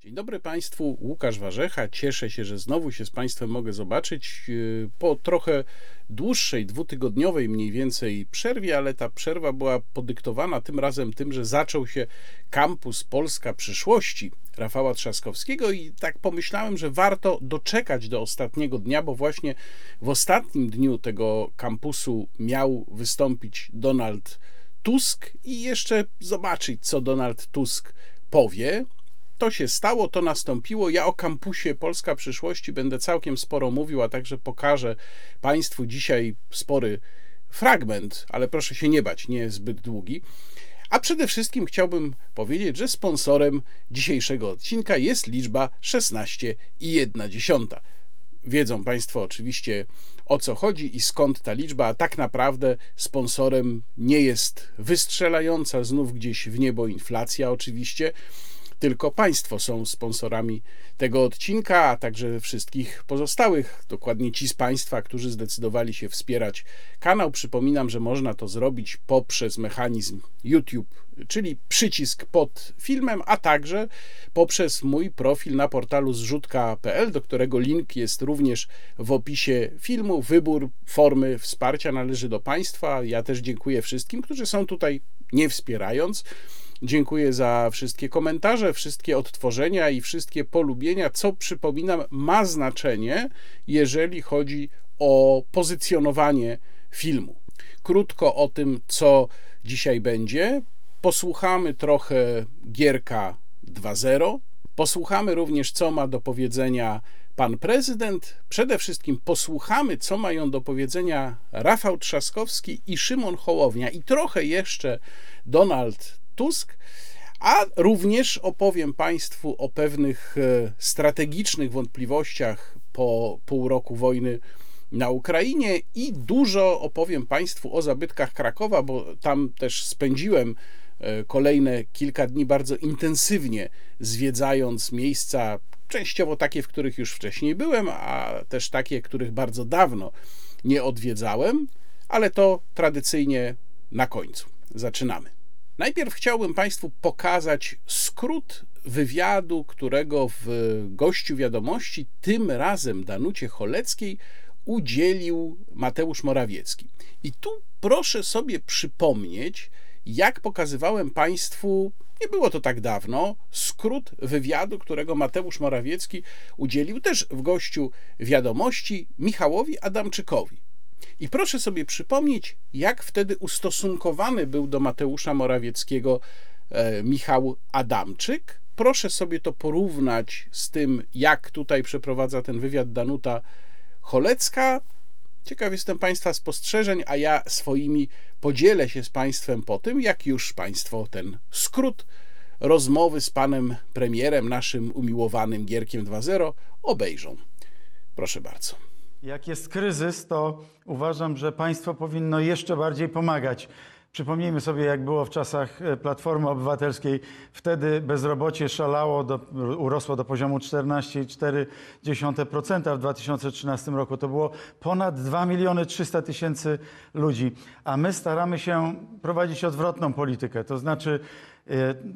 Dzień dobry Państwu, Łukasz Warzecha. Cieszę się, że znowu się z Państwem mogę zobaczyć yy, po trochę dłuższej, dwutygodniowej mniej więcej przerwie, ale ta przerwa była podyktowana tym razem tym, że zaczął się kampus Polska Przyszłości Rafała Trzaskowskiego i tak pomyślałem, że warto doczekać do ostatniego dnia, bo właśnie w ostatnim dniu tego kampusu miał wystąpić Donald Tusk i jeszcze zobaczyć, co Donald Tusk powie to się stało, to nastąpiło. Ja o kampusie Polska Przyszłości będę całkiem sporo mówił, a także pokażę Państwu dzisiaj spory fragment, ale proszę się nie bać, nie jest zbyt długi. A przede wszystkim chciałbym powiedzieć, że sponsorem dzisiejszego odcinka jest liczba 16,1. Wiedzą Państwo oczywiście o co chodzi i skąd ta liczba, a tak naprawdę sponsorem nie jest wystrzelająca znów gdzieś w niebo inflacja, oczywiście tylko Państwo są sponsorami tego odcinka, a także wszystkich pozostałych, dokładnie ci z Państwa, którzy zdecydowali się wspierać kanał. Przypominam, że można to zrobić poprzez mechanizm YouTube, czyli przycisk pod filmem, a także poprzez mój profil na portalu zrzutka.pl, do którego link jest również w opisie filmu. Wybór formy wsparcia należy do Państwa. Ja też dziękuję wszystkim, którzy są tutaj nie wspierając. Dziękuję za wszystkie komentarze, wszystkie odtworzenia i wszystkie polubienia, co przypominam ma znaczenie, jeżeli chodzi o pozycjonowanie filmu. Krótko o tym, co dzisiaj będzie. Posłuchamy trochę Gierka 2.0. Posłuchamy również, co ma do powiedzenia pan prezydent. Przede wszystkim posłuchamy, co mają do powiedzenia Rafał Trzaskowski i Szymon Hołownia, i trochę jeszcze Donald Tusk, a również opowiem Państwu o pewnych e, strategicznych wątpliwościach po pół roku wojny na Ukrainie i dużo opowiem Państwu o zabytkach Krakowa, bo tam też spędziłem e, kolejne kilka dni bardzo intensywnie zwiedzając miejsca, częściowo takie, w których już wcześniej byłem, a też takie, których bardzo dawno nie odwiedzałem, ale to tradycyjnie na końcu. Zaczynamy. Najpierw chciałbym Państwu pokazać skrót wywiadu, którego w gościu wiadomości, tym razem Danucie Choleckiej, udzielił Mateusz Morawiecki. I tu proszę sobie przypomnieć, jak pokazywałem Państwu, nie było to tak dawno, skrót wywiadu, którego Mateusz Morawiecki udzielił też w gościu wiadomości Michałowi Adamczykowi. I proszę sobie przypomnieć, jak wtedy ustosunkowany był do Mateusza Morawieckiego e, Michał Adamczyk. Proszę sobie to porównać z tym, jak tutaj przeprowadza ten wywiad Danuta Cholecka. Ciekaw jestem Państwa spostrzeżeń, a ja swoimi podzielę się z Państwem po tym, jak już Państwo ten skrót rozmowy z panem premierem, naszym umiłowanym Gierkiem 2.0 obejrzą. Proszę bardzo. Jak jest kryzys, to uważam, że państwo powinno jeszcze bardziej pomagać. Przypomnijmy sobie, jak było w czasach e, Platformy Obywatelskiej. Wtedy bezrobocie szalało, do, urosło do poziomu 14,4% w 2013 roku. To było ponad 2 miliony 300 tysięcy ludzi. A my staramy się prowadzić odwrotną politykę, to znaczy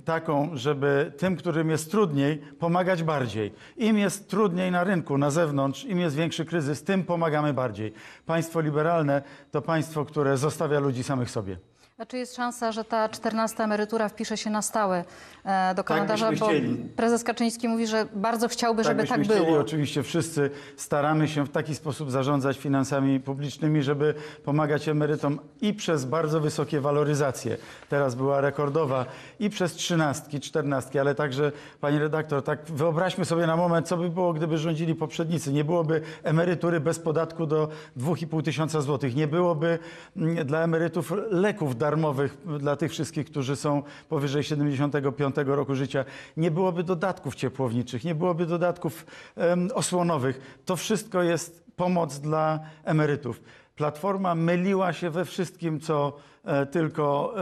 taką, żeby tym, którym jest trudniej, pomagać bardziej. Im jest trudniej na rynku, na zewnątrz, im jest większy kryzys, tym pomagamy bardziej. Państwo liberalne to państwo, które zostawia ludzi samych sobie. A czy jest szansa, że ta 14 emerytura wpisze się na stałe e, do kalendarza? byśmy bo prezes Kaczyński mówi, że bardzo chciałby, żeby byśmy tak chcieli. było. Oczywiście wszyscy staramy się w taki sposób zarządzać finansami publicznymi, żeby pomagać emerytom i przez bardzo wysokie waloryzacje. Teraz była rekordowa i przez trzynastki, czternastki, ale także, pani redaktor, tak wyobraźmy sobie na moment, co by było, gdyby rządzili poprzednicy. Nie byłoby emerytury bez podatku do 2,5 tysiąca złotych. Nie byłoby mm, dla emerytów leków darmowych dla tych wszystkich, którzy są powyżej 75 roku życia. Nie byłoby dodatków ciepłowniczych, nie byłoby dodatków em, osłonowych. To wszystko jest pomoc dla emerytów. Platforma myliła się we wszystkim, co e, tylko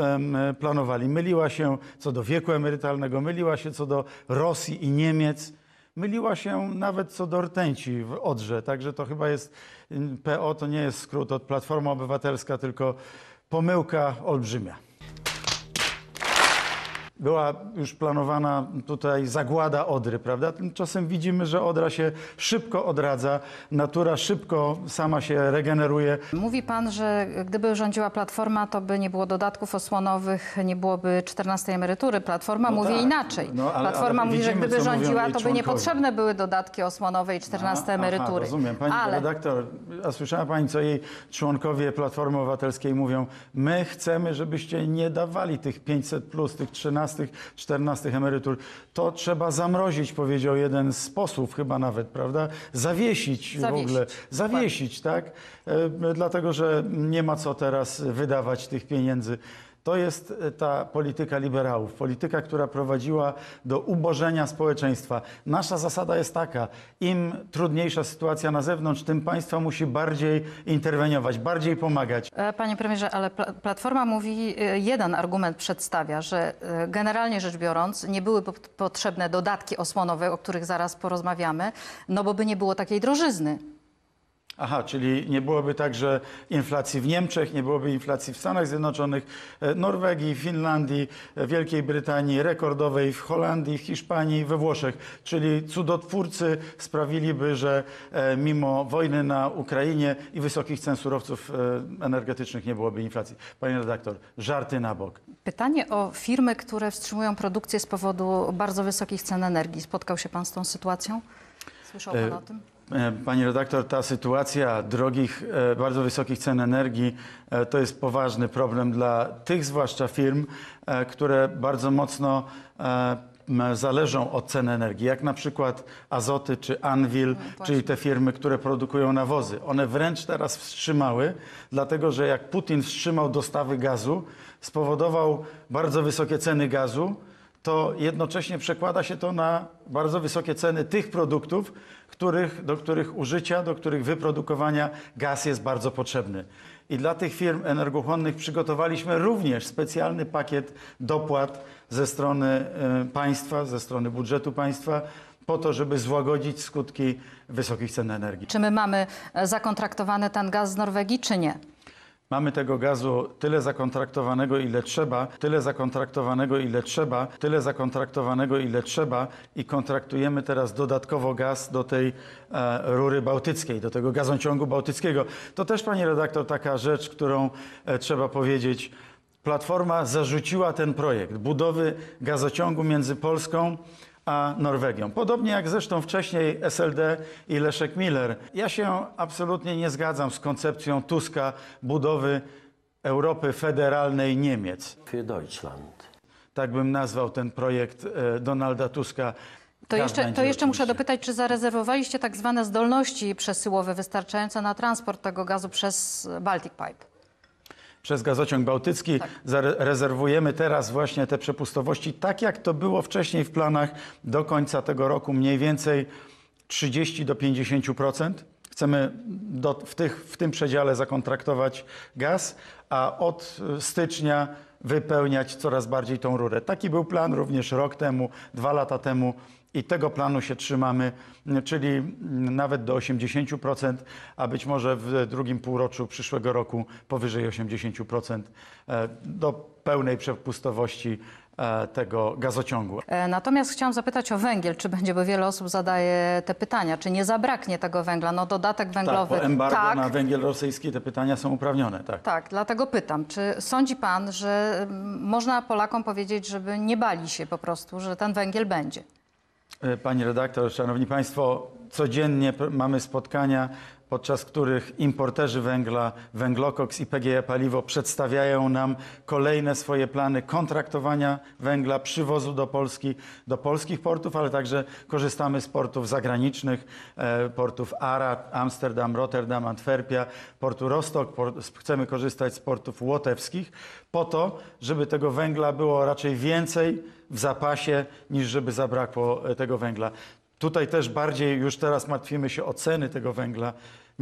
planowali. Myliła się co do wieku emerytalnego, myliła się co do Rosji i Niemiec. Myliła się nawet co do rtęci w Odrze. Także to chyba jest, PO to nie jest skrót od Platforma Obywatelska, tylko pomyłka olbrzymia. Była już planowana tutaj zagłada Odry, prawda? Tymczasem widzimy, że Odra się szybko odradza, natura szybko sama się regeneruje. Mówi pan, że gdyby rządziła Platforma, to by nie było dodatków osłonowych, nie byłoby 14 emerytury. Platforma No mówi tak. inaczej. No, ale- Platforma ale mówi, że widzimy, gdyby co mówią rządziła, to by niepotrzebne były dodatki osłonowe i 14 emerytury. Aha, rozumiem. Pani Ale redaktor, a słyszała Pani, co jej członkowie Platformy Obywatelskiej mówią? My chcemy, żebyście nie dawali tych 500 plus, tych 13, 14 emerytur. To trzeba zamrozić, powiedział jeden z posłów chyba nawet, prawda? Zawiesić, w Zawiesić. ogóle. Zawiesić, tak? E, dlatego, że nie ma co teraz wydawać tych pieniędzy. To jest e, ta polityka liberałów, polityka, która prowadziła do ubożenia społeczeństwa. Nasza zasada jest taka: im trudniejsza sytuacja na zewnątrz, tym państwo musi bardziej interweniować, bardziej pomagać. E, Panie premierze, ale Pla- Platforma mówi, e, jeden argument przedstawia, że generalnie rzecz biorąc nie były po- potrzebne dodatki osłonowe, o których zaraz porozmawiamy, no bo by nie było takiej drożyzny. Aha, czyli nie byłoby tak, że inflacji w Niemczech, nie byłoby inflacji w Stanach Zjednoczonych, e, Norwegii, Finlandii, e, Wielkiej Brytanii, rekordowej w Holandii, w Hiszpanii, we Włoszech. Czyli cudotwórcy sprawiliby, że e, mimo wojny na Ukrainie i wysokich cen surowców energetycznych nie byłoby inflacji. Panie redaktor, żarty na bok. Pytanie o firmy, które wstrzymują produkcję z powodu bardzo wysokich cen energii. Spotkał się pan z tą sytuacją? Słyszał pan o tym? E, Pani redaktor, ta sytuacja drogich, e, bardzo wysokich cen energii e, to jest poważny problem dla tych zwłaszcza firm, które bardzo mocno zależą od cen energii, jak na przykład Azoty czy Anvil, czyli te firmy, które produkują nawozy. One wręcz teraz wstrzymały, dlatego że jak Putin wstrzymał dostawy gazu, spowodował bardzo wysokie ceny gazu, to jednocześnie przekłada się to na bardzo wysokie ceny tych produktów, których, do których użycia, do których wyprodukowania gaz jest bardzo potrzebny. I dla tych firm energochłonnych przygotowaliśmy również specjalny pakiet dopłat ze strony e, państwa, ze strony budżetu państwa, po to, żeby złagodzić skutki wysokich cen energii. Czy my mamy e, zakontraktowany ten gaz z Norwegii, czy nie? Mamy tego gazu tyle zakontraktowanego, ile trzeba, tyle zakontraktowanego, ile trzeba, tyle zakontraktowanego, ile trzeba i kontraktujemy teraz dodatkowo gaz do tej e, rury bałtyckiej, do tego gazociągu bałtyckiego. To też, pani redaktor, taka rzecz, którą e, trzeba powiedzieć. Platforma zarzuciła ten projekt budowy gazociągu między Polską a Norwegią. Podobnie jak zresztą wcześniej SLD i Leszek Miller. Ja się absolutnie nie zgadzam z koncepcją Tuska budowy Europy federalnej Niemiec. für Deutschland. Tak bym nazwał ten projekt e, Donalda Tuska. To Tak jeszcze, to jeszcze muszę dopytać, czy zarezerwowaliście tak zwane zdolności przesyłowe wystarczające na transport tego gazu przez Baltic Pipe? Przez gazociąg bałtycki. Tak. Zarezerwujemy teraz właśnie te przepustowości, tak jak to było wcześniej w planach do końca tego roku, mniej więcej 30 do 50%. Chcemy do, w, tych, w tym przedziale zakontraktować gaz, a od stycznia wypełniać coraz bardziej tą rurę. Taki był plan również rok temu, dwa lata temu i tego planu się trzymamy, czyli nawet do 80%, a być może w drugim półroczu przyszłego roku powyżej 80% e, do pełnej przepustowości e, tego gazociągu. E, Natomiast chciałam zapytać o węgiel, czy będzie, bo wiele osób zadaje te pytania, czy nie zabraknie tego węgla? No dodatek Tak, węglowy. po embargo tak, na węgiel rosyjski te pytania są uprawnione, tak. tak, dlatego pytam, czy sądzi pan, że mm, można Polakom powiedzieć, żeby nie bali się po prostu, że ten węgiel będzie? E, Pani redaktor, szanowni państwo, codziennie mamy spotkania, podczas których importerzy węgla, Węglokoks i PGE Paliwo przedstawiają nam kolejne swoje plany kontraktowania węgla, przywozu do Polski, do polskich portów, ale także korzystamy z portów zagranicznych, e, portów Ara, Amsterdam, Rotterdam, Antwerpia, portu Rostock, chcemy korzystać z portów łotewskich po to, żeby tego węgla było raczej więcej w zapasie, niż żeby zabrakło e, tego węgla. Tutaj też bardziej już teraz martwimy się o ceny tego węgla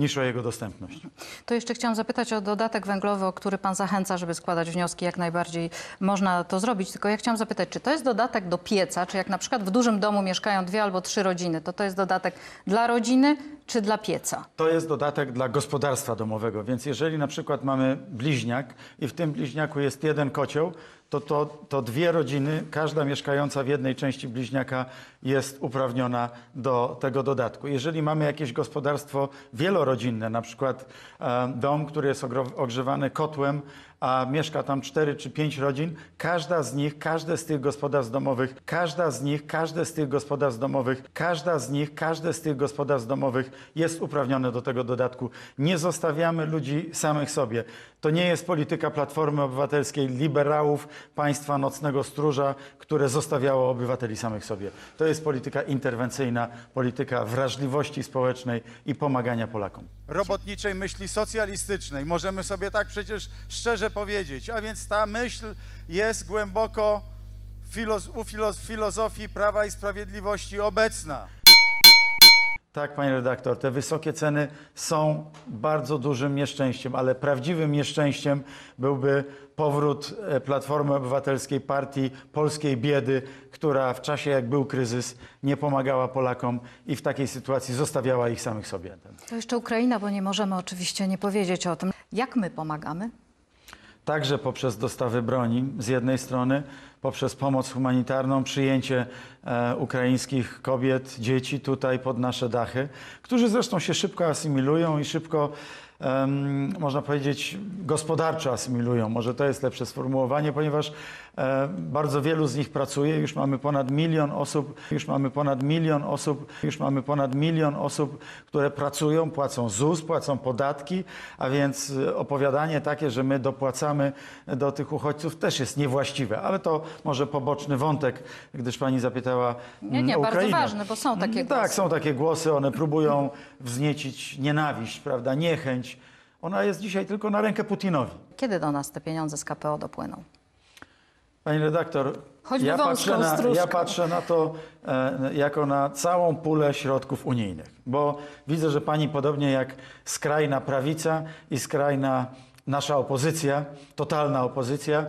niż o jego dostępność. To jeszcze chciałam zapytać o dodatek węglowy, o który pan zachęca, żeby składać wnioski. Jak najbardziej można to zrobić. Tylko ja chciałam zapytać, czy to jest dodatek do pieca, czy jak na przykład w dużym domu mieszkają dwie albo trzy rodziny, to to jest dodatek dla rodziny czy dla pieca? To jest dodatek dla gospodarstwa domowego, więc jeżeli na przykład mamy bliźniak i w tym bliźniaku jest jeden kocioł, to, to, to dwie rodziny, każda mieszkająca w jednej części bliźniaka jest uprawniona do tego dodatku. Jeżeli mamy jakieś gospodarstwo wielorodzinne, na przykład e, dom, który jest ogrzewany kotłem, a mieszka tam cztery czy pięć rodzin, każda z nich, każde z tych gospodarstw domowych, każda z nich, każde z tych gospodarstw domowych, każda z nich, każde z tych gospodarstw domowych jest uprawnione do tego dodatku. Nie zostawiamy ludzi samych sobie. To nie jest polityka Platformy Obywatelskiej, liberałów, państwa nocnego stróża, które zostawiało obywateli samych sobie. To jest polityka interwencyjna, polityka wrażliwości społecznej i pomagania Polakom. Robotniczej myśli socjalistycznej, możemy sobie tak przecież szczerze powiedzieć. A więc ta myśl jest głęboko filoz- filozofii Prawa i Sprawiedliwości obecna. Tak, panie redaktor, te wysokie ceny są bardzo dużym nieszczęściem, ale prawdziwym nieszczęściem byłby powrót e, Platformy Obywatelskiej, partii polskiej biedy, która w czasie, jak był kryzys, nie pomagała Polakom i w takiej sytuacji zostawiała ich samych sobie. To jeszcze Ukraina, bo nie możemy oczywiście nie powiedzieć o tym. Jak my pomagamy? Także poprzez dostawy broni z jednej strony, poprzez pomoc humanitarną, przyjęcie e, ukraińskich kobiet, dzieci tutaj pod nasze dachy, którzy zresztą się szybko asymilują i szybko, em, można powiedzieć, gospodarczo asymilują. Może to jest lepsze sformułowanie, ponieważ e, bardzo wielu z nich pracuje. Już mamy ponad milion osób, już mamy ponad milion osób, już mamy ponad milion osób, które pracują, płacą ZUS, płacą podatki, a więc e, opowiadanie takie, że my dopłacamy do tych uchodźców też jest niewłaściwe, ale to może poboczny wątek, gdyż pani zapytała Nie, nie, mm, bardzo Ukrainę. ważny, bo są takie Mm, Tak, głosy. są takie głosy, one próbują wzniecić nienawiść, prawda, niechęć. Ona jest dzisiaj tylko na rękę Putinowi. Kiedy do nas te pieniądze z KPO dopłyną? Pani redaktor, Choćby ja patrzę, na, ja patrzę na to e, jako na całą pulę środków unijnych, bo widzę, że pani podobnie jak skrajna prawica i skrajna nasza opozycja, totalna opozycja,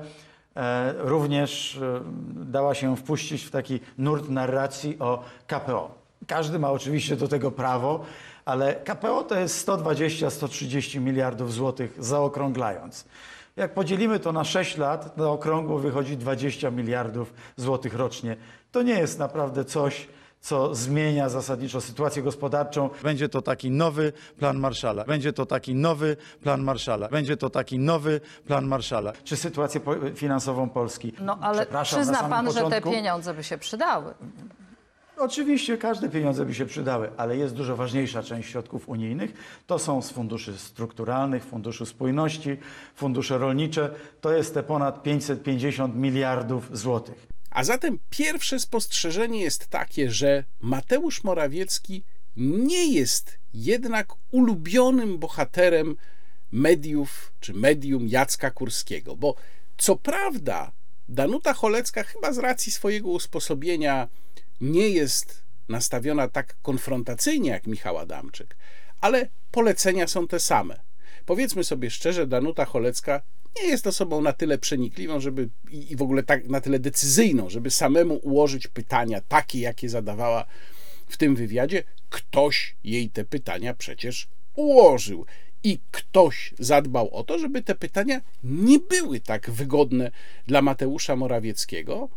e, również e, dała się wpuścić w taki nurt narracji o KPO. Każdy ma oczywiście do tego prawo, ale KPO to jest 120-130 miliardów złotych zaokrąglając. Jak podzielimy to na 6 lat, na okrągło wychodzi 20 miliardów złotych rocznie. To nie jest naprawdę coś, co zmienia zasadniczo sytuację gospodarczą. Będzie to taki nowy plan Marszala. Będzie to taki nowy plan Marszala. Będzie to taki nowy plan Marszala. Czy sytuację finansową Polski? No ale przyzna pan, że te początku- pieniądze by się przydały. Oczywiście każde pieniądze by się przydały, ale jest dużo ważniejsza część środków unijnych. To są z funduszy strukturalnych, funduszu spójności, fundusze rolnicze. To jest te ponad 550 miliardów złotych. A zatem pierwsze spostrzeżenie jest takie, że Mateusz Morawiecki nie jest jednak ulubionym bohaterem mediów czy medium Jacka Kurskiego, bo co prawda Danuta Cholecka chyba z racji swojego usposobienia nie jest nastawiona tak konfrontacyjnie jak Michał Adamczyk, ale polecenia są te same. Powiedzmy sobie szczerze, Danuta Cholecka nie jest osobą na tyle przenikliwą, żeby i w ogóle tak na tyle decyzyjną, żeby samemu ułożyć pytania takie, jakie zadawała w tym wywiadzie. Ktoś jej te pytania przecież ułożył. I ktoś zadbał o to, żeby te pytania nie były tak wygodne dla Mateusza Morawieckiego.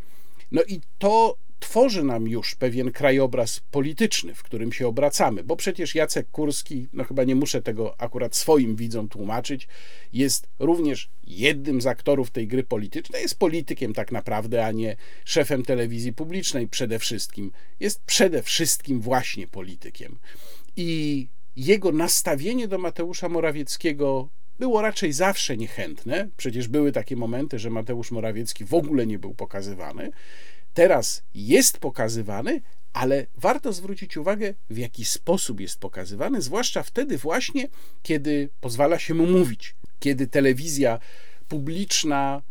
No i to tworzy nam już pewien krajobraz polityczny, w którym się obracamy, bo przecież Jacek Kurski, no chyba nie muszę tego akurat swoim widzom tłumaczyć, jest również jednym z aktorów tej gry politycznej, jest politykiem tak naprawdę, a nie szefem telewizji publicznej przede wszystkim. Jest przede wszystkim właśnie politykiem. I jego nastawienie do Mateusza Morawieckiego było raczej zawsze niechętne. Przecież były takie momenty, że Mateusz Morawiecki w ogóle nie był pokazywany. Teraz jest pokazywany, ale warto zwrócić uwagę, w jaki sposób jest pokazywany, zwłaszcza wtedy właśnie, kiedy pozwala się mu mówić, kiedy telewizja publiczna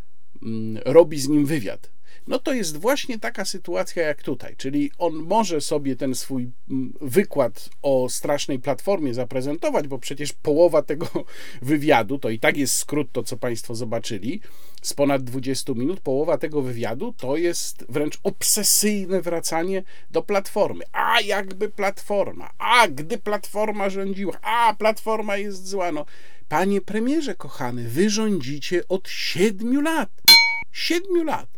mm, robi z nim wywiad. No to jest właśnie taka sytuacja jak tutaj, czyli on może sobie ten swój mm, wykład o strasznej platformie zaprezentować, bo przecież połowa tego wywiadu, to i tak jest skrót to, co Państwo zobaczyli, z ponad 20 minut, połowa tego wywiadu to jest wręcz obsesyjne wracanie do platformy. A jakby platforma, a gdy platforma rządziła, a platforma jest zła. No, panie premierze kochany, wy rządzicie od 7 lat. Siedmiu lat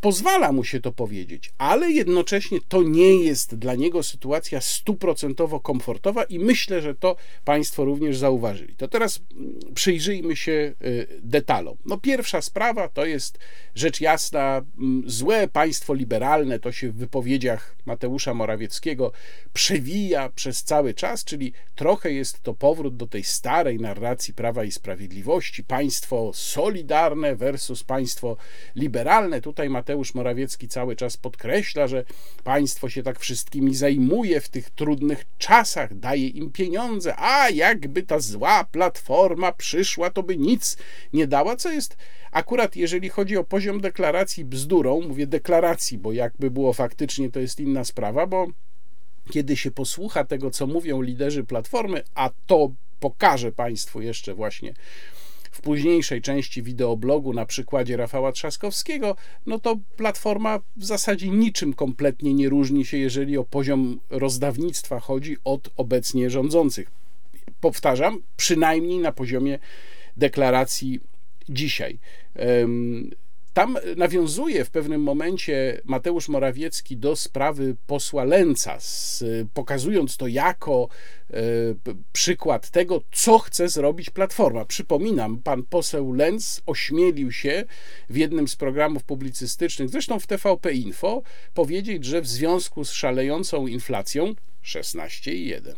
pozwala mu się to powiedzieć, ale jednocześnie to nie jest dla niego sytuacja stuprocentowo komfortowa i myślę, że to Państwo również zauważyli. To teraz mm, przyjrzyjmy się y, detalom. No pierwsza sprawa to jest rzecz jasna mm, złe państwo liberalne, to się w wypowiedziach Mateusza Morawieckiego przewija przez cały czas, czyli trochę jest to powrót do tej starej narracji Prawa i Sprawiedliwości, państwo solidarne versus państwo liberalne. Tutaj Mateusz Mateusz Morawiecki cały czas podkreśla, że państwo się tak wszystkimi zajmuje w tych trudnych czasach, daje im pieniądze, a jakby ta zła platforma przyszła, to by nic nie dała, co jest akurat jeżeli chodzi o poziom deklaracji bzdurą, mówię deklaracji, bo jakby było faktycznie, to jest inna sprawa, bo kiedy się posłucha tego, co mówią liderzy platformy, a to pokażę Państwu jeszcze właśnie w późniejszej części wideoblogu na przykładzie Rafała Trzaskowskiego, no to platforma w zasadzie niczym kompletnie nie różni się, jeżeli o poziom rozdawnictwa chodzi od obecnie rządzących. Powtarzam, przynajmniej na poziomie deklaracji dzisiaj. Tam nawiązuje w pewnym momencie Mateusz Morawiecki do sprawy posła Lenca, pokazując to jako e, przykład tego, co chce zrobić Platforma. Przypominam, pan poseł Lenz ośmielił się w jednym z programów publicystycznych, zresztą w TVP Info, powiedzieć, że w związku z szalejącą inflacją 16,1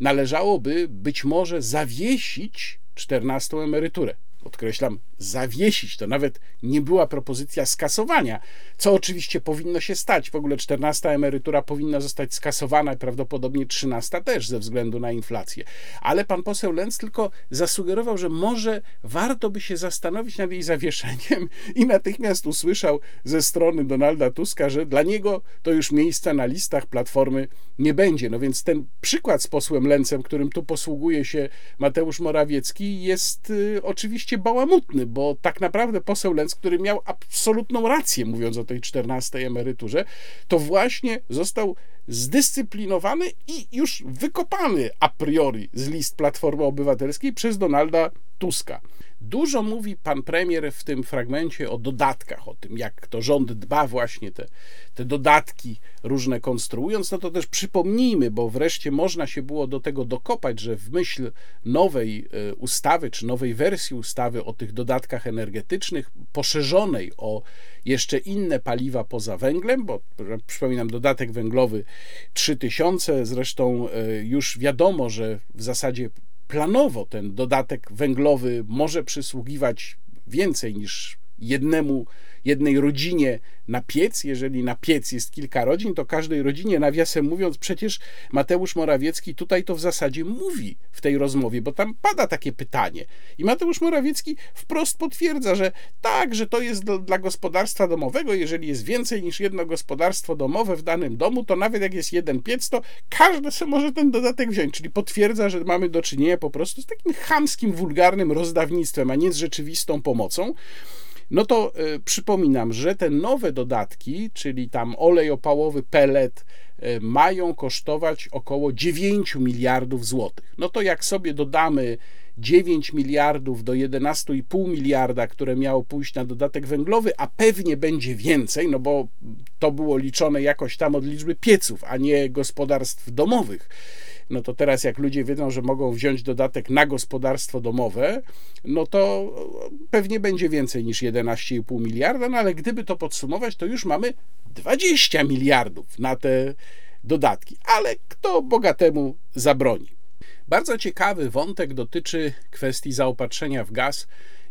należałoby być może zawiesić 14 emeryturę podkreślam, zawiesić. To nawet nie była propozycja skasowania, co oczywiście powinno się stać. W ogóle 14 emerytura powinna zostać skasowana, prawdopodobnie 13 też ze względu na inflację. Ale pan poseł Lenz tylko zasugerował, że może warto by się zastanowić nad jej zawieszeniem i natychmiast usłyszał ze strony Donalda Tuska, że dla niego to już miejsca na listach Platformy nie będzie. No więc ten przykład z posłem Lencem, którym tu posługuje się Mateusz Morawiecki, jest y, bałamutny, bo tak naprawdę poseł Lenz, który miał absolutną rację, mówiąc o tej 14 emeryturze, to właśnie został zdyscyplinowany i już wykopany a priori z list Platformy Obywatelskiej przez Donalda Tuska. Dużo mówi pan premier w tym fragmencie o dodatkach, o tym, jak to rząd dba właśnie te, te dodatki różne konstruując. No to też przypomnijmy, bo wreszcie można się było do tego dokopać, że w myśl nowej e, ustawy, czy nowej wersji ustawy o tych dodatkach energetycznych, poszerzonej o jeszcze inne paliwa poza węglem, bo przypominam, dodatek węglowy 3000, zresztą e, już wiadomo, że w zasadzie planowo ten dodatek węglowy może przysługiwać więcej niż jednemu, jednej rodzinie na piec. Jeżeli na piec jest kilka rodzin, to każdej rodzinie, nawiasem mówiąc, przecież Mateusz Morawiecki tutaj to w zasadzie mówi w tej rozmowie, bo tam pada takie pytanie. I Mateusz Morawiecki wprost potwierdza, że tak, że to jest do, dla gospodarstwa domowego. Jeżeli jest więcej niż jedno gospodarstwo domowe w danym domu, to nawet jak jest jeden piec, to każdy sobie może ten dodatek wziąć. Czyli potwierdza, że mamy do czynienia po prostu z takim chamskim, wulgarnym rozdawnictwem, a nie z rzeczywistą pomocą no to y, przypominam, że te nowe dodatki, czyli tam olej opałowy, pelet, y, mają kosztować około 9 miliardów złotych. No to jak sobie dodamy 9 miliardów do 11,5 miliarda, które miało pójść na dodatek węglowy, a pewnie będzie więcej, no bo to było liczone jakoś tam od liczby pieców, a nie gospodarstw domowych no to teraz jak ludzie wiedzą, że mogą wziąć dodatek na gospodarstwo domowe, no to pewnie będzie więcej niż 11,5 miliarda, no ale gdyby to podsumować, to już mamy 20 miliardów na te dodatki. Ale kto bogatemu zabroni? Bardzo ciekawy wątek dotyczy kwestii zaopatrzenia w gaz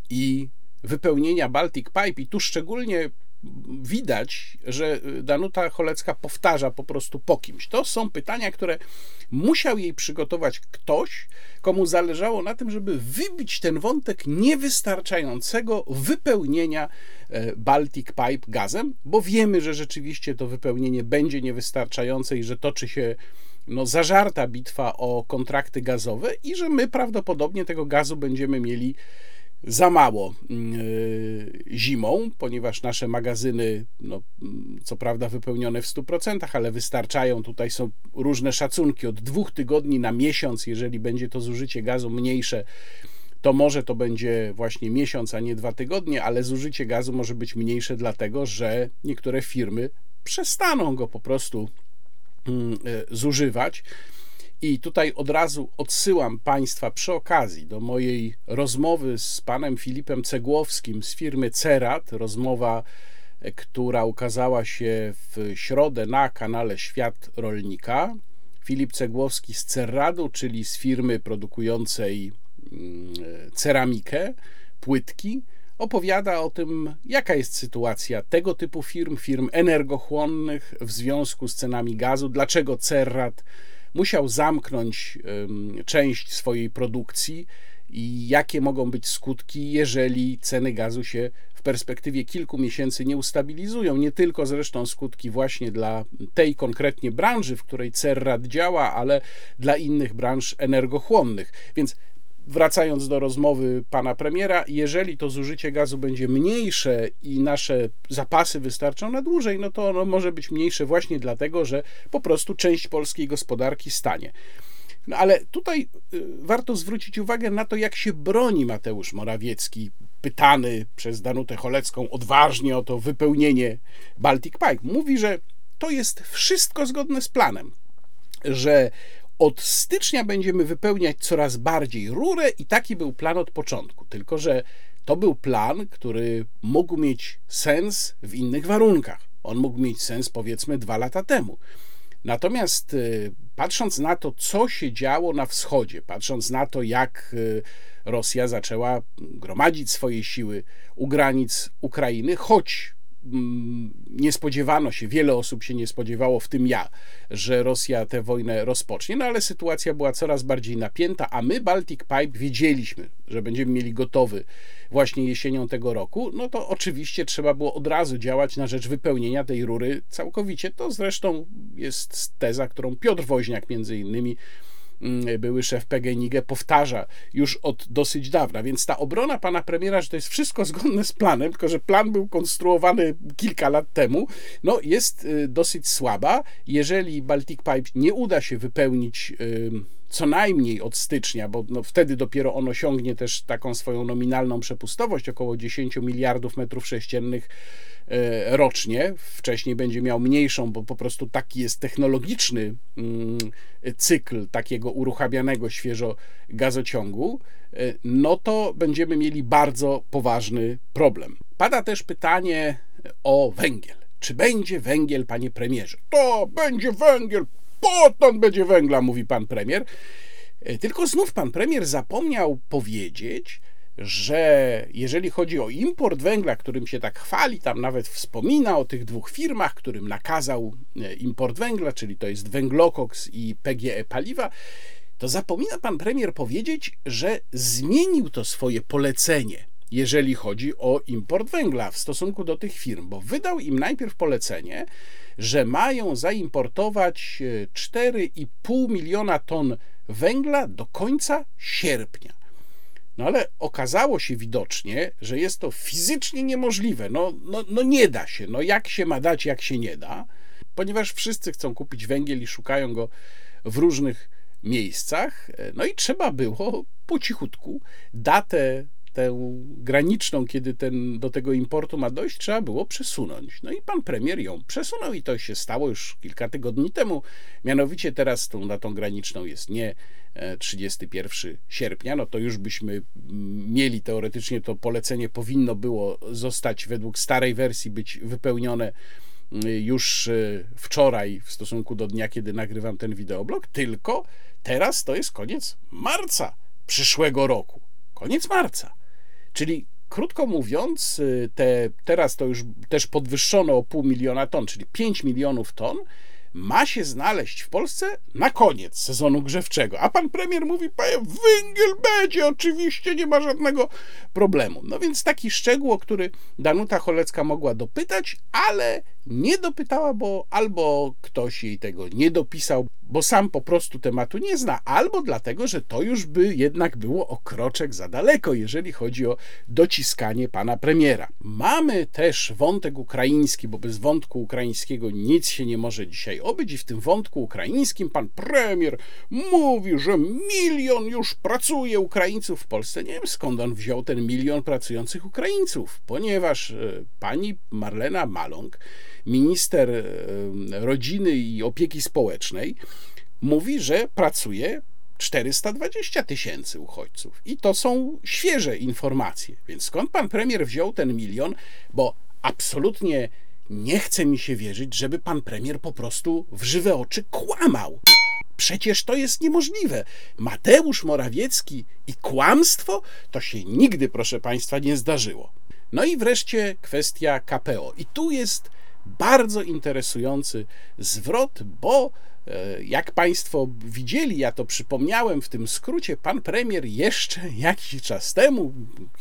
i wypełnienia Baltic Pipe i tu szczególnie widać, że Danuta Cholecka powtarza po prostu po kimś. To są pytania, które musiał jej przygotować ktoś, komu zależało na tym, żeby wybić ten wątek niewystarczającego wypełnienia e, Baltic Pipe gazem, bo wiemy, że rzeczywiście to wypełnienie będzie niewystarczające i że toczy się no, zażarta bitwa o kontrakty gazowe i że my prawdopodobnie tego gazu będziemy mieli za mało mm, e, zimą, ponieważ nasze magazyny, no, mm, co prawda wypełnione w 100%, ale wystarczają. Tutaj są różne szacunki od dwóch tygodni na miesiąc, jeżeli będzie to zużycie gazu mniejsze, to może to będzie właśnie miesiąc, a nie dwa tygodnie, ale zużycie gazu może być mniejsze, dlatego że niektóre firmy przestaną go po prostu mm, e, zużywać. I tutaj od razu odsyłam Państwa przy okazji do mojej rozmowy z panem Filipem Cegłowskim z firmy Cerat. Rozmowa, e, która ukazała się w środę na kanale Świat Rolnika. Filip Cegłowski z Cerradu, czyli z firmy produkującej mm, ceramikę, płytki, opowiada o tym, jaka jest sytuacja tego typu firm, firm energochłonnych w związku z cenami gazu, dlaczego Cerrad musiał zamknąć część swojej produkcji i jakie mogą być skutki, jeżeli ceny gazu się w perspektywie kilku miesięcy nie ustabilizują. Nie tylko zresztą skutki właśnie dla tej konkretnie branży, w której Cerrad działa, ale dla innych branż energochłonnych. Więc wracając do rozmowy pana premiera, jeżeli to zużycie gazu będzie mniejsze i nasze zapasy wystarczą na dłużej, no to ono może być mniejsze właśnie dlatego, że po prostu część polskiej gospodarki stanie. No ale tutaj y, warto zwrócić uwagę na to, jak się broni Mateusz Morawiecki, pytany przez Danutę Cholecką odważnie o to wypełnienie Baltic Pipe. Mówi, że to jest wszystko zgodne z planem, że od stycznia będziemy wypełniać coraz bardziej rurę i taki był plan od początku. Tylko, że to był plan, który mógł mieć sens w innych warunkach. On mógł mieć sens powiedzmy dwa lata temu. Natomiast y, patrząc na to, co się działo na wschodzie, patrząc na to, jak y, Rosja zaczęła gromadzić swoje siły u granic Ukrainy, choć nie spodziewano się, wiele osób się nie spodziewało, w tym ja, że Rosja tę wojnę rozpocznie, no ale sytuacja była coraz bardziej napięta, a my Baltic Pipe wiedzieliśmy, że będziemy mieli gotowy właśnie jesienią tego roku, no to oczywiście trzeba było od razu działać na rzecz wypełnienia tej rury całkowicie. To zresztą jest teza, którą Piotr Woźniak między innymi były szef PGNiG powtarza już od dosyć dawna. Więc ta obrona pana premiera, że to jest wszystko zgodne z planem, tylko że plan był konstruowany kilka lat temu, no jest y, dosyć słaba. Jeżeli Baltic Pipe nie uda się wypełnić co najmniej od stycznia, bo no wtedy dopiero on osiągnie też taką swoją nominalną przepustowość, około 10 miliardów metrów sześciennych e, rocznie. Wcześniej będzie miał mniejszą, bo po prostu taki jest technologiczny mm, cykl takiego uruchamianego świeżo gazociągu, e, no to będziemy mieli bardzo poważny problem. Pada też pytanie o węgiel. Czy będzie węgiel, panie premierze? To będzie węgiel, potąd będzie węgla, mówi pan premier. E, tylko znów pan premier zapomniał powiedzieć, że jeżeli chodzi o import węgla, którym się tak chwali, tam nawet wspomina o tych dwóch firmach, którym nakazał e, import węgla, czyli to jest Węglokoks i PGE Paliwa, to zapomina pan premier powiedzieć, że zmienił to swoje polecenie, jeżeli chodzi o import węgla w stosunku do tych firm, bo wydał im najpierw polecenie, że mają zaimportować 4,5 e, miliona ton węgla do końca sierpnia. No ale okazało się widocznie, że jest to fizycznie niemożliwe. No, no, no nie da się. No jak się ma dać, jak się nie da, ponieważ wszyscy chcą kupić węgiel i szukają go w różnych miejscach. E, no i trzeba było po cichutku datę tę graniczną, kiedy ten, do tego importu ma dojść, trzeba było przesunąć. No i pan premier ją przesunął i to się stało już kilka tygodni temu. Mianowicie teraz tą datą graniczną jest nie 31 e, sierpnia, no to już byśmy mieli teoretycznie to polecenie powinno było zostać według starej wersji być wypełnione już e, wczoraj w stosunku do dnia, kiedy nagrywam ten wideoblog, tylko teraz to jest koniec marca przyszłego roku. Koniec marca. Czyli krótko mówiąc, y, te, teraz to już też podwyższono o pół miliona ton, czyli 5 milionów ton, ma się znaleźć w Polsce na koniec sezonu grzewczego. A pan premier mówi, panie, węgiel będzie, oczywiście nie ma żadnego problemu. No więc taki szczegół, o który Danuta Cholecka mogła dopytać, ale nie dopytała, bo albo ktoś jej tego nie dopisał, bo sam po prostu tematu nie zna, albo dlatego, że to już by jednak było o kroczek za daleko, jeżeli chodzi o dociskanie pana premiera. Mamy też wątek ukraiński, bo bez wątku ukraińskiego nic się nie może dzisiaj obyć, i w tym wątku ukraińskim pan premier mówił, że milion już pracuje Ukraińców w Polsce. Nie wiem skąd on wziął ten milion pracujących Ukraińców, ponieważ e, pani Marlena Maląg, minister e, rodziny i opieki społecznej, mówi, że pracuje 420 tysięcy uchodźców. I to są świeże informacje. Więc skąd pan premier wziął ten milion? Bo absolutnie nie chce mi się wierzyć, żeby pan premier po prostu w żywe oczy kłamał. Przecież to jest niemożliwe. Mateusz Morawiecki i kłamstwo to się nigdy, proszę państwa, nie zdarzyło. No i wreszcie kwestia KPO. I tu jest bardzo interesujący zwrot, bo jak Państwo widzieli, ja to przypomniałem w tym skrócie, pan premier jeszcze jakiś czas temu,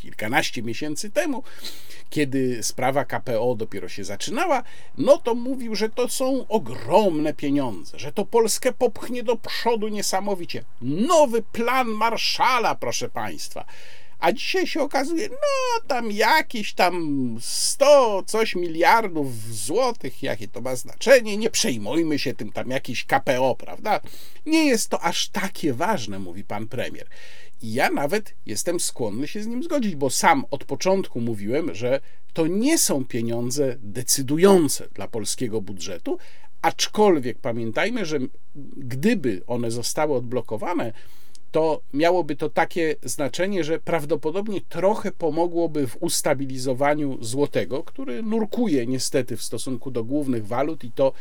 kilkanaście miesięcy temu, kiedy sprawa KPO dopiero się zaczynała, no to mówił, że to są ogromne pieniądze, że to Polskę popchnie do przodu niesamowicie. Nowy plan Marszala, proszę Państwa. A dzisiaj się okazuje, no tam jakieś tam 100 coś miliardów złotych, jakie to ma znaczenie, nie przejmujmy się tym tam jakiś KPO, prawda? Nie jest to aż takie ważne, mówi pan premier. I ja nawet jestem skłonny się z nim zgodzić, bo sam od początku mówiłem, że to nie są pieniądze decydujące dla polskiego budżetu, aczkolwiek pamiętajmy, że gdyby one zostały odblokowane, to miałoby to takie znaczenie, że prawdopodobnie trochę pomogłoby w ustabilizowaniu złotego, który nurkuje niestety w stosunku do głównych walut i to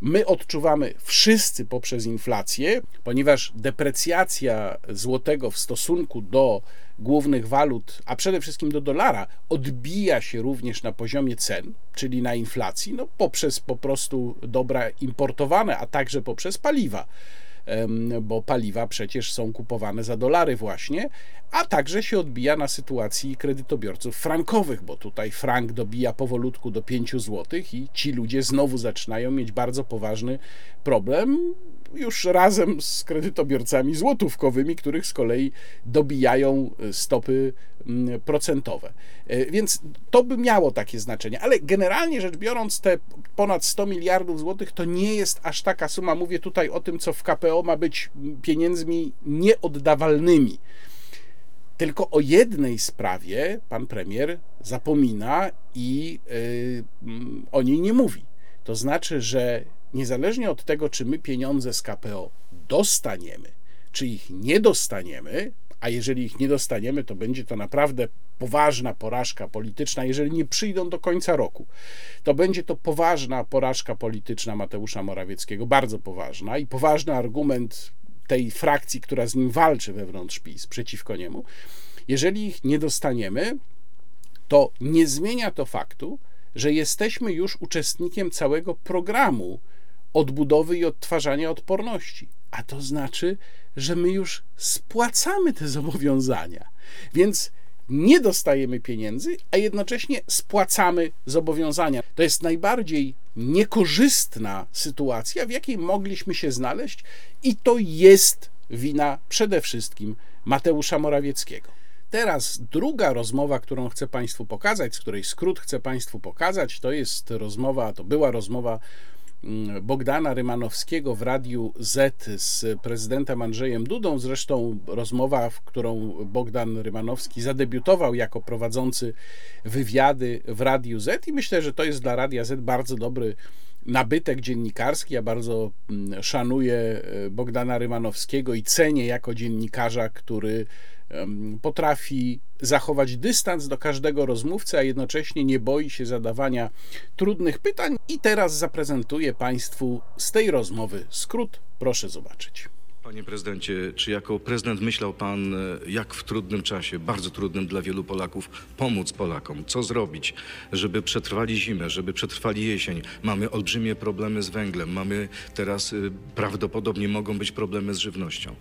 my odczuwamy wszyscy poprzez inflację, ponieważ deprecjacja złotego w stosunku do głównych walut, a przede wszystkim do dolara, odbija się również na poziomie cen, czyli na inflacji, no poprzez po prostu dobra importowane, a także poprzez paliwa bo paliwa przecież są kupowane za dolary właśnie, a także się odbija na sytuacji kredytobiorców frankowych, bo tutaj frank dobija powolutku do 5 zł i ci ludzie znowu zaczynają mieć bardzo poważny problem, już razem z kredytobiorcami złotówkowymi, których z kolei dobijają e, stopy mm, procentowe. E, więc to by miało takie znaczenie, ale generalnie rzecz biorąc, te ponad 100 miliardów złotych to nie jest aż taka suma. Mówię tutaj o tym, co w KPO ma być pieniędzmi nieoddawalnymi. Tylko o jednej sprawie pan premier zapomina i yy, o niej nie mówi. To znaczy, że niezależnie od tego, czy my pieniądze z KPO dostaniemy, czy ich nie dostaniemy, a jeżeli ich nie dostaniemy, to będzie to naprawdę poważna porażka polityczna, jeżeli nie przyjdą do końca roku. To będzie to poważna porażka polityczna Mateusza Morawieckiego, bardzo poważna i poważny argument tej frakcji, która z nim walczy wewnątrz PiS przeciwko niemu. Jeżeli ich nie dostaniemy, to nie zmienia to faktu, że jesteśmy już uczestnikiem całego programu odbudowy i odtwarzania odporności. A to znaczy, że my już spłacamy te zobowiązania. Więc nie dostajemy pieniędzy, a jednocześnie spłacamy zobowiązania. To jest najbardziej niekorzystna sytuacja, w jakiej mogliśmy się znaleźć, i to jest wina przede wszystkim Mateusza Morawieckiego. Teraz druga rozmowa, którą chcę Państwu pokazać, z której skrót chcę Państwu pokazać, to jest rozmowa, to była rozmowa Bogdana Rymanowskiego w Radiu Z z prezydentem Andrzejem Dudą. Zresztą rozmowa, w którą Bogdan Rymanowski zadebiutował jako prowadzący wywiady w Radiu Z i myślę, że to jest dla Radia Z bardzo dobry nabytek dziennikarski. Ja bardzo mm, szanuję e, Bogdana Rymanowskiego i cenię jako dziennikarza, który potrafi zachować dystans do każdego rozmówcy, a jednocześnie nie boi się zadawania trudnych pytań. I teraz zaprezentuję Państwu z tej rozmowy skrót. Proszę zobaczyć. Panie prezydencie, czy jako prezydent myślał pan, e, jak w trudnym czasie, bardzo trudnym dla wielu Polaków, pomóc Polakom? Co zrobić, żeby przetrwali zimę, żeby przetrwali jesień? Mamy olbrzymie problemy z węglem, mamy teraz e, prawdopodobnie mogą być problemy z żywnością.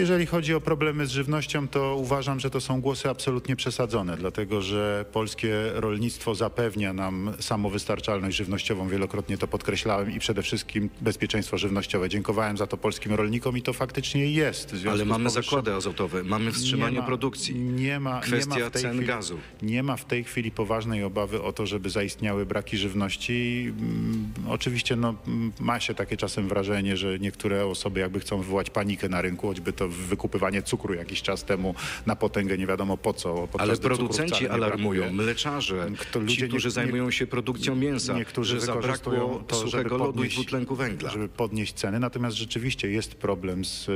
Jeżeli chodzi o problemy z żywnością, to uważam, że to są głosy absolutnie przesadzone, dlatego że polskie rolnictwo zapewnia nam samowystarczalność żywnościową. Wielokrotnie to podkreślałem i przede wszystkim bezpieczeństwo żywnościowe. Dziękowałem za to polskim rolnikom i to faktycznie jest. Ale mamy zakłady azotowe, mamy wstrzymanie nie ma- produkcji. Nie ma, Kwestia nie ma cen chwili, gazu. Nie ma w tej chwili poważnej obawy o to, żeby zaistniały braki żywności. Mm, Oczywiście no, mm, ma się takie czasem wrażenie, że niektóre osoby jakby chcą wywołać panikę na rynku, choćby to wykupywanie cukru jakiś czas temu na potęgę nie wiadomo po co. Ale producenci alarmują, mleczarze, Kto- ci, ludzie którzy nie- zajmują się produkcją mięsa, Niektórzy że zabrakło to, żeby suchego lodu i podnieść- dwutlenku węgla. Żeby podnieść ceny. Natomiast rzeczywiście jest problem z,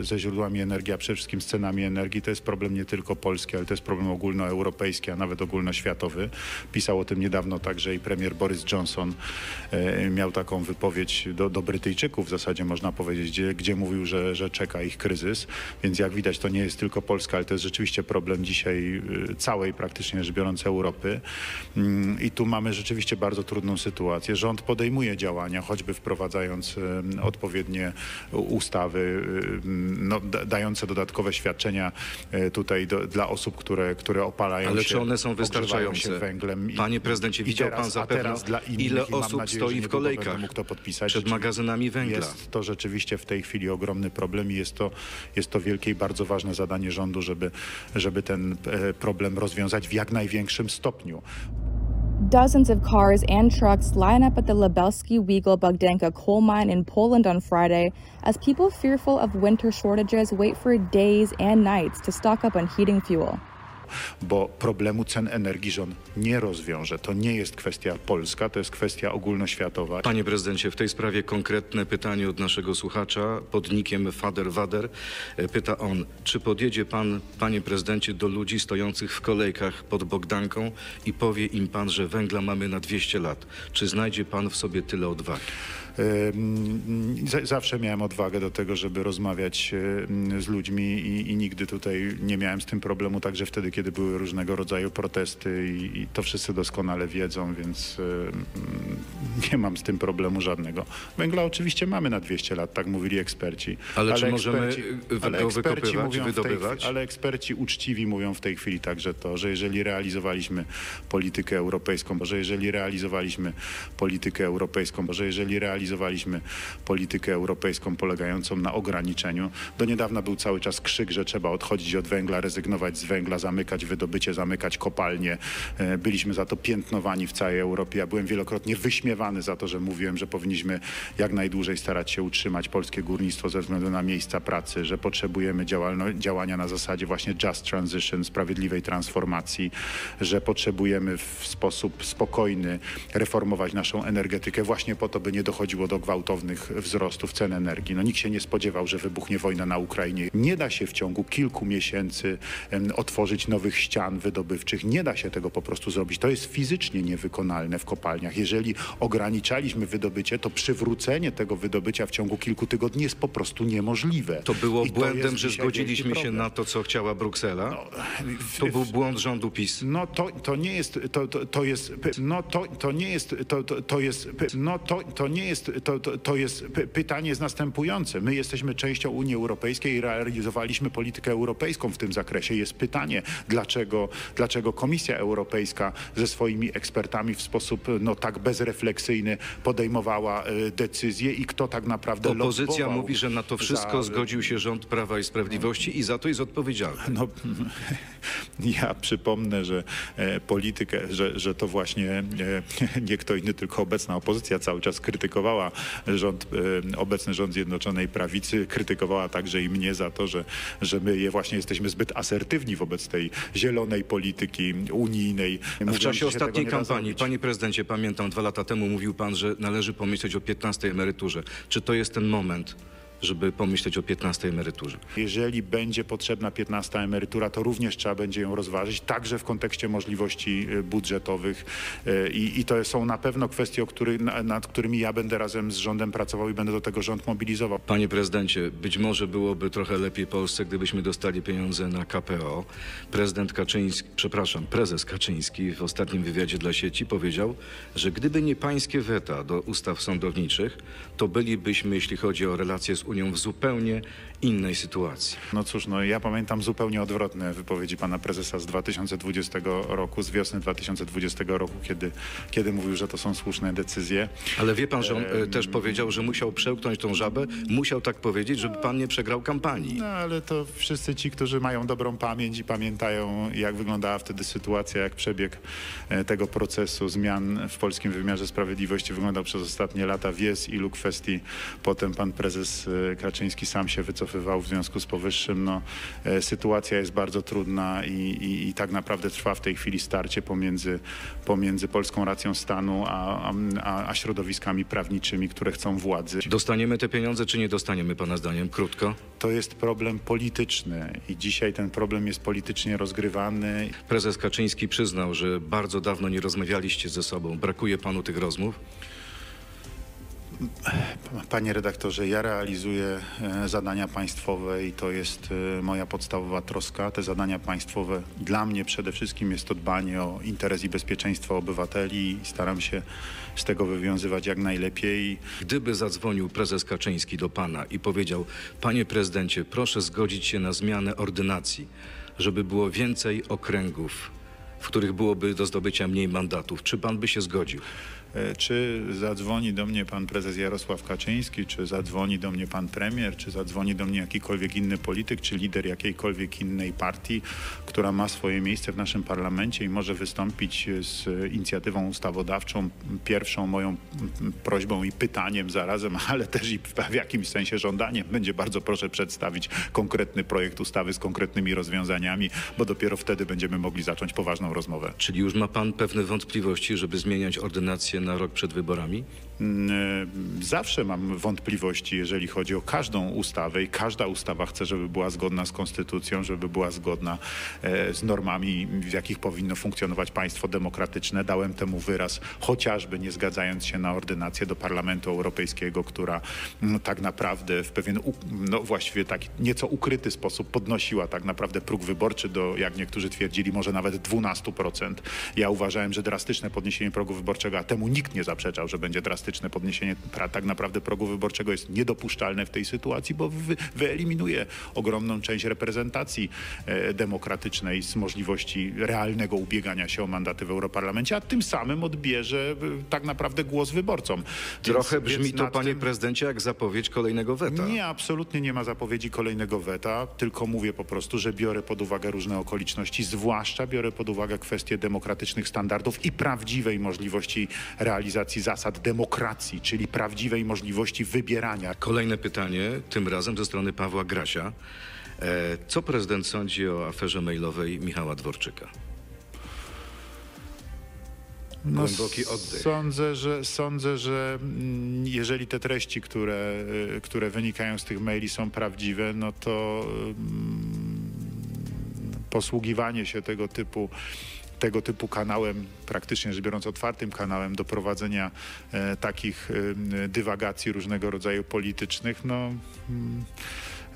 e, ze źródłami energii, a przede wszystkim z cenami energii. To jest problem nie tylko polski, ale to jest problem ogólnoeuropejski, a nawet ogólnoświatowy. Pisał o tym niedawno także i premier Boris Johnson. E, miał taką wypowiedź do, do Brytyjczyków w zasadzie można powiedzieć, gdzie, gdzie mówił, że, że czeka ich kryzys. Więc jak widać to nie jest tylko Polska, ale to jest rzeczywiście problem dzisiaj e, całej praktycznie rzecz biorąc Europy. Mm, I tu mamy rzeczywiście bardzo trudną sytuację. Rząd podejmuje działania, choćby wprowadzając em, odpowiednie ustawy, em, no, da- dające dodatkowe świadczenia tutaj do, dla osób, które, które opalają Ale się, czy one są wystarczające? się węglem. I- Panie prezydencie, widział teraz, pan zapewne, teraz dla innych, ile osób nadzieję, stoi w kolejkach przed magazynami węgla. Jest to rzeczywiście w tej chwili ogromny problem i jest to, jest to wielkie i bardzo ważne zadanie rządu, żeby, żeby ten e, problem rozwiązać w jak największym stopniu. Dozens of cars and trucks line up at the Lebelski Weigel Bogdanka coal mine in Poland on Friday as people fearful of winter shortages wait for days and nights to stock up on heating fuel. Bo problemu cen energii rząd nie rozwiąże. To nie jest kwestia polska, to jest kwestia ogólnoświatowa. Panie prezydencie, w tej sprawie konkretne pytanie od naszego słuchacza pod nikiem Fader Wader. Pyta on, czy podjedzie pan, panie prezydencie, do ludzi stojących w kolejkach pod Bogdanką i powie im pan, że węgla mamy na 200 lat? Czy znajdzie pan w sobie tyle odwagi? Zawsze miałem odwagę do tego, żeby rozmawiać z ludźmi i, i nigdy tutaj nie miałem z tym problemu, także wtedy, kiedy były różnego rodzaju protesty i, i to wszyscy doskonale wiedzą, więc nie mam z tym problemu żadnego. Węgla oczywiście mamy na 200 lat, tak mówili eksperci. Ale czy możemy, y, ale go eksperci mówią tej wydobywać? chwili- ale eksperci uczciwi mówią w tej chwili także to, że jeżeli realizowaliśmy politykę europejską, że jeżeli realizowaliśmy politykę europejską, że jeżeli realizowaliśmy politykę europejską polegającą na ograniczeniu, do niedawna był cały czas krzyk, że trzeba odchodzić od węgla, rezygnować z węgla, zamykać wydobycie, zamykać kopalnie. E, Byliśmy za to piętnowani w całej Europie. Ja byłem wielokrotnie wyśmiewany za to, że mówiłem, że powinniśmy jak najdłużej starać się utrzymać polskie górnictwo ze względu na miejsca pracy, że potrzebujemy działania na zasadzie właśnie just transition, sprawiedliwej transformacji, że potrzebujemy w sposób spokojny reformować naszą energetykę właśnie po to, by nie dochodziło do gwałtownych wzrostów cen energii. No nikt się nie spodziewał, że wybuchnie wojna na Ukrainie. Nie da się w ciągu kilku miesięcy otworzyć nowych ścian wydobywczych. Nie da się tego po prostu zrobić. To jest fizycznie niewykonalne w kopalniach. Jeżeli ograniczaliśmy wydobycie, to przywrócenie tego wydobycia w ciągu kilku tygodni jest po prostu niemożliwe. To było I to błędem, jest że zgodziliśmy się na to, co chciała Bruksela? To był błąd rządu PiS. No to, to nie jest, to, to, to jest, no to, to nie jest, to, to, to jest, no to, to nie jest, to, to, to jest, py- pytanie jest następujące. My jesteśmy częścią Unii Europejskiej i realizowaliśmy politykę europejską w tym zakresie. Jest pytanie, dlaczego, dlaczego Komisja Europejska ze swoimi ekspertami w sposób no, tak bezrefleksyjny podejmowała e, decyzje i kto tak naprawdę Opozycja mówi, że na to wszystko za- zgodził się rząd Prawa i Sprawiedliwości i za to jest odpowiedzialny. No, ja przypomnę, że e, politykę, że, że to właśnie e, nie kto inny, tylko obecna opozycja cały czas krytykowała rząd, e, obecny rząd Zjednoczonej Prawicy, krytykowała także i mnie za to, że, że my je właśnie jesteśmy zbyt asertywni wobec tej zielonej polityki unijnej. W czasie ostatniej kampanii, panie prezydencie, pamiętam, dwa lata temu mówił pan, że należy pomyśleć o 15 emeryturze. Czy to jest ten moment, żeby pomyśleć o 15 emeryturze? Jeżeli będzie potrzebna 15 emerytura, to również trzeba będzie ją rozważyć, także w kontekście możliwości y, budżetowych. Y, I, i to są na pewno kwestie, o który, na, nad którymi ja będę razem z rządem pracował i będę do tego rząd mobilizował. Panie prezydencie, być może byłoby trochę lepiej Polsce, gdybyśmy dostali pieniądze na KPO. Prezydent Kaczyński, przepraszam, prezes Kaczyński w ostatnim wywiadzie dla sieci powiedział, że gdyby nie pańskie weta do ustaw sądowniczych, to bylibyśmy, jeśli chodzi o relacje z Unią Unią w zupełnie innej sytuacji. No cóż, no ja pamiętam zupełnie odwrotne wypowiedzi pana prezesa z 2020 roku, z wiosny 2020 roku, kiedy, kiedy mówił, że to są słuszne decyzje. Ale wie pan, że on e, też powiedział, że musiał przełknąć tą żabę, musiał tak powiedzieć, żeby pan nie przegrał kampanii. No ale to wszyscy ci, którzy mają dobrą pamięć i pamiętają, jak wyglądała wtedy sytuacja, jak przebieg e, tego procesu zmian w polskim wymiarze sprawiedliwości wyglądał przez ostatnie lata, wie z ilu kwestii potem pan prezes e, Kaczyński sam się wycofywał w związku z powyższym. No, e, sytuacja jest bardzo trudna i, i, i tak naprawdę trwa w tej chwili starcie pomiędzy, pomiędzy polską racją stanu a, a, a środowiskami prawniczymi, które chcą władzy. Dostaniemy te pieniądze, czy nie dostaniemy, pana zdaniem? Krótko. To jest problem polityczny i dzisiaj ten problem jest politycznie rozgrywany. Prezes Kaczyński przyznał, że bardzo dawno nie rozmawialiście ze sobą. Brakuje panu tych rozmów? Panie redaktorze, ja realizuję e, zadania państwowe i to jest e, moja podstawowa troska. Te zadania państwowe dla mnie przede wszystkim jest to dbanie o interes i bezpieczeństwo obywateli i staram się z tego wywiązywać jak najlepiej. Gdyby zadzwonił prezes Kaczyński do pana i powiedział: Panie prezydencie, proszę zgodzić się na zmianę ordynacji, żeby było więcej okręgów, w których byłoby do zdobycia mniej mandatów, czy pan by się zgodził? E, Czy zadzwoni do mnie pan prezes Jarosław Kaczyński, czy zadzwoni do mnie pan premier, czy zadzwoni do mnie jakikolwiek inny polityk, czy lider jakiejkolwiek innej partii, która ma swoje miejsce w naszym parlamencie i może wystąpić z inicjatywą ustawodawczą, pierwszą moją prośbą i pytaniem zarazem, ale też i w jakimś sensie żądaniem, będzie bardzo proszę przedstawić konkretny projekt ustawy z konkretnymi rozwiązaniami, bo dopiero wtedy będziemy mogli zacząć poważną rozmowę. Czyli już ma pan pewne wątpliwości, żeby zmieniać ordynację na rok przed wyborami? Mm, Zawsze mam wątpliwości, jeżeli chodzi o każdą ustawę i każda ustawa chce, żeby była zgodna z konstytucją, żeby była zgodna e, z normami, w jakich powinno funkcjonować państwo demokratyczne. Dałem temu wyraz, chociażby nie zgadzając się na ordynację do Parlamentu Europejskiego, która mm, tak naprawdę w pewien, no właściwie tak nieco ukryty sposób podnosiła tak naprawdę próg wyborczy do, jak niektórzy twierdzili, może nawet 12%. Ja uważałem, że drastyczne podniesienie progu wyborczego, a temu nikt nie zaprzeczał, że będzie drastyczne podniesienie pra, tak naprawdę progu wyborczego jest niedopuszczalne w tej sytuacji, bo wy, wyeliminuje ogromną część reprezentacji e, demokratycznej z możliwości realnego ubiegania się o mandaty w Europarlamencie, a tym samym odbierze e, tak naprawdę głos wyborcom. Więc- Trochę brzmi więc to, panie tym- prezydencie, jak zapowiedź kolejnego weta. nie, absolutnie nie ma zapowiedzi kolejnego weta, tylko mówię po prostu, że biorę pod uwagę różne okoliczności, zwłaszcza biorę pod uwagę kwestie demokratycznych standardów i prawdziwej możliwości realizacji zasad demokracji, czyli prawdziwej możliwości wybierania. Kolejne pytanie, tym razem ze strony Pawła Grasia. E, Co prezydent sądzi o aferze mailowej Michała Dworczyka? Głęboki oddech. Sądzę, że, sądzę, że mm, jeżeli te treści, które, y, które wynikają z tych maili są prawdziwe, no to mm, posługiwanie się tego typu tego typu kanałem, praktycznie rzecz biorąc otwartym kanałem do prowadzenia e, takich e, dywagacji różnego rodzaju politycznych, no mm,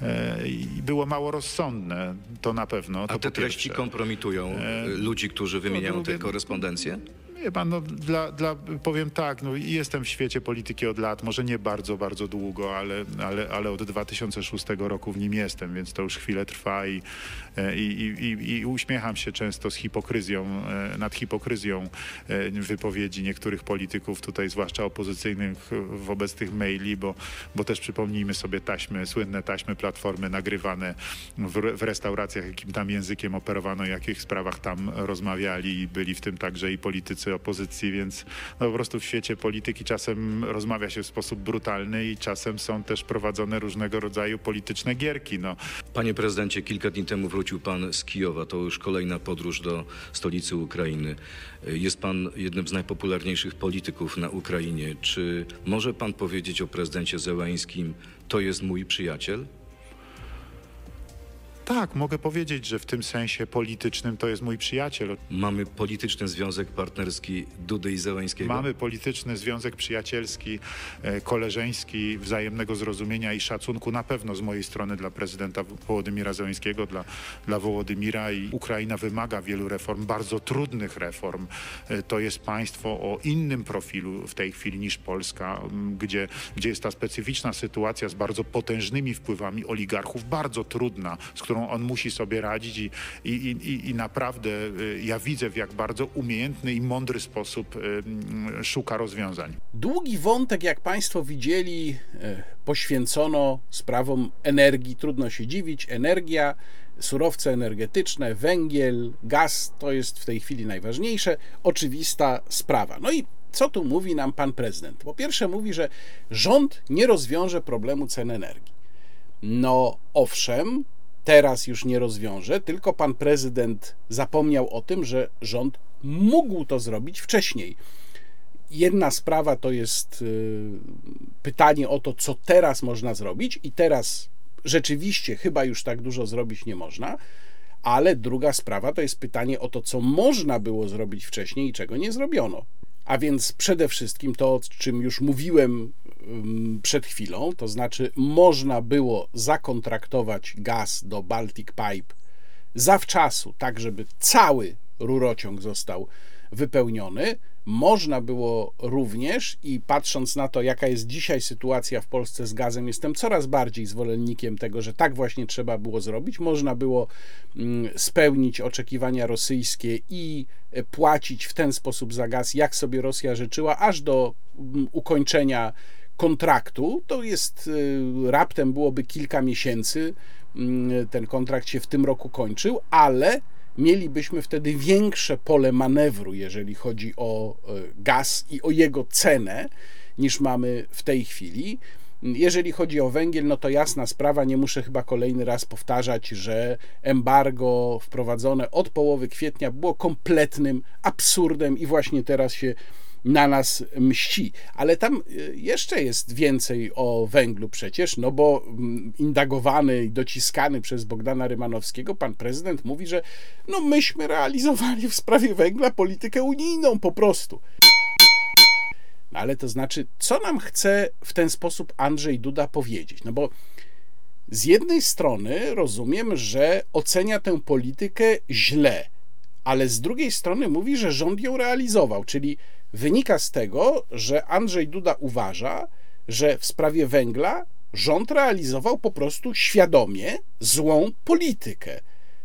e, było mało rozsądne, to na pewno. To A te treści kompromitują e, ludzi, którzy wymieniają drugie- tę korespondencję? Wie pan, no, dla, dla, powiem tak, no, jestem w świecie polityki od lat, może nie bardzo, bardzo długo, ale, ale, ale od 2006 roku w nim jestem, więc to już chwilę trwa i, e, i, i, i, i uśmiecham się często z hipokryzją, e, nad hipokryzją e, wypowiedzi niektórych polityków, tutaj zwłaszcza opozycyjnych e, wobec tych maili, bo, bo też przypomnijmy sobie taśmy, słynne taśmy Platformy nagrywane w, w restauracjach, jakim tam językiem operowano, w jakich sprawach tam rozmawiali i byli w tym także i politycy opozycji, więc no po prostu w świecie polityki czasem rozmawia się w sposób brutalny i czasem są też prowadzone różnego rodzaju polityczne gierki. No. Panie prezydencie, kilka dni temu wrócił pan z Kijowa. To już kolejna podróż do stolicy Ukrainy. Jest pan jednym z najpopularniejszych polityków na Ukrainie. Czy może pan powiedzieć o prezydencie Zełańskim, to jest mój przyjaciel? Tak, mogę powiedzieć, że w tym sensie politycznym to jest mój przyjaciel. Mamy polityczny związek partnerski Dudy i Zeleńskiego. Mamy polityczny związek przyjacielski, e, koleżeński, wzajemnego zrozumienia i szacunku na pewno z mojej strony dla prezydenta Wołodymira Zeleńskiego, dla, dla Wołodymira i Ukraina wymaga wielu reform, bardzo trudnych reform. E, To jest państwo o innym profilu w tej chwili niż Polska, gdzie, gdzie jest ta specyficzna sytuacja z bardzo potężnymi wpływami oligarchów, bardzo trudna, z którą on musi sobie radzić i, i, i, i naprawdę e, ja widzę w jak bardzo umiejętny i mądry sposób e, m, szuka rozwiązań. Długi wątek, jak Państwo widzieli, e, poświęcono sprawom energii. Trudno się dziwić. Energia, surowce energetyczne, węgiel, gaz to jest w tej chwili najważniejsze. Oczywista sprawa. No i co tu mówi nam pan prezydent? Po pierwsze, mówi, że rząd nie rozwiąże problemu cen energii. No owszem, teraz już nie rozwiąże, tylko pan prezydent zapomniał o tym, że rząd mógł to zrobić wcześniej. Jedna sprawa to jest y, pytanie o to, co teraz można zrobić, i teraz rzeczywiście chyba już tak dużo zrobić nie można, ale druga sprawa to jest pytanie o to, co można było zrobić wcześniej i czego nie zrobiono. A więc przede wszystkim to, o czym już mówiłem ym, przed chwilą, to znaczy można było zakontraktować gaz do Baltic Pipe zawczasu, tak żeby cały rurociąg został wypełniony. Można było również, i patrząc na to, jaka jest dzisiaj sytuacja w Polsce z gazem, jestem coraz bardziej zwolennikiem tego, że tak właśnie trzeba było zrobić. Można było mm, spełnić oczekiwania rosyjskie i e, płacić w ten sposób za gaz, jak sobie Rosja życzyła, aż do mm, ukończenia kontraktu. To jest y, raptem byłoby kilka miesięcy. Mm, Ten kontrakt się w tym roku kończył, ale mielibyśmy wtedy większe pole manewru, jeżeli chodzi o e, gaz i o jego cenę, niż mamy w tej chwili. Jeżeli chodzi o węgiel, no to jasna sprawa, nie muszę chyba kolejny raz powtarzać, że embargo wprowadzone od połowy kwietnia było kompletnym absurdem i właśnie teraz się na nas mści. Ale tam y, jeszcze jest więcej o węglu przecież, no bo mm, indagowany i dociskany przez Bogdana Rymanowskiego pan prezydent mówi, że no myśmy realizowali w sprawie węgla politykę unijną po prostu. No ale to znaczy, co nam chce w ten sposób Andrzej Duda powiedzieć? No bo z jednej strony rozumiem, że ocenia tę politykę źle, ale z drugiej strony mówi, że rząd ją realizował, czyli wynika z tego, że Andrzej Duda uważa, że w sprawie węgla rząd realizował po prostu świadomie złą politykę.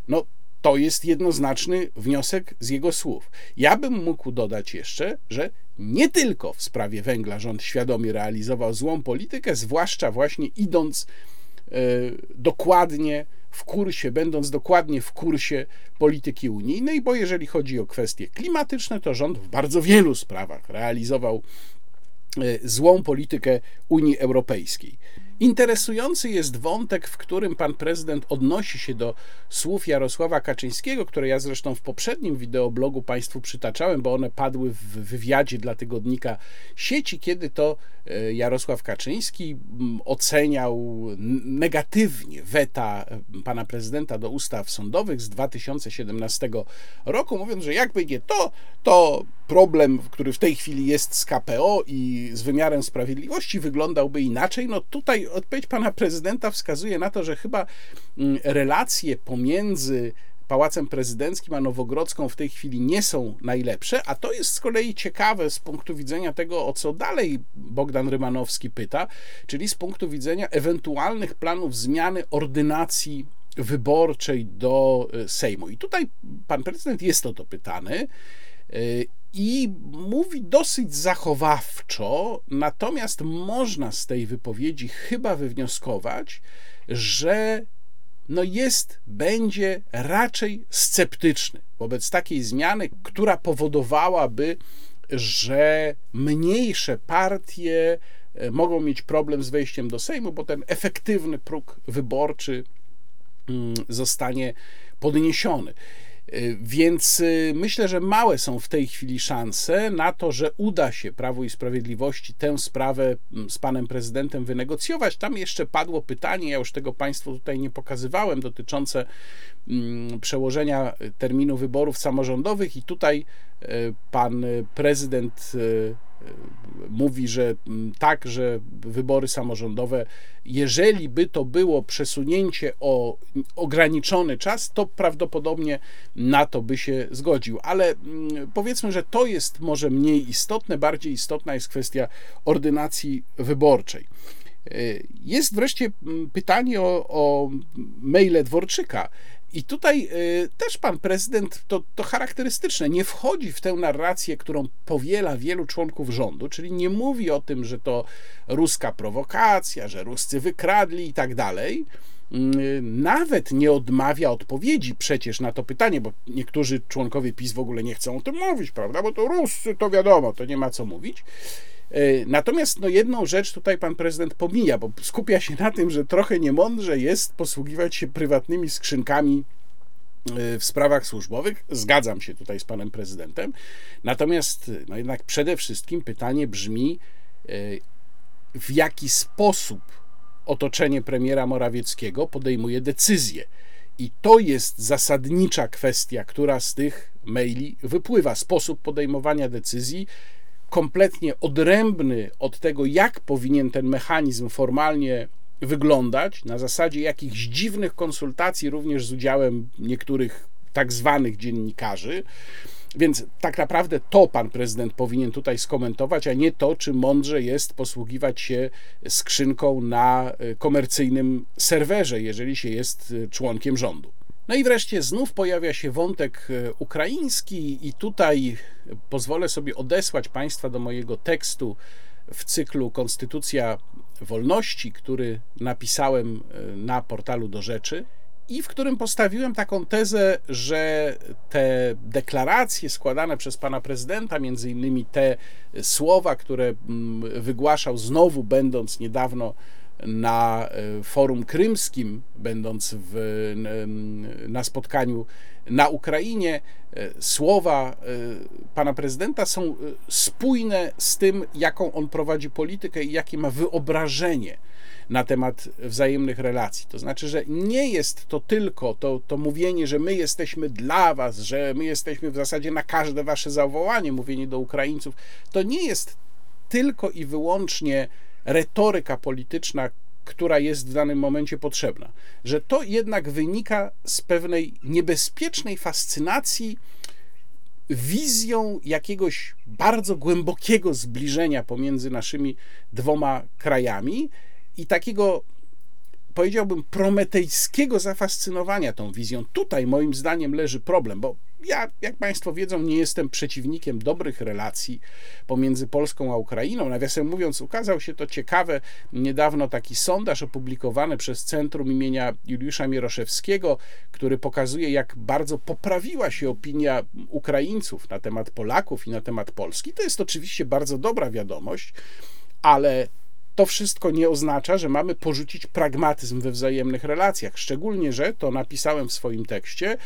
No, to jest jednoznaczny wniosek z jego słów. Ja bym mógł dodać jeszcze, że nie tylko w sprawie węgla rząd świadomie realizował złą politykę, zwłaszcza właśnie idąc e, dokładnie w kursie, będąc dokładnie w kursie polityki unijnej, bo jeżeli chodzi o kwestie klimatyczne, to rząd w bardzo wielu sprawach realizował e, złą politykę Unii Europejskiej. Interesujący jest wątek, w którym pan prezydent odnosi się do słów Jarosława Kaczyńskiego, które ja zresztą w poprzednim wideoblogu Państwu przytaczałem, bo one padły w wywiadzie dla tygodnika sieci, kiedy to e, Jarosław Kaczyński mm, oceniał negatywnie weta e, pana prezydenta do ustaw sądowych z 2017 roku, mówiąc, że jakby nie to, to problem, który w tej chwili jest z KPO i z wymiarem sprawiedliwości wyglądałby inaczej. No tutaj odpowiedź pana prezydenta wskazuje na to, że chyba mm, relacje pomiędzy Pałacem Prezydenckim a Nowogrodzką w tej chwili nie są najlepsze, a to jest z kolei ciekawe z punktu widzenia tego, o co dalej Bogdan Rymanowski pyta, czyli z punktu widzenia ewentualnych planów zmiany ordynacji wyborczej do e, Sejmu. I tutaj pan prezydent jest o to pytany e, i mówi dosyć zachowawczo, natomiast można z tej wypowiedzi chyba wywnioskować, że no jest, będzie raczej sceptyczny wobec takiej zmiany, która powodowałaby, że mniejsze partie e, mogą mieć problem z wejściem do Sejmu, bo ten efektywny próg wyborczy mm, zostanie podniesiony. Więc y, myślę, że małe są w tej chwili szanse na to, że uda się Prawu i Sprawiedliwości tę sprawę mm, z panem prezydentem wynegocjować. Tam jeszcze padło pytanie, ja już tego Państwu tutaj nie pokazywałem, dotyczące mm, przełożenia terminu wyborów samorządowych, i tutaj y, pan prezydent y, mówi, że mm, tak, że wybory samorządowe, jeżeli by to było przesunięcie o ograniczony czas, to prawdopodobnie na to by się zgodził. Ale mm, powiedzmy, że to jest może mniej istotne, bardziej istotna jest kwestia ordynacji wyborczej. Jest wreszcie mm, pytanie o, o maile Dworczyka. I tutaj y, też pan prezydent, to, to charakterystyczne, nie wchodzi w tę narrację, którą powiela wielu członków rządu, czyli nie mówi o tym, że to ruska prowokacja, że Ruscy wykradli i tak dalej. Y, nawet nie odmawia odpowiedzi przecież na to pytanie, bo niektórzy członkowie PiS w ogóle nie chcą o tym mówić, prawda? Bo to Ruscy, to wiadomo, to nie ma co mówić. Y, natomiast no, jedną rzecz tutaj pan prezydent pomija, bo skupia się na tym, że trochę niemądrze jest posługiwać się prywatnymi skrzynkami y, w sprawach służbowych. Zgadzam się tutaj z panem prezydentem. Natomiast no jednak przede wszystkim pytanie brzmi, w jaki sposób otoczenie premiera Morawieckiego podejmuje decyzje. I to jest zasadnicza kwestia, która z tych maili wypływa. Sposób podejmowania decyzji, kompletnie odrębny od tego, jak powinien ten mechanizm formalnie wyglądać, na zasadzie jakichś dziwnych konsultacji, również z udziałem niektórych tak zwanych dziennikarzy. Więc tak naprawdę to pan prezydent powinien tutaj skomentować, a nie to, czy mądrze jest posługiwać się skrzynką na e, komercyjnym serwerze, jeżeli się jest e, członkiem rządu. No i wreszcie znów pojawia się wątek e, ukraiński, i tutaj pozwolę sobie odesłać Państwa do mojego tekstu w cyklu Konstytucja Wolności, który napisałem na portalu do rzeczy i w którym postawiłem taką tezę, że te deklaracje składane przez pana prezydenta, między innymi te słowa, które mm, wygłaszał znowu, będąc niedawno na e, forum krymskim, będąc w, na spotkaniu na Ukrainie, e, słowa e, pana prezydenta są spójne z tym, jaką on prowadzi politykę i jakie ma wyobrażenie na temat wzajemnych relacji. To znaczy, że nie jest to tylko to, to mówienie, że my jesteśmy dla was, że my jesteśmy w zasadzie na każde wasze zawołanie, mówienie do Ukraińców. To nie jest tylko i wyłącznie retoryka polityczna, która jest w danym momencie potrzebna. Że to jednak wynika z pewnej niebezpiecznej fascynacji wizją jakiegoś bardzo głębokiego zbliżenia pomiędzy naszymi dwoma krajami i takiego powiedziałbym, prometejskiego zafascynowania tą wizją. Tutaj moim zdaniem leży problem, bo ja, jak Państwo wiedzą, nie jestem przeciwnikiem dobrych relacji pomiędzy Polską a Ukrainą. Nawiasem mówiąc, ukazał się to ciekawe niedawno taki sondaż opublikowany przez Centrum imienia Juliusza Mieroszewskiego, który pokazuje, jak bardzo poprawiła się opinia Ukraińców na temat Polaków i na temat Polski. To jest oczywiście bardzo dobra wiadomość, ale to wszystko nie oznacza, że mamy porzucić pragmatyzm we wzajemnych relacjach. Szczególnie, że to napisałem w swoim tekście.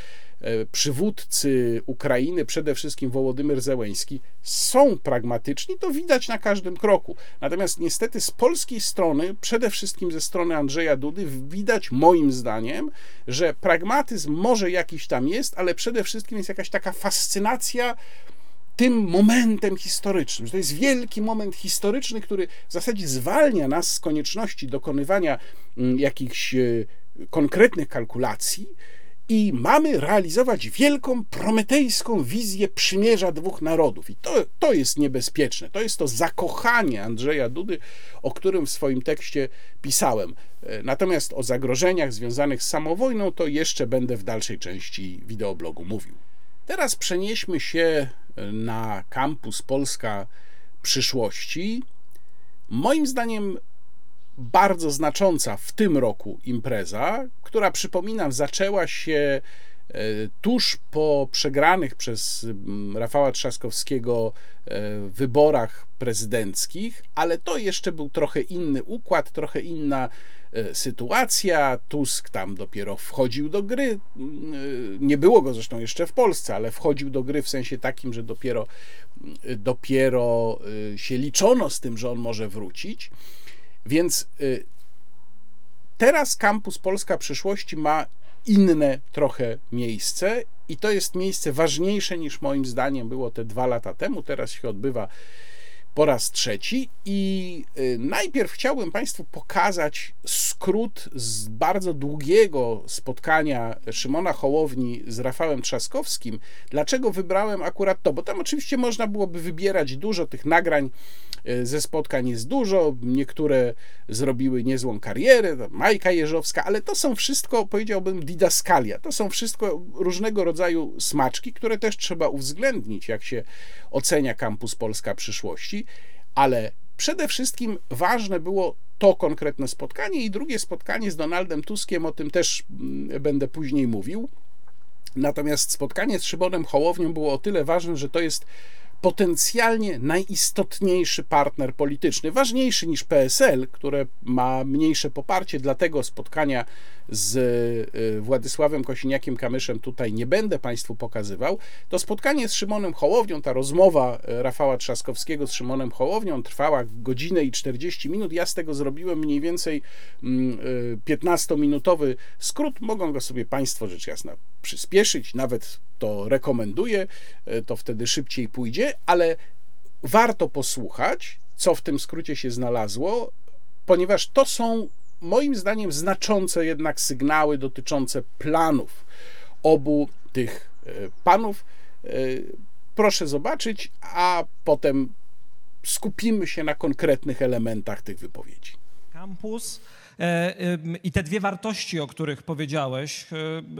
E, przywódcy Ukrainy, przede wszystkim Wołodymyr Zełęński, są pragmatyczni, to widać na każdym kroku. Natomiast niestety z polskiej strony, przede wszystkim ze strony Andrzeja Dudy, widać moim zdaniem, że pragmatyzm może jakiś tam jest, ale przede wszystkim jest jakaś taka fascynacja tym momentem historycznym, że to jest wielki moment historyczny, który w zasadzie zwalnia nas z konieczności dokonywania mm, jakichś e, konkretnych kalkulacji i mamy realizować wielką prometejską wizję przymierza dwóch narodów. I to, to jest niebezpieczne. To jest to zakochanie Andrzeja Dudy, o którym w swoim tekście pisałem. E, natomiast o zagrożeniach związanych z samowojną to jeszcze będę w dalszej części wideoblogu mówił. Teraz przenieśmy się na kampus Polska przyszłości. Moim zdaniem bardzo znacząca w tym roku impreza, która przypominam zaczęła się e, tuż po przegranych przez mm, Rafała Trzaskowskiego e, wyborach prezydenckich, ale to jeszcze był trochę inny układ, trochę inna e, sytuacja. Tusk tam dopiero wchodził do gry. Mm, Nie było go zresztą jeszcze w Polsce, ale wchodził do gry w sensie takim, że dopiero, e, dopiero się liczono z tym, że on może wrócić. Więc e, teraz kampus Polska Przyszłości ma inne trochę miejsce i to jest miejsce ważniejsze niż moim zdaniem było te dwa lata temu. Teraz się odbywa po raz trzeci i y, najpierw chciałbym Państwu pokazać skrót z bardzo długiego spotkania Szymona Hołowni z Rafałem Trzaskowskim. Dlaczego wybrałem akurat to? Bo tam oczywiście można byłoby wybierać dużo tych nagrań y, ze spotkań jest dużo, niektóre zrobiły niezłą karierę, Majka Jeżowska, ale to są wszystko, powiedziałbym, didaskalia. To są wszystko różnego rodzaju smaczki, które też trzeba uwzględnić, jak się ocenia kampus Polska przyszłości, ale przede wszystkim ważne było to konkretne spotkanie i drugie spotkanie z Donaldem Tuskiem, o tym też mm, będę później mówił. Natomiast spotkanie z Szymonem Hołownią było o tyle ważne, że to jest potencjalnie najistotniejszy partner polityczny, ważniejszy niż PSL, które ma mniejsze poparcie, dlatego spotkania z y, Władysławem Kosiniakiem-Kamyszem tutaj nie będę Państwu pokazywał. To spotkanie z Szymonem Hołownią, ta rozmowa y, Rafała Trzaskowskiego z Szymonem Hołownią trwała godzinę i 40 minut. Ja z tego zrobiłem mniej więcej mm, y, 15-minutowy skrót. Mogą go sobie Państwo rzecz jasna przyspieszyć, nawet to rekomenduję, to wtedy szybciej pójdzie, ale warto posłuchać, co w tym skrócie się znalazło, ponieważ to są moim zdaniem znaczące jednak sygnały dotyczące planów obu tych e, panów. E, Proszę zobaczyć, a potem skupimy się na konkretnych elementach tych wypowiedzi. Kampus ym, i te dwie wartości, o których powiedziałeś,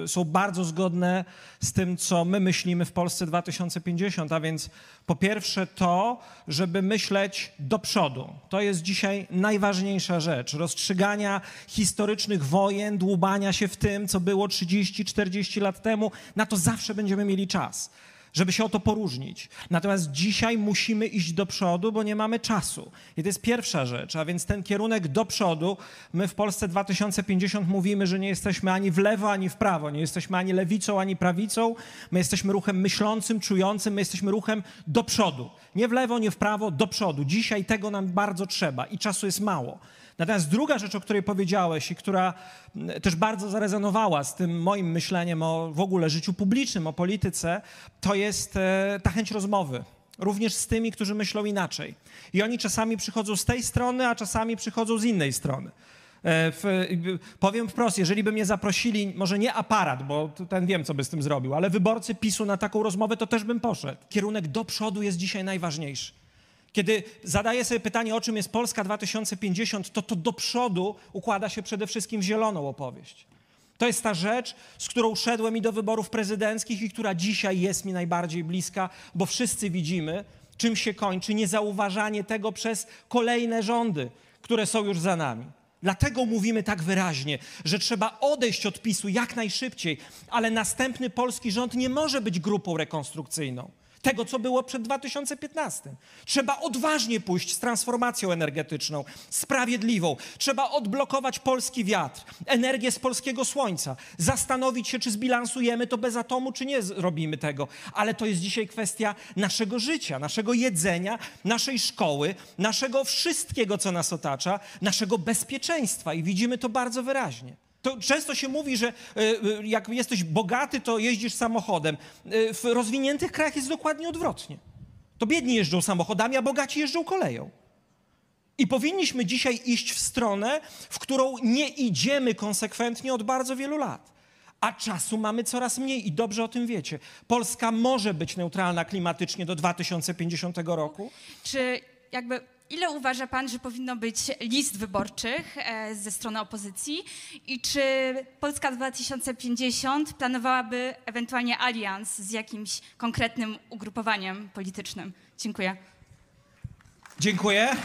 e, są bardzo zgodne z tym, co my myślimy w Polsce 2050, a więc po pierwsze to, żeby myśleć do przodu. To jest dzisiaj najważniejsza rzecz. Rozstrzygania historycznych wojen, dłubania się w tym, co było 30-40 lat temu, na to zawsze będziemy mieli czas żeby się o to poróżnić. Natomiast dzisiaj musimy iść do przodu, bo nie mamy czasu. I to jest pierwsza rzecz, a więc ten kierunek do przodu. My w Polsce 2050 mówimy, że nie jesteśmy ani w lewo, ani w prawo. Nie jesteśmy ani lewicą, ani prawicą. My jesteśmy ruchem myślącym, czującym, my jesteśmy ruchem do przodu. Nie w lewo, nie w prawo, do przodu. Dzisiaj tego nam bardzo trzeba i czasu jest mało. Natomiast druga rzecz, o której powiedziałeś i która mm, też bardzo zarezonowała z tym moim myśleniem o w ogóle życiu publicznym, o polityce, to jest e, ta chęć rozmowy. Również z tymi, którzy myślą inaczej. I oni czasami przychodzą z tej strony, a czasami przychodzą z innej strony. E, w, powiem wprost, jeżeli by mnie zaprosili, może nie aparat, bo ten wiem, co by z tym zrobił, ale wyborcy PiSu na taką rozmowę, to też bym poszedł. Kierunek do przodu jest dzisiaj najważniejszy. Kiedy zadaję sobie pytanie, o czym jest Polska 2050, to to do przodu układa się przede wszystkim w zieloną opowieść. To jest ta rzecz, z którą szedłem i do wyborów prezydenckich i która dzisiaj jest mi najbardziej bliska, bo wszyscy widzimy, czym się kończy niezauważanie tego przez kolejne rządy, które są już za nami. Dlatego mówimy tak wyraźnie, że trzeba odejść od PiSu jak najszybciej, ale następny polski rząd nie może być grupą rekonstrukcyjną tego, co było przed 2015. Trzeba odważnie pójść z transformacją energetyczną, sprawiedliwą. Trzeba odblokować polski wiatr, energię z polskiego słońca, zastanowić się, czy zbilansujemy to bez atomu, czy nie robimy tego. Ale to jest dzisiaj kwestia naszego życia, naszego jedzenia, naszej szkoły, naszego wszystkiego, co nas otacza, naszego bezpieczeństwa i widzimy to bardzo wyraźnie. To często się mówi, że e, e, jak jesteś bogaty, to jeździsz samochodem. E, W rozwiniętych krajach jest dokładnie odwrotnie. To biedni jeżdżą samochodami, a bogaci jeżdżą koleją. I powinniśmy dzisiaj iść w stronę, w którą nie idziemy konsekwentnie od bardzo wielu lat. A czasu mamy coraz mniej i dobrze o tym wiecie. Polska może być neutralna klimatycznie do 2050 roku. Czy jakby ile uważa pan, że powinno być list wyborczych e, ze strony opozycji i czy Polska 2050 planowałaby ewentualnie alians z jakimś konkretnym ugrupowaniem politycznym? Dziękuję. Dziękuję.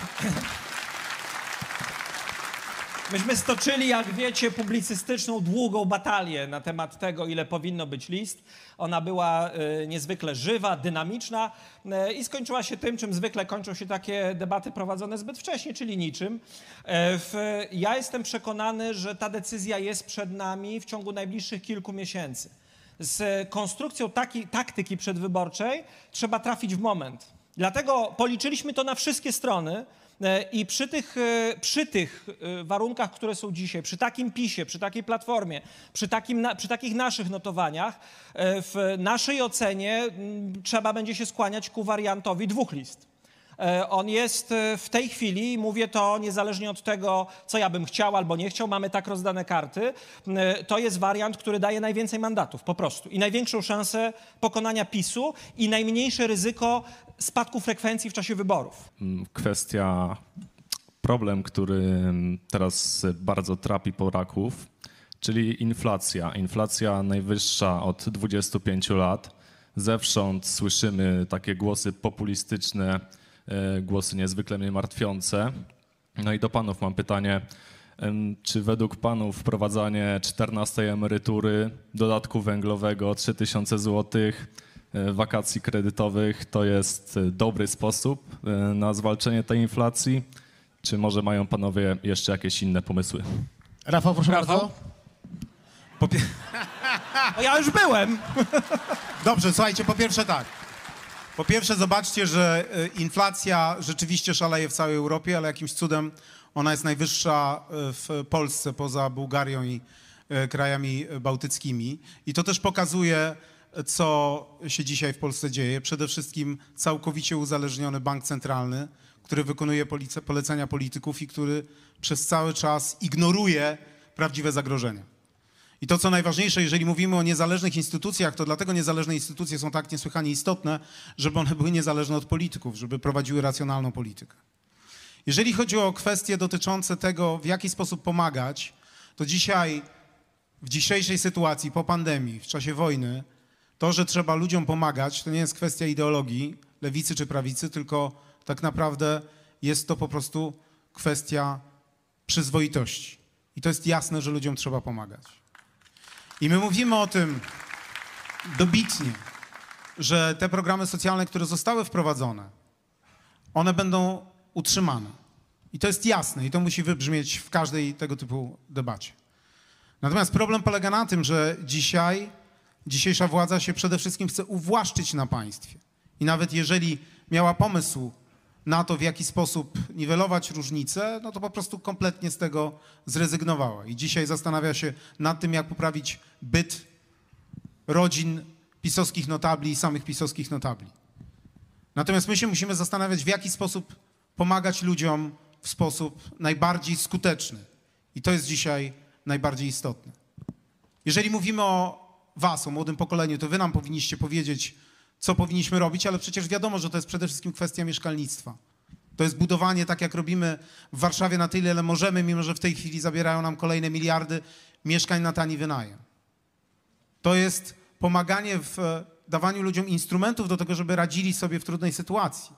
Myśmy stoczyli, jak wiecie, publicystyczną, długą batalię na temat tego, ile powinno być list. Ona była e, niezwykle żywa, dynamiczna e, i skończyła się tym, czym zwykle kończą się takie debaty prowadzone zbyt wcześnie, czyli niczym. E, w, ja jestem przekonany, że ta decyzja jest przed nami w ciągu najbliższych kilku miesięcy. Z konstrukcją taki, taktyki przedwyborczej trzeba trafić w moment. Dlatego policzyliśmy to na wszystkie strony. E, I przy tych, e, przy tych e, warunkach, które są dzisiaj, przy takim PiSie, przy takiej platformie, przy, takim, przy takich naszych notowaniach, w naszej ocenie mm, trzeba będzie się skłaniać ku wariantowi dwóch list. On jest w tej chwili, mówię to niezależnie od tego, co ja bym chciał albo nie chciał, mamy tak rozdane karty, to jest wariant, który daje najwięcej mandatów, po prostu. I największą szansę pokonania PiSu i najmniejsze ryzyko spadku frekwencji w czasie wyborów. Mm, kwestia, problem, który teraz bardzo trapi Polaków, czyli inflacja. Inflacja najwyższa od 25 lat. Zewsząd słyszymy takie głosy populistyczne, e, głosy niezwykle mnie martwiące. No i do panów mam pytanie, czy według panów wprowadzanie 14 emerytury, dodatku węglowego 3000 złotych, wakacji kredytowych to jest e, dobry sposób e, na zwalczenie tej inflacji? Czy może mają panowie jeszcze jakieś inne pomysły? Rafał, proszę Rafał? bardzo. Po pie- No ja już byłem. Dobrze, słuchajcie, po pierwsze tak. Po pierwsze zobaczcie, że inflacja rzeczywiście szaleje w całej Europie, ale jakimś cudem ona jest najwyższa w Polsce poza Bułgarią i krajami bałtyckimi. I to też pokazuje, co się dzisiaj w Polsce dzieje. Przede wszystkim całkowicie uzależniony bank centralny, który wykonuje polecenia polityków i który przez cały czas ignoruje prawdziwe zagrożenia. I to, co najważniejsze, jeżeli mówimy o niezależnych instytucjach, to dlatego niezależne instytucje są tak niesłychanie istotne, żeby one były niezależne od polityków, żeby prowadziły racjonalną politykę. Jeżeli chodzi o kwestie dotyczące tego, w jaki sposób pomagać, to dzisiaj, w dzisiejszej sytuacji, po pandemii, w czasie wojny, to, że trzeba ludziom pomagać, to nie jest kwestia ideologii, lewicy czy prawicy, tylko tak naprawdę jest to po prostu kwestia przyzwoitości. I to jest jasne, że ludziom trzeba pomagać. I my mówimy o tym dobitnie, że te programy socjalne, które zostały wprowadzone, one będą utrzymane. I to jest jasne i to musi wybrzmieć w każdej tego typu debacie. Natomiast problem polega na tym, że dzisiaj, dzisiejsza władza się przede wszystkim chce uwłaszczyć na państwie. I nawet jeżeli miała pomysł na to, w jaki sposób niwelować różnice, no to po prostu kompletnie z tego zrezygnowała. I dzisiaj zastanawia się nad tym, jak poprawić byt rodzin pisowskich notabli i samych pisowskich notabli. Natomiast my się musimy zastanawiać, w jaki sposób pomagać ludziom w sposób najbardziej skuteczny. I to jest dzisiaj najbardziej istotne. Jeżeli mówimy o Was, o młodym pokoleniu, to Wy nam powinniście powiedzieć, co powinniśmy robić, ale przecież wiadomo, że to jest przede wszystkim kwestia mieszkalnictwa. To jest budowanie, tak jak robimy w Warszawie na tyle, ile możemy, mimo że w tej chwili zabierają nam kolejne miliardy mieszkań na tani wynajem. To jest pomaganie w e, dawaniu ludziom instrumentów do tego, żeby radzili sobie w trudnej sytuacji.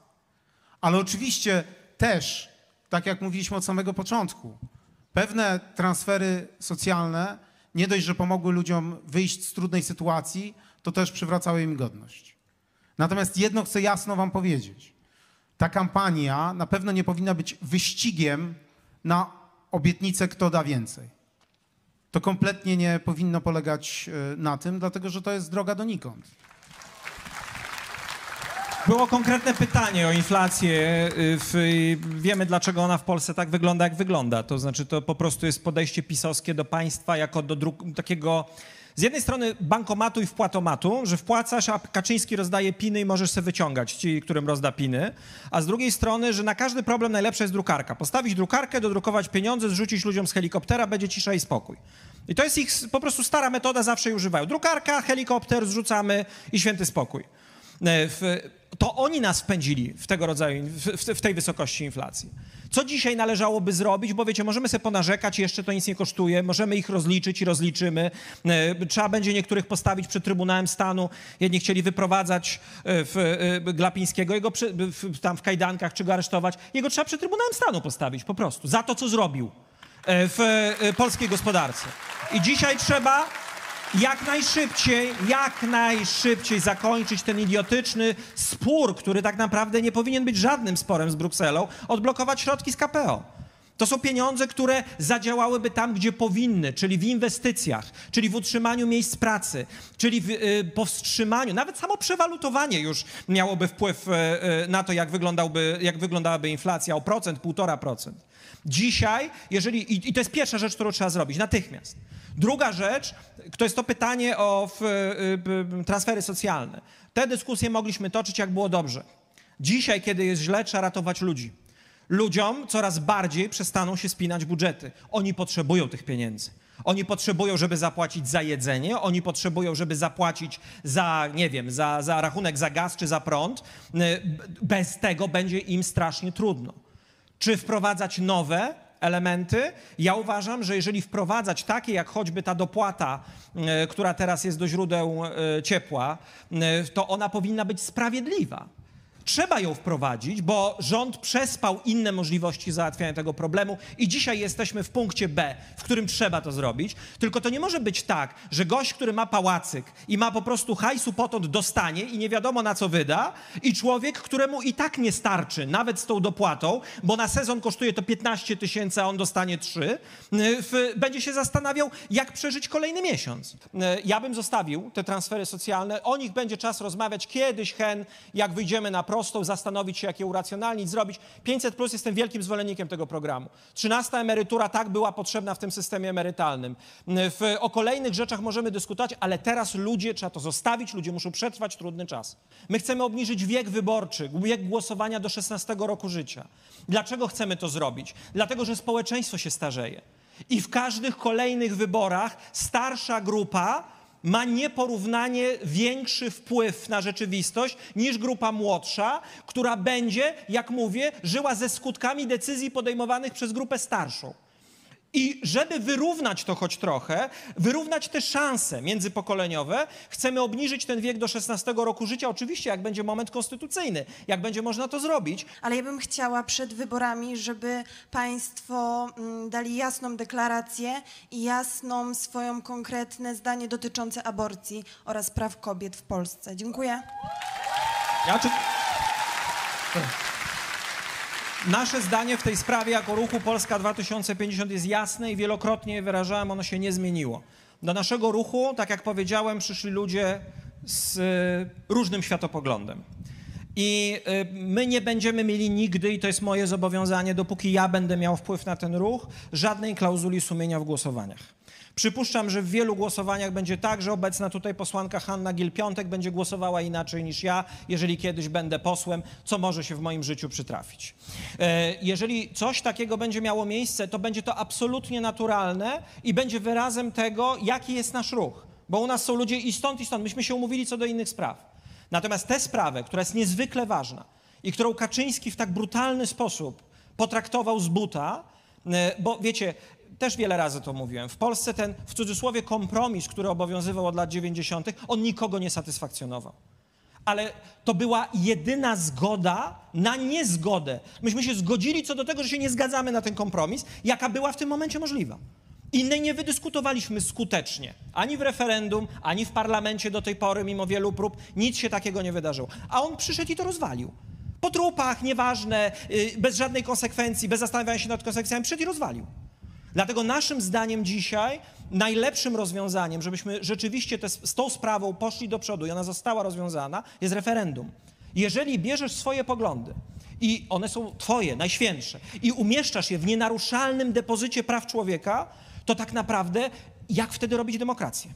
Ale oczywiście też, tak jak mówiliśmy od samego początku, pewne transfery socjalne nie dość, że pomogły ludziom wyjść z trudnej sytuacji, to też przywracały im godność. Natomiast jedno chcę jasno Wam powiedzieć. Ta kampania na pewno nie powinna być wyścigiem na obietnicę, kto da więcej. To kompletnie nie powinno polegać e, na tym, dlatego że to jest droga donikąd. Było konkretne pytanie o inflację. y, W, wiemy, dlaczego ona w Polsce tak wygląda, jak wygląda. To znaczy, to po prostu jest podejście pisowskie do państwa jako do dru- takiego z jednej strony bankomatu i wpłatomatu, że wpłacasz, a Kaczyński rozdaje piny i możesz sobie wyciągać ci, którym rozda piny. A z drugiej strony, że na każdy problem najlepsza jest drukarka. Postawić drukarkę, dodrukować pieniądze, zrzucić ludziom z helikoptera, będzie cisza i spokój. I to jest ich po prostu stara metoda, zawsze jej używają. Drukarka, helikopter, zrzucamy i święty spokój. E, w, to oni nas wpędzili w tego rodzaju, w, w, tej wysokości inflacji. Co dzisiaj należałoby zrobić? Bo wiecie, możemy sobie ponarzekać, jeszcze to nic nie kosztuje, możemy ich rozliczyć i rozliczymy. E, Trzeba będzie niektórych postawić przed Trybunałem Stanu. Jedni chcieli wyprowadzać e, w, Glapińskiego, jego przy, tam w kajdankach, czy go aresztować. Jego trzeba przed Trybunałem Stanu postawić po prostu, za to, co zrobił. w polskiej gospodarce. I dzisiaj trzeba jak najszybciej, jak najszybciej zakończyć ten idiotyczny spór, który tak naprawdę nie powinien być żadnym sporem z Brukselą, odblokować środki z KPO. To są pieniądze, które zadziałałyby tam, gdzie powinny, czyli w inwestycjach, czyli w utrzymaniu miejsc pracy, czyli w y, powstrzymaniu, nawet samo przewalutowanie już miałoby wpływ y, y, na to, jak, wyglądałby, jak wyglądałaby inflacja o procent, półtora procent. Dzisiaj, jeżeli, i, i to jest pierwsza rzecz, którą trzeba zrobić, natychmiast. Druga rzecz, to jest to pytanie o w, transfery socjalne. Te dyskusje mogliśmy toczyć, jak było dobrze. Dzisiaj, kiedy jest źle, trzeba ratować ludzi. Ludziom coraz bardziej przestaną się spinać budżety. Oni potrzebują tych pieniędzy. Oni potrzebują, żeby zapłacić za jedzenie, oni potrzebują, żeby zapłacić za, nie wiem, za, za rachunek za gaz czy za prąd. Y, Bez tego będzie im strasznie trudno. Czy wprowadzać nowe elementy? Ja uważam, że jeżeli wprowadzać takie, jak choćby ta dopłata, e, która teraz jest do źródeł e, ciepła, to ona powinna być sprawiedliwa. Trzeba ją wprowadzić, bo rząd przespał inne możliwości załatwiania tego problemu i dzisiaj jesteśmy w punkcie B, w którym trzeba to zrobić. Tylko to nie może być tak, że gość, który ma pałacyk i ma po prostu hajsu potąd dostanie i nie wiadomo na co wyda i człowiek, któremu i tak nie starczy, nawet z tą dopłatą, bo na sezon kosztuje to 15 tysięcy, a on dostanie 3, w, będzie się zastanawiał, jak przeżyć kolejny miesiąc. Ja bym zostawił te transfery socjalne, o nich będzie czas rozmawiać kiedyś, hen, jak wyjdziemy na prostą, zastanowić się, jak je uracjonalnić, zrobić. 500 plus jestem wielkim zwolennikiem tego programu. 13 emerytura tak była potrzebna w tym systemie emerytalnym. W, o kolejnych rzeczach możemy dyskutować, ale teraz ludzie, trzeba to zostawić, ludzie muszą przetrwać trudny czas. My chcemy obniżyć wiek wyborczy, wiek głosowania do 16 roku życia. Dlaczego chcemy to zrobić? Dlatego, że społeczeństwo się starzeje. I w każdych kolejnych wyborach starsza grupa ma nieporównanie większy wpływ na rzeczywistość niż grupa młodsza, która będzie, jak mówię, żyła ze skutkami decyzji podejmowanych przez grupę starszą. I żeby wyrównać to choć trochę, wyrównać te szanse międzypokoleniowe, chcemy obniżyć ten wiek do 16 roku życia. Oczywiście, jak będzie moment konstytucyjny, jak będzie można to zrobić. Ale ja bym chciała przed wyborami, żeby Państwo mm, dali jasną deklarację i jasną swoją konkretne zdanie dotyczące aborcji oraz praw kobiet w Polsce. Dziękuję. Ja czy... Nasze zdanie w tej sprawie jako ruchu Polska 2050 jest jasne i wielokrotnie wyrażałem, ono się nie zmieniło. Do naszego ruchu, tak jak powiedziałem, przyszli ludzie z y, różnym światopoglądem. I y, my nie będziemy mieli nigdy, i to jest moje zobowiązanie, dopóki ja będę miał wpływ na ten ruch, żadnej klauzuli sumienia w głosowaniach. Przypuszczam, że w wielu głosowaniach będzie tak, że obecna tutaj posłanka Hanna Gil-Piątek będzie głosowała inaczej niż ja, jeżeli kiedyś będę posłem, co może się w moim życiu przytrafić. E, Jeżeli coś takiego będzie miało miejsce, to będzie to absolutnie naturalne i będzie wyrazem tego, jaki jest nasz ruch. Bo u nas są ludzie i stąd, i stąd. Myśmy się umówili co do innych spraw. Natomiast tę sprawę, która jest niezwykle ważna i którą Kaczyński w tak brutalny sposób potraktował z buta, e, bo wiecie, też wiele razy to mówiłem, w Polsce ten w cudzysłowie kompromis, który obowiązywał od lat 90., on nikogo nie satysfakcjonował. Ale to była jedyna zgoda na niezgodę. Myśmy się zgodzili co do tego, że się nie zgadzamy na ten kompromis, jaka była w tym momencie możliwa. Innej nie wydyskutowaliśmy skutecznie. Ani w referendum, ani w parlamencie do tej pory, mimo wielu prób, nic się takiego nie wydarzyło. A on przyszedł i to rozwalił. Po trupach, nieważne, yy, bez żadnej konsekwencji, bez zastanawiania się nad konsekwencjami, przyszedł i rozwalił. Dlatego naszym zdaniem dzisiaj najlepszym rozwiązaniem, żebyśmy rzeczywiście te, z tą sprawą poszli do przodu i ona została rozwiązana, jest referendum. Jeżeli bierzesz swoje poglądy i one są twoje, najświętsze, i umieszczasz je w nienaruszalnym depozycie praw człowieka, to tak naprawdę jak wtedy robić demokrację?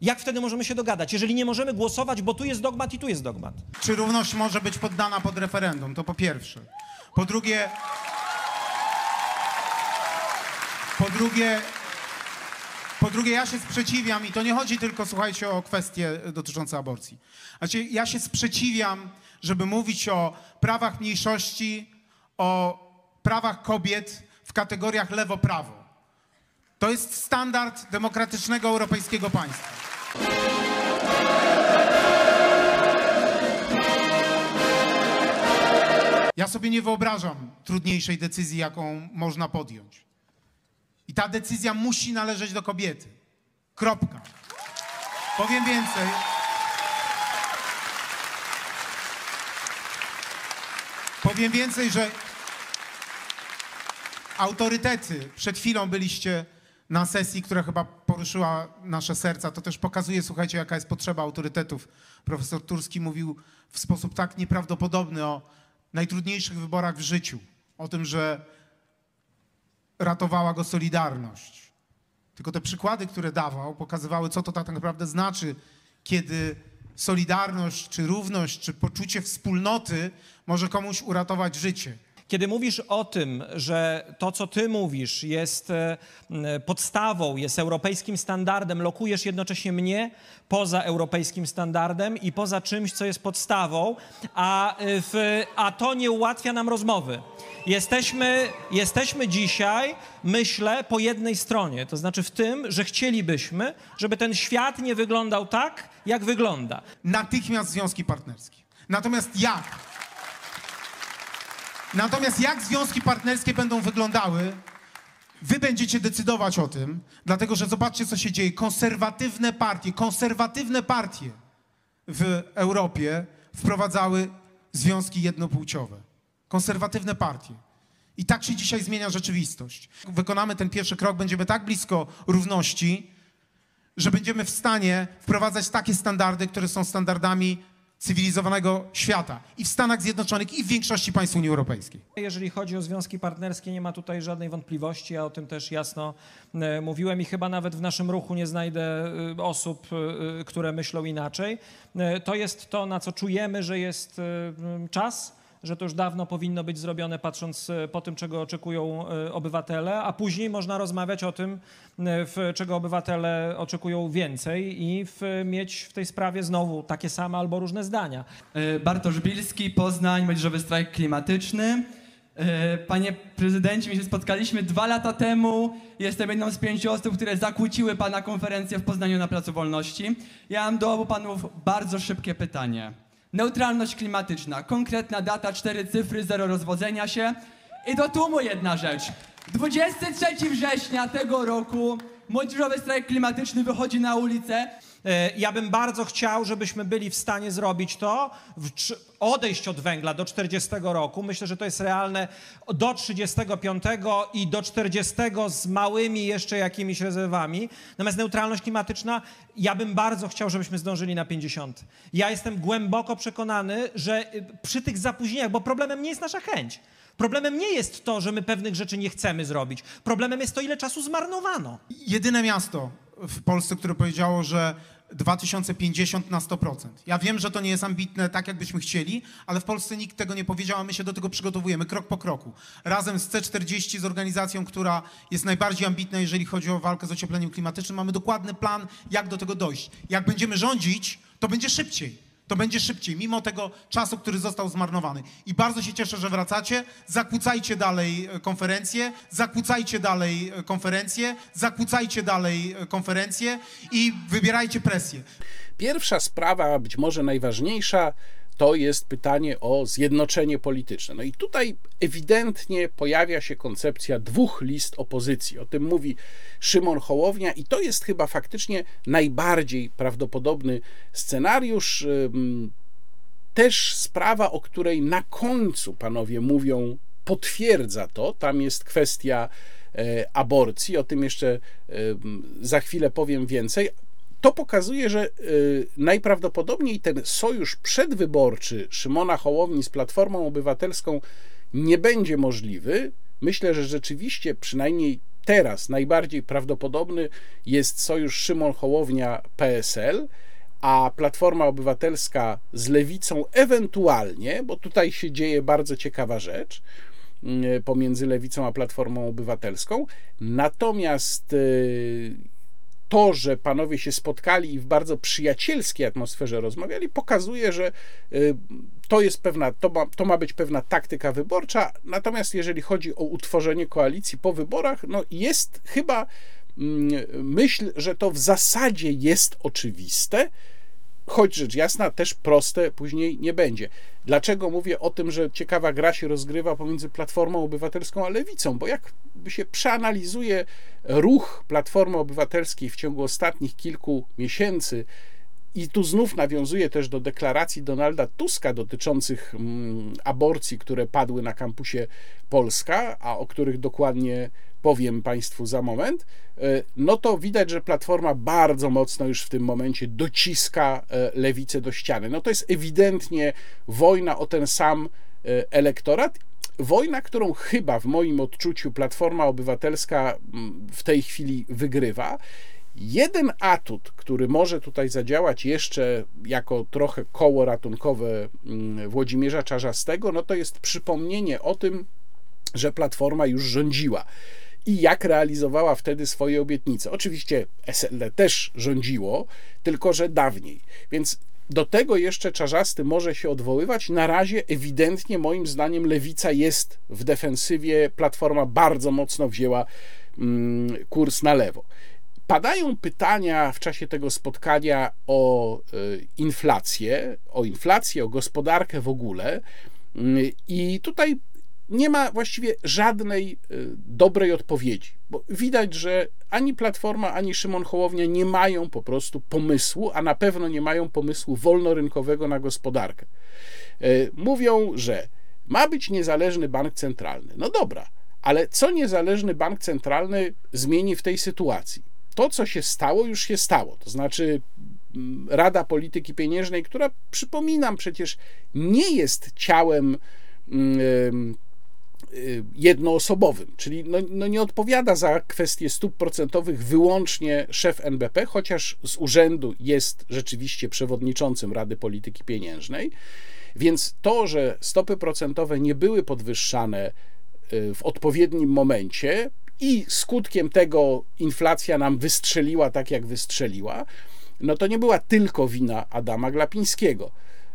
Jak wtedy możemy się dogadać, jeżeli nie możemy głosować, bo tu jest dogmat i tu jest dogmat? Czy równość może być poddana pod referendum? To po pierwsze. Po drugie, po drugie, po drugie, ja się sprzeciwiam i to nie chodzi tylko, słuchajcie, o kwestie dotyczące aborcji. Znaczy, ja się sprzeciwiam, żeby mówić o prawach mniejszości, o prawach kobiet w kategoriach lewo-prawo. To jest standard demokratycznego europejskiego państwa. Ja sobie nie wyobrażam trudniejszej decyzji, jaką można podjąć. I ta decyzja musi należeć do kobiety. Kropka. Powiem więcej. Powiem więcej, że autorytety, przed chwilą byliście na sesji, która chyba poruszyła nasze serca, to też pokazuje, słuchajcie, jaka jest potrzeba autorytetów. Profesor Turski mówił w sposób tak nieprawdopodobny o najtrudniejszych wyborach w życiu, o tym, że ratowała go Solidarność. Tylko te przykłady, które dawał, pokazywały, co to tak naprawdę znaczy, kiedy Solidarność, czy równość, czy poczucie wspólnoty może komuś uratować życie. Kiedy mówisz o tym, że to, co ty mówisz, jest e, podstawą, jest europejskim standardem, lokujesz jednocześnie mnie poza europejskim standardem i poza czymś, co jest podstawą, a, e, w, a to nie ułatwia nam rozmowy. Jesteśmy, jesteśmy dzisiaj, myślę, po jednej stronie, to znaczy w tym, że chcielibyśmy, żeby ten świat nie wyglądał tak, jak wygląda. Natychmiast związki partnerskie. Natomiast jak? Natomiast jak związki partnerskie będą wyglądały, wy będziecie decydować o tym, dlatego że zobaczcie, co się dzieje. Konserwatywne partie, konserwatywne partie w Europie wprowadzały związki jednopłciowe. Konserwatywne partie. I tak się dzisiaj zmienia rzeczywistość. Wykonamy ten pierwszy krok, będziemy tak blisko równości, że będziemy w stanie wprowadzać takie standardy, które są standardami cywilizowanego świata i w Stanach Zjednoczonych, i w większości państw Unii Europejskiej. Jeżeli chodzi o związki partnerskie, nie ma tutaj żadnej wątpliwości. Ja o tym też jasno e, mówiłem i chyba nawet w naszym ruchu nie znajdę e, osób, e, które myślą inaczej. To jest to, na co czujemy, że jest czas że to już dawno powinno być zrobione, patrząc e, po tym, czego oczekują e, obywatele, a później można rozmawiać o tym, e, w, czego obywatele oczekują więcej i w, mieć w tej sprawie znowu takie same albo różne zdania. Bartosz Bilski, Poznań, Młodzieżowy Strajk Klimatyczny. Panie prezydencie, my się spotkaliśmy dwa lata temu. Jestem jedną z pięciu osób, które zakłóciły pana konferencję w Poznaniu na Placu Wolności. Ja mam do obu panów bardzo szybkie pytanie. Neutralność klimatyczna, konkretna data, cztery cyfry, zero rozwodzenia się. I do tłumu jedna rzecz. 23 września tego roku Młodzieżowy strajk klimatyczny wychodzi na ulicę. E, ja bym bardzo chciał, żebyśmy byli w stanie zrobić to, odejść od węgla do 40 roku. Myślę, że to jest realne do 35 i do 40 z małymi jeszcze jakimiś rezerwami. Natomiast neutralność klimatyczna, ja bym bardzo chciał, żebyśmy zdążyli na 50. Ja jestem głęboko przekonany, że y, przy tych zapóźnieniach, bo problemem nie jest nasza chęć. Problemem nie jest to, że my pewnych rzeczy nie chcemy zrobić. Problemem jest to, ile czasu zmarnowano. Jedyne miasto w Polsce, które powiedziało, że 2050 na 100%. Ja wiem, że to nie jest ambitne tak, jakbyśmy chcieli, ale w Polsce nikt tego nie powiedział, a my się do tego przygotowujemy krok po kroku. Razem z C40, z organizacją, która jest najbardziej ambitna, jeżeli chodzi o walkę z ociepleniem klimatycznym, mamy dokładny plan, jak do tego dojść. Jak będziemy rządzić, to będzie szybciej to będzie szybciej, mimo tego czasu, który został zmarnowany. I bardzo się cieszę, że wracacie. Zakłócajcie dalej e, konferencję, zakłócajcie dalej e, konferencję, zakłócajcie dalej e, konferencję i wybierajcie presję. Pierwsza sprawa, być może najważniejsza, to jest pytanie o zjednoczenie polityczne. No i tutaj ewidentnie pojawia się koncepcja dwóch list opozycji. O tym mówi Szymon Hołownia i to jest chyba faktycznie najbardziej prawdopodobny scenariusz. Też sprawa, o której na końcu panowie mówią, potwierdza to. Tam jest kwestia e, aborcji, o tym jeszcze za chwilę powiem więcej to pokazuje, że y, najprawdopodobniej ten sojusz przedwyborczy Szymona Hołowni z Platformą Obywatelską nie będzie możliwy. Myślę, że rzeczywiście, przynajmniej teraz, najbardziej prawdopodobny jest sojusz Szymon Hołownia PSL, a Platforma Obywatelska z Lewicą ewentualnie, bo tutaj się dzieje bardzo ciekawa rzecz y, pomiędzy Lewicą a Platformą Obywatelską. Natomiast y, to, że panowie się spotkali i w bardzo przyjacielskiej atmosferze rozmawiali, pokazuje, że y, to jest pewna, to ma, to ma być pewna taktyka wyborcza. Natomiast jeżeli chodzi o utworzenie koalicji po wyborach, no jest chyba mm, myśl, że to w zasadzie jest oczywiste, choć rzecz jasna też proste później nie będzie. Dlaczego mówię o tym, że ciekawa gra się rozgrywa pomiędzy Platformą Obywatelską a Lewicą? Bo jak się przeanalizuje ruch Platformy Obywatelskiej w ciągu ostatnich kilku miesięcy, i tu znów nawiązuje też do deklaracji Donalda Tuska dotyczących mm, aborcji, które padły na kampusie Polska, a o których dokładnie powiem Państwu za moment, e, no to widać, że Platforma bardzo mocno już w tym momencie dociska e, lewicę do ściany. No to jest ewidentnie wojna o ten sam e, elektorat. Wojna, którą chyba w moim odczuciu Platforma Obywatelska mm, w tej chwili wygrywa. Jeden atut, który może tutaj zadziałać jeszcze jako trochę koło ratunkowe mm, Włodzimierza Czarzastego, no to jest przypomnienie o tym, że Platforma już rządziła i jak realizowała wtedy swoje obietnice. Oczywiście SLD też rządziło, tylko że dawniej. Więc do tego jeszcze Czarzasty może się odwoływać. Na razie ewidentnie moim zdaniem lewica jest w defensywie. Platforma bardzo mocno wzięła mm, kurs na lewo. Padają pytania w czasie tego spotkania o y, inflację, o inflację, o gospodarkę w ogóle. Y, I tutaj nie ma właściwie żadnej y, dobrej odpowiedzi, bo widać, że ani Platforma, ani Szymon Hołownia nie mają po prostu pomysłu, a na pewno nie mają pomysłu wolnorynkowego na gospodarkę. Mówią, że ma być niezależny bank centralny. No dobra, ale co niezależny bank centralny zmieni w tej sytuacji? To, co się stało, już się stało. To znaczy, mm, Rada Polityki Pieniężnej, która przypominam, przecież nie jest ciałem mm, y, jednoosobowym, czyli no, no, nie odpowiada za kwestie stóp procentowych wyłącznie szef NBP, chociaż z urzędu jest rzeczywiście przewodniczącym Rady Polityki Pieniężnej. Więc to, że stopy procentowe nie były podwyższane y, w odpowiednim momencie, i skutkiem tego inflacja nam wystrzeliła tak, jak wystrzeliła, no to nie była tylko wina Adama Glapińskiego.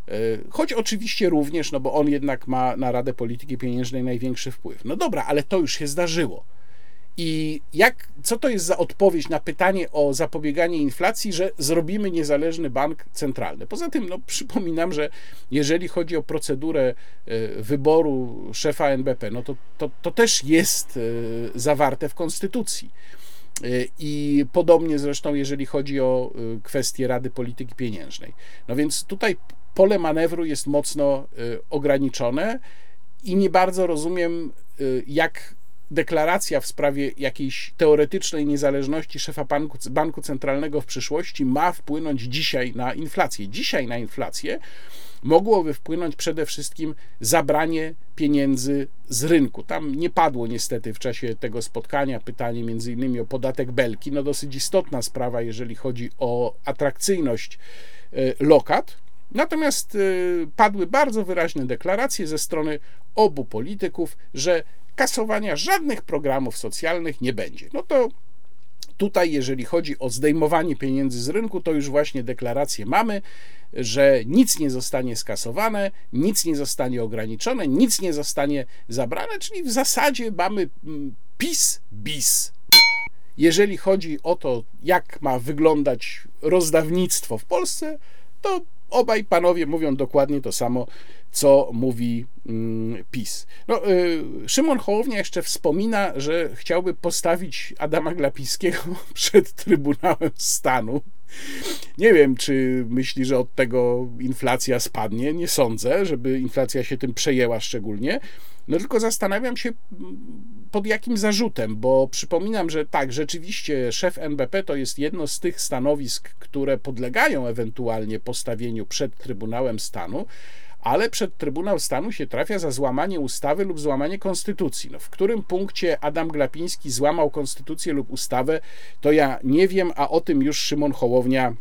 E, choć oczywiście również, no bo on jednak ma na Radę Polityki Pieniężnej największy wpływ. No dobra, ale to już się zdarzyło. I jak, co to jest za odpowiedź na pytanie o zapobieganie inflacji, że zrobimy niezależny bank centralny? Poza tym, no, przypominam, że jeżeli chodzi o procedurę e, wyboru szefa NBP, no to, to, to też jest e, zawarte w Konstytucji. E, I podobnie zresztą, jeżeli chodzi o kwestię Rady Polityki Pieniężnej. No więc tutaj pole manewru jest mocno ograniczone i nie bardzo rozumiem, jak deklaracja w sprawie jakiejś teoretycznej niezależności szefa banku, banku centralnego w przyszłości ma wpłynąć dzisiaj na inflację. Dzisiaj na inflację mogłoby wpłynąć przede wszystkim zabranie pieniędzy z rynku. Tam nie padło niestety w czasie tego spotkania pytanie między innymi o podatek belki, no dosyć istotna sprawa, jeżeli chodzi o atrakcyjność e, lokat. Natomiast e, padły bardzo wyraźne deklaracje ze strony obu polityków, że kasowania żadnych programów socjalnych nie będzie. No to tutaj, jeżeli chodzi o zdejmowanie pieniędzy z rynku, to już właśnie deklarację mamy, że nic nie zostanie skasowane, nic nie zostanie ograniczone, nic nie zostanie zabrane, czyli w zasadzie mamy mm, PiS bis. Jeżeli chodzi o to, jak ma wyglądać rozdawnictwo w Polsce, to obaj panowie mówią dokładnie to samo, co mówi mm, PiS. No, y, Szymon Hołownia jeszcze wspomina, że chciałby postawić Adama Glapińskiego przed Trybunałem Stanu. Nie wiem, czy myśli, że od tego inflacja spadnie. Nie sądzę, żeby inflacja się tym przejęła szczególnie. No tylko zastanawiam się, pod jakim zarzutem, bo przypominam, że tak, rzeczywiście szef NBP to jest jedno z tych stanowisk, które podlegają ewentualnie postawieniu przed Trybunałem Stanu, ale przed Trybunał Stanu się trafia za złamanie ustawy lub złamanie konstytucji. No, w którym punkcie Adam Glapiński złamał konstytucję lub ustawę, to ja nie wiem, a o tym już Szymon Hołownia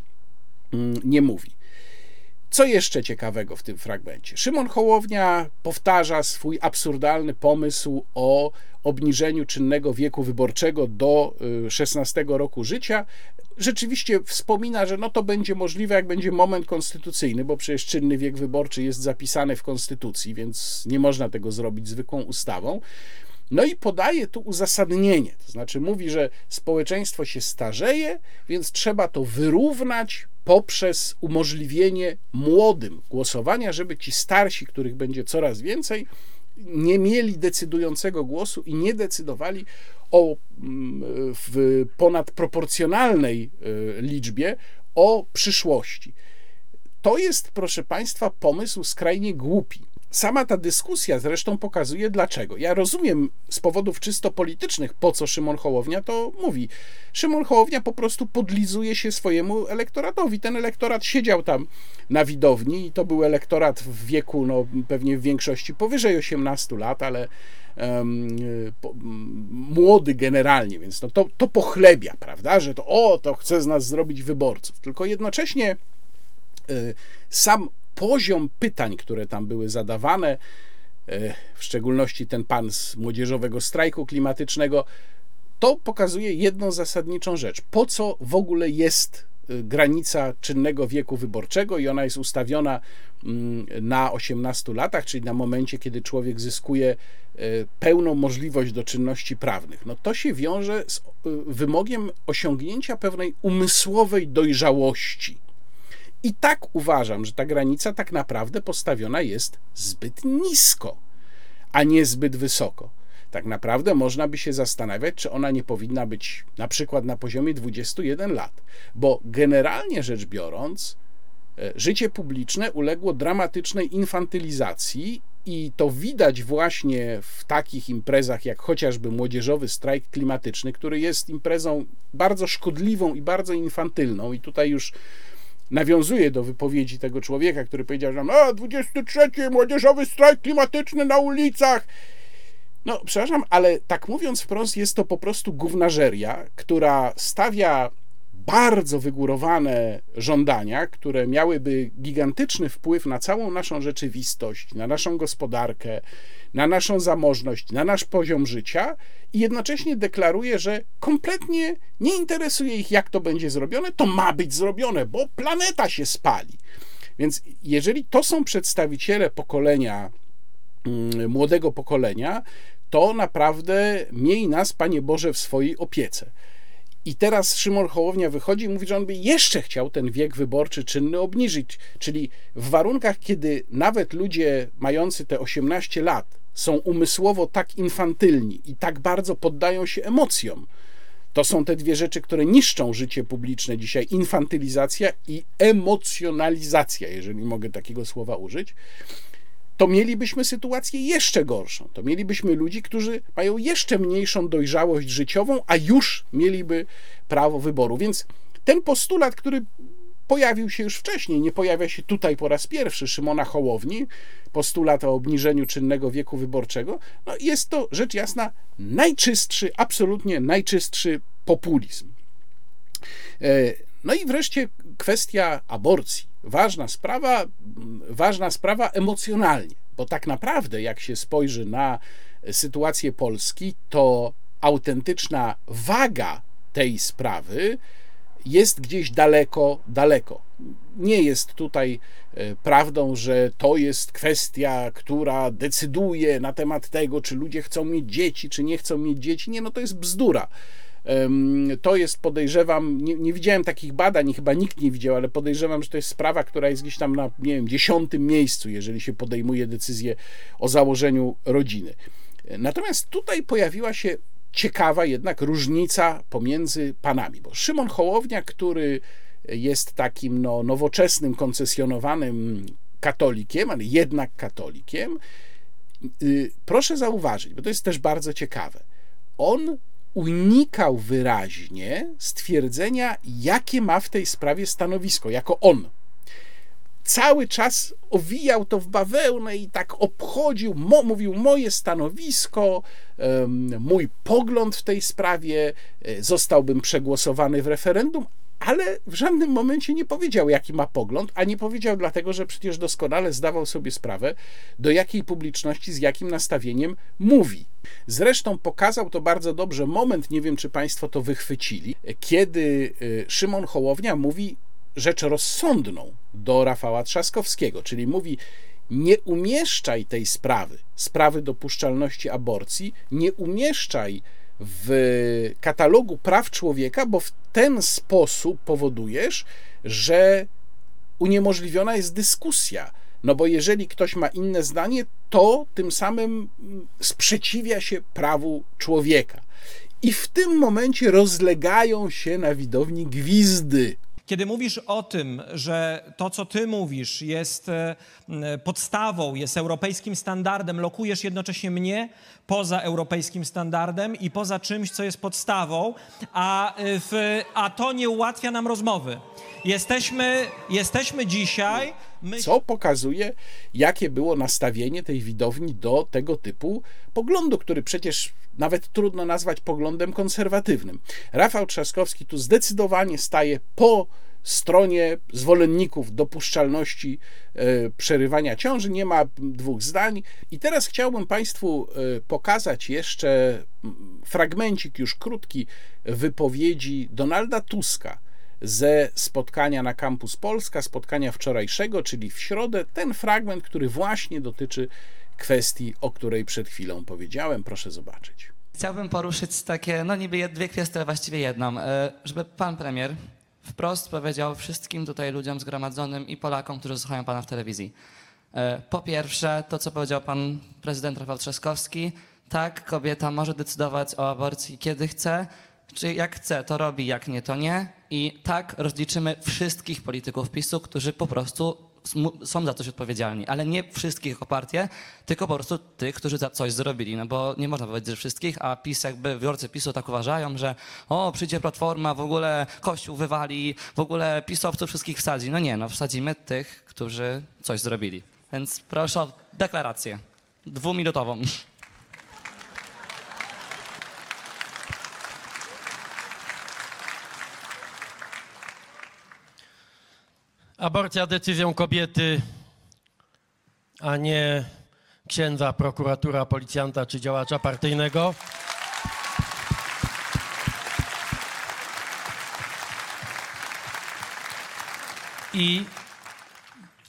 mm, nie mówi. Co jeszcze ciekawego w tym fragmencie? Szymon Hołownia powtarza swój absurdalny pomysł o obniżeniu czynnego wieku wyborczego do 16 y, roku życia. Rzeczywiście wspomina, że no to będzie możliwe, jak będzie moment konstytucyjny, bo przecież czynny wiek wyborczy jest zapisany w konstytucji, więc nie można tego zrobić zwykłą ustawą. No i podaje tu uzasadnienie, to znaczy mówi, że społeczeństwo się starzeje, więc trzeba to wyrównać poprzez umożliwienie młodym głosowania, żeby ci starsi, których będzie coraz więcej, nie mieli decydującego głosu i nie decydowali o mm, w ponadproporcjonalnej e, liczbie o przyszłości. To jest, proszę Państwa, pomysł skrajnie głupi. Sama ta dyskusja zresztą pokazuje dlaczego. Ja rozumiem z powodów czysto politycznych, po co Szymon Hołownia to mówi. Szymon Hołownia po prostu podlizuje się swojemu elektoratowi. Ten elektorat siedział tam na widowni i to był elektorat w wieku, no pewnie w większości powyżej 18 lat, ale um, po, młody generalnie, więc no to, to pochlebia, prawda, że to o, to chce z nas zrobić wyborców. Tylko jednocześnie y, sam poziom pytań, które tam były zadawane, e, w szczególności ten pan z młodzieżowego strajku klimatycznego, to pokazuje jedną zasadniczą rzecz. Po co w ogóle jest e, granica czynnego wieku wyborczego i ona jest ustawiona mm, na 18 latach, czyli na momencie, kiedy człowiek zyskuje e, pełną możliwość do czynności prawnych. No to się wiąże z wymogiem osiągnięcia pewnej umysłowej dojrzałości. I tak uważam, że ta granica tak naprawdę postawiona jest zbyt nisko, a nie zbyt wysoko. Tak naprawdę można by się zastanawiać, czy ona nie powinna być na przykład na poziomie 21 lat, bo generalnie rzecz biorąc, e, życie publiczne uległo dramatycznej infantylizacji i to widać właśnie w takich imprezach jak chociażby młodzieżowy strajk klimatyczny, który jest imprezą bardzo szkodliwą i bardzo infantylną. I tutaj już nawiązuje do wypowiedzi tego człowieka, który powiedział, że a 23 młodzieżowy strajk klimatyczny na ulicach. No, przepraszam, ale tak mówiąc wprost, jest to po prostu gównażeria, która stawia bardzo wygórowane żądania, które miałyby gigantyczny wpływ na całą naszą rzeczywistość, na naszą gospodarkę, na naszą zamożność, na nasz poziom życia i jednocześnie deklaruje, że kompletnie nie interesuje ich, jak to będzie zrobione, to ma być zrobione, bo planeta się spali. Więc jeżeli to są przedstawiciele pokolenia, mm, młodego pokolenia, to naprawdę miej nas, Panie Boże, w swojej opiece. I teraz Szymon Hołownia wychodzi i mówi, że on by jeszcze chciał ten wiek wyborczy czynny obniżyć. Czyli w warunkach, kiedy nawet ludzie mający te 18 lat są umysłowo tak infantylni i tak bardzo poddają się emocjom, to są te dwie rzeczy, które niszczą życie publiczne dzisiaj: infantylizacja i emocjonalizacja, jeżeli mogę takiego słowa użyć to mielibyśmy sytuację jeszcze gorszą. To mielibyśmy ludzi, którzy mają jeszcze mniejszą dojrzałość życiową, a już mieliby prawo wyboru. Więc ten postulat, który pojawił się już wcześniej, nie pojawia się tutaj po raz pierwszy Szymona Hołowni, postulat o obniżeniu czynnego wieku wyborczego, no jest to rzecz jasna najczystszy, absolutnie najczystszy populizm. E, no i wreszcie kwestia aborcji ważna sprawa, ważna sprawa emocjonalnie, bo tak naprawdę, jak się spojrzy na sytuację Polski, to autentyczna waga tej sprawy jest gdzieś daleko, daleko. Nie jest tutaj e, prawdą, że to jest kwestia, która decyduje na temat tego, czy ludzie chcą mieć dzieci, czy nie chcą mieć dzieci. Nie, no to jest bzdura. To jest, podejrzewam, nie, nie, widziałem takich badań, chyba nikt nie widział, ale podejrzewam, że to jest sprawa, która jest gdzieś tam na, nie wiem, dziesiątym miejscu, jeżeli się podejmuje decyzję o założeniu rodziny. Natomiast tutaj pojawiła się ciekawa jednak różnica pomiędzy panami, bo Szymon Hołownia, który jest takim no, nowoczesnym, koncesjonowanym katolikiem, ale jednak katolikiem, y, proszę zauważyć, bo to jest też bardzo ciekawe. On unikał wyraźnie stwierdzenia, jakie ma w tej sprawie stanowisko, jako on. Cały czas owijał to w bawełnę i tak obchodził, mo, mówił moje stanowisko, mój pogląd w tej sprawie, e, zostałbym przegłosowany w referendum, ale w żadnym momencie nie powiedział, jaki ma pogląd, a nie powiedział dlatego, że przecież doskonale zdawał sobie sprawę, do jakiej publiczności, z jakim nastawieniem mówi. Zresztą pokazał to bardzo dobrze moment, nie wiem czy Państwo to wychwycili, kiedy y, Szymon Hołownia mówi rzecz rozsądną do Rafała Trzaskowskiego, czyli mówi: nie umieszczaj tej sprawy, sprawy dopuszczalności aborcji, nie umieszczaj w katalogu praw człowieka, bo w ten sposób powodujesz, że uniemożliwiona jest dyskusja. No bo jeżeli ktoś ma inne zdanie, to tym samym sprzeciwia się prawu człowieka. I w tym momencie rozlegają się na widowni gwizdy. Kiedy mówisz o tym, że to, co ty mówisz, jest e, podstawą, jest europejskim standardem, lokujesz jednocześnie mnie poza europejskim standardem i poza czymś, co jest podstawą, a, e, w, a to nie ułatwia nam rozmowy. Jesteśmy, jesteśmy dzisiaj. My... Co pokazuje, jakie było nastawienie tej widowni do tego typu poglądu, który przecież nawet trudno nazwać poglądem konserwatywnym. Rafał Trzaskowski tu zdecydowanie staje po stronie zwolenników dopuszczalności e, przerywania ciąży, nie ma dwóch zdań. I teraz chciałbym Państwu e, pokazać jeszcze fragmencik, już krótki, wypowiedzi Donalda Tuska ze spotkania na Campus Polska, spotkania wczorajszego, czyli w środę, ten fragment, który właśnie dotyczy kwestii, o której przed chwilą powiedziałem. Proszę zobaczyć. Chciałbym poruszyć takie, no niby dwie kwestie, właściwie jedną. E, Żeby pan premier wprost powiedział wszystkim tutaj ludziom zgromadzonym i Polakom, którzy słuchają pana w telewizji. E, Po pierwsze, to co powiedział pan prezydent Rafał Trzaskowski, tak, kobieta może decydować o aborcji kiedy chce, czy jak chce, to robi, jak nie, to nie. I tak rozliczymy wszystkich polityków PiSu, którzy po prostu są za coś odpowiedzialni, ale nie wszystkich jako partię, tylko po prostu tych, którzy za coś zrobili, no bo nie można powiedzieć, że wszystkich, a PiS jakby, wyborcy PiSu tak uważają, że o, przyjdzie Platforma, w ogóle Kościół wywali, w ogóle pisowców wszystkich wsadzi. No nie, no wsadzimy tych, którzy coś zrobili. Więc proszę o deklarację dwuminutową. Aborcja decyzją kobiety, a nie księdza, prokuratura, policjanta czy działacza partyjnego. I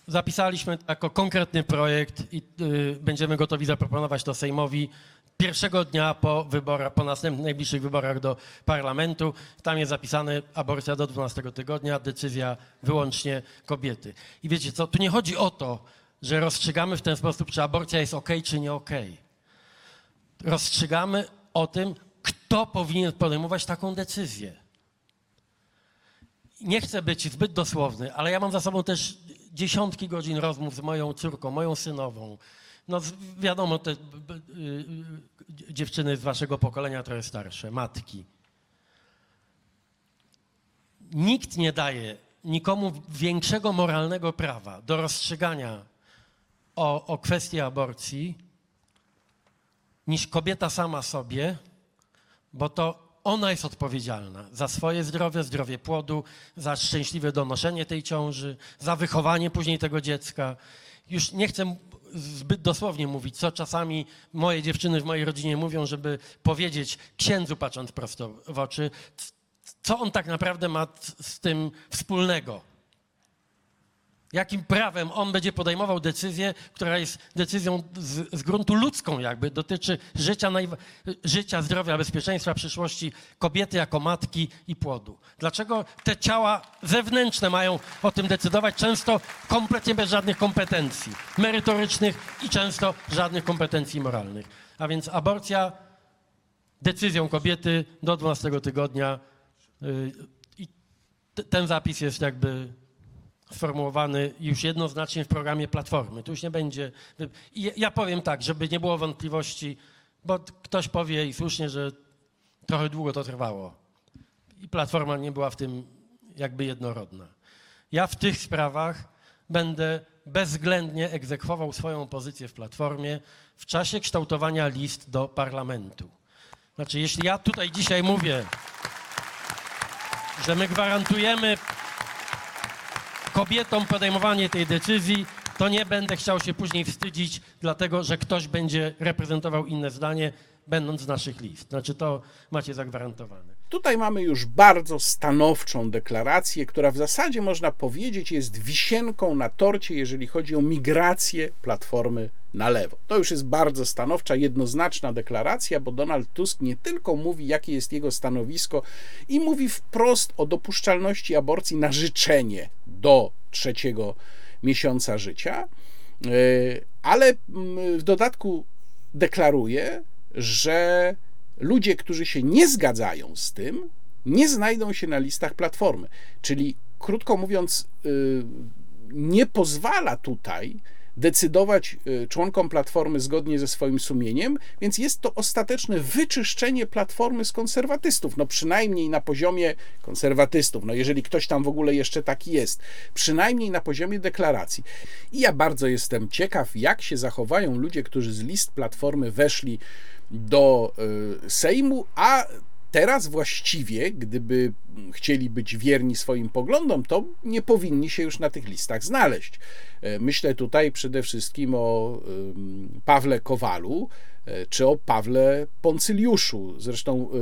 zapisaliśmy jako konkretny projekt i y, będziemy gotowi zaproponować to Sejmowi pierwszego dnia po wyborach, po następnych najbliższych wyborach do parlamentu. Tam jest zapisane aborcja do 12 tygodnia, decyzja wyłącznie kobiety. I wiecie co, tu nie chodzi o to, że rozstrzygamy w ten sposób, czy aborcja jest ok, czy nie ok. Rozstrzygamy o tym, kto powinien podejmować taką decyzję. Nie chcę być zbyt dosłowny, ale ja mam za sobą też dziesiątki godzin rozmów z moją córką, moją synową. No wiadomo, te y, y, dziewczyny z waszego pokolenia trochę starsze, matki. Nikt nie daje nikomu większego moralnego prawa do rozstrzygania o, o kwestii aborcji niż kobieta sama sobie, bo to ona jest odpowiedzialna za swoje zdrowie, zdrowie płodu, za szczęśliwe donoszenie tej ciąży, za wychowanie później tego dziecka. Już nie chcę zbyt dosłownie mówić, co czasami moje dziewczyny w mojej rodzinie mówią, żeby powiedzieć księdzu, patrząc prosto w oczy, co on tak naprawdę ma z tym wspólnego. Jakim prawem on będzie podejmował decyzję, która jest decyzją z, z gruntu ludzką, jakby dotyczy życia, życia, zdrowia, bezpieczeństwa, przyszłości kobiety jako matki i płodu. Dlaczego te ciała zewnętrzne mają o tym decydować, często kompletnie bez żadnych kompetencji merytorycznych i często żadnych kompetencji moralnych? A więc aborcja decyzją kobiety do 12 tygodnia y, i ten zapis jest jakby sformułowany już jednoznacznie w programie Platformy. Tu już nie będzie. Ja- powiem tak, żeby nie było wątpliwości, bo ktoś powie i słusznie, że trochę długo to trwało. I Platforma nie była w tym jakby jednorodna. Ja w tych sprawach będę bezwzględnie egzekwował swoją pozycję w Platformie w czasie kształtowania list do parlamentu. Znaczy, jeśli ja tutaj dzisiaj mówię, że my gwarantujemy kobietom podejmowanie tej decyzji, to nie będę chciał się później wstydzić, dlatego że ktoś będzie reprezentował inne zdanie, będąc z naszych list. Znaczy to macie zagwarantowane. Tutaj mamy już bardzo stanowczą deklarację, która w zasadzie można powiedzieć jest wisienką na torcie, jeżeli chodzi o migrację platformy na lewo. To już jest bardzo stanowcza, jednoznaczna deklaracja, bo Donald Tusk nie tylko mówi, jakie jest jego stanowisko, i mówi wprost o dopuszczalności aborcji na życzenie do trzeciego miesiąca życia, e, ale mm, w dodatku deklaruje, że ludzie, którzy się nie zgadzają z tym, nie znajdą się na listach platformy. Czyli, krótko mówiąc, y, nie pozwala tutaj decydować y, członkom platformy zgodnie ze swoim sumieniem, więc jest to ostateczne wyczyszczenie platformy z konserwatystów, no przynajmniej na poziomie konserwatystów, no jeżeli ktoś tam w ogóle jeszcze taki jest, przynajmniej na poziomie deklaracji. I ja bardzo jestem ciekaw, jak się zachowają ludzie, którzy z list platformy weszli do y, Sejmu, a teraz właściwie, gdyby chcieli być wierni swoim poglądom, to nie powinni się już na tych listach znaleźć. E, myślę tutaj przede wszystkim o Pawle Kowalu e, czy o Pawle Poncyliuszu. Zresztą e,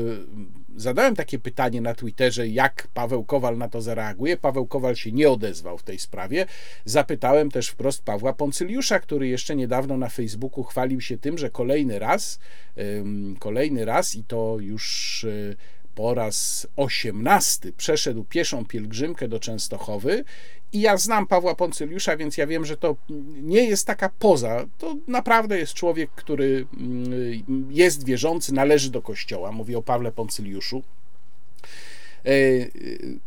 zadałem takie pytanie na Twitterze, jak Paweł Kowal na to zareaguje. Paweł Kowal się nie odezwał w tej sprawie. Zapytałem też wprost Pawła Poncyliusza, który jeszcze niedawno na Facebooku chwalił się tym, że kolejny raz, kolejny raz i to już po raz osiemnasty przeszedł pieszą pielgrzymkę do Częstochowy i ja znam Pawła Poncyliusza, więc ja wiem, że to nie jest taka poza. To naprawdę jest człowiek, który mm, jest wierzący, należy do kościoła. Mówię o Pawle Poncyliuszu. E,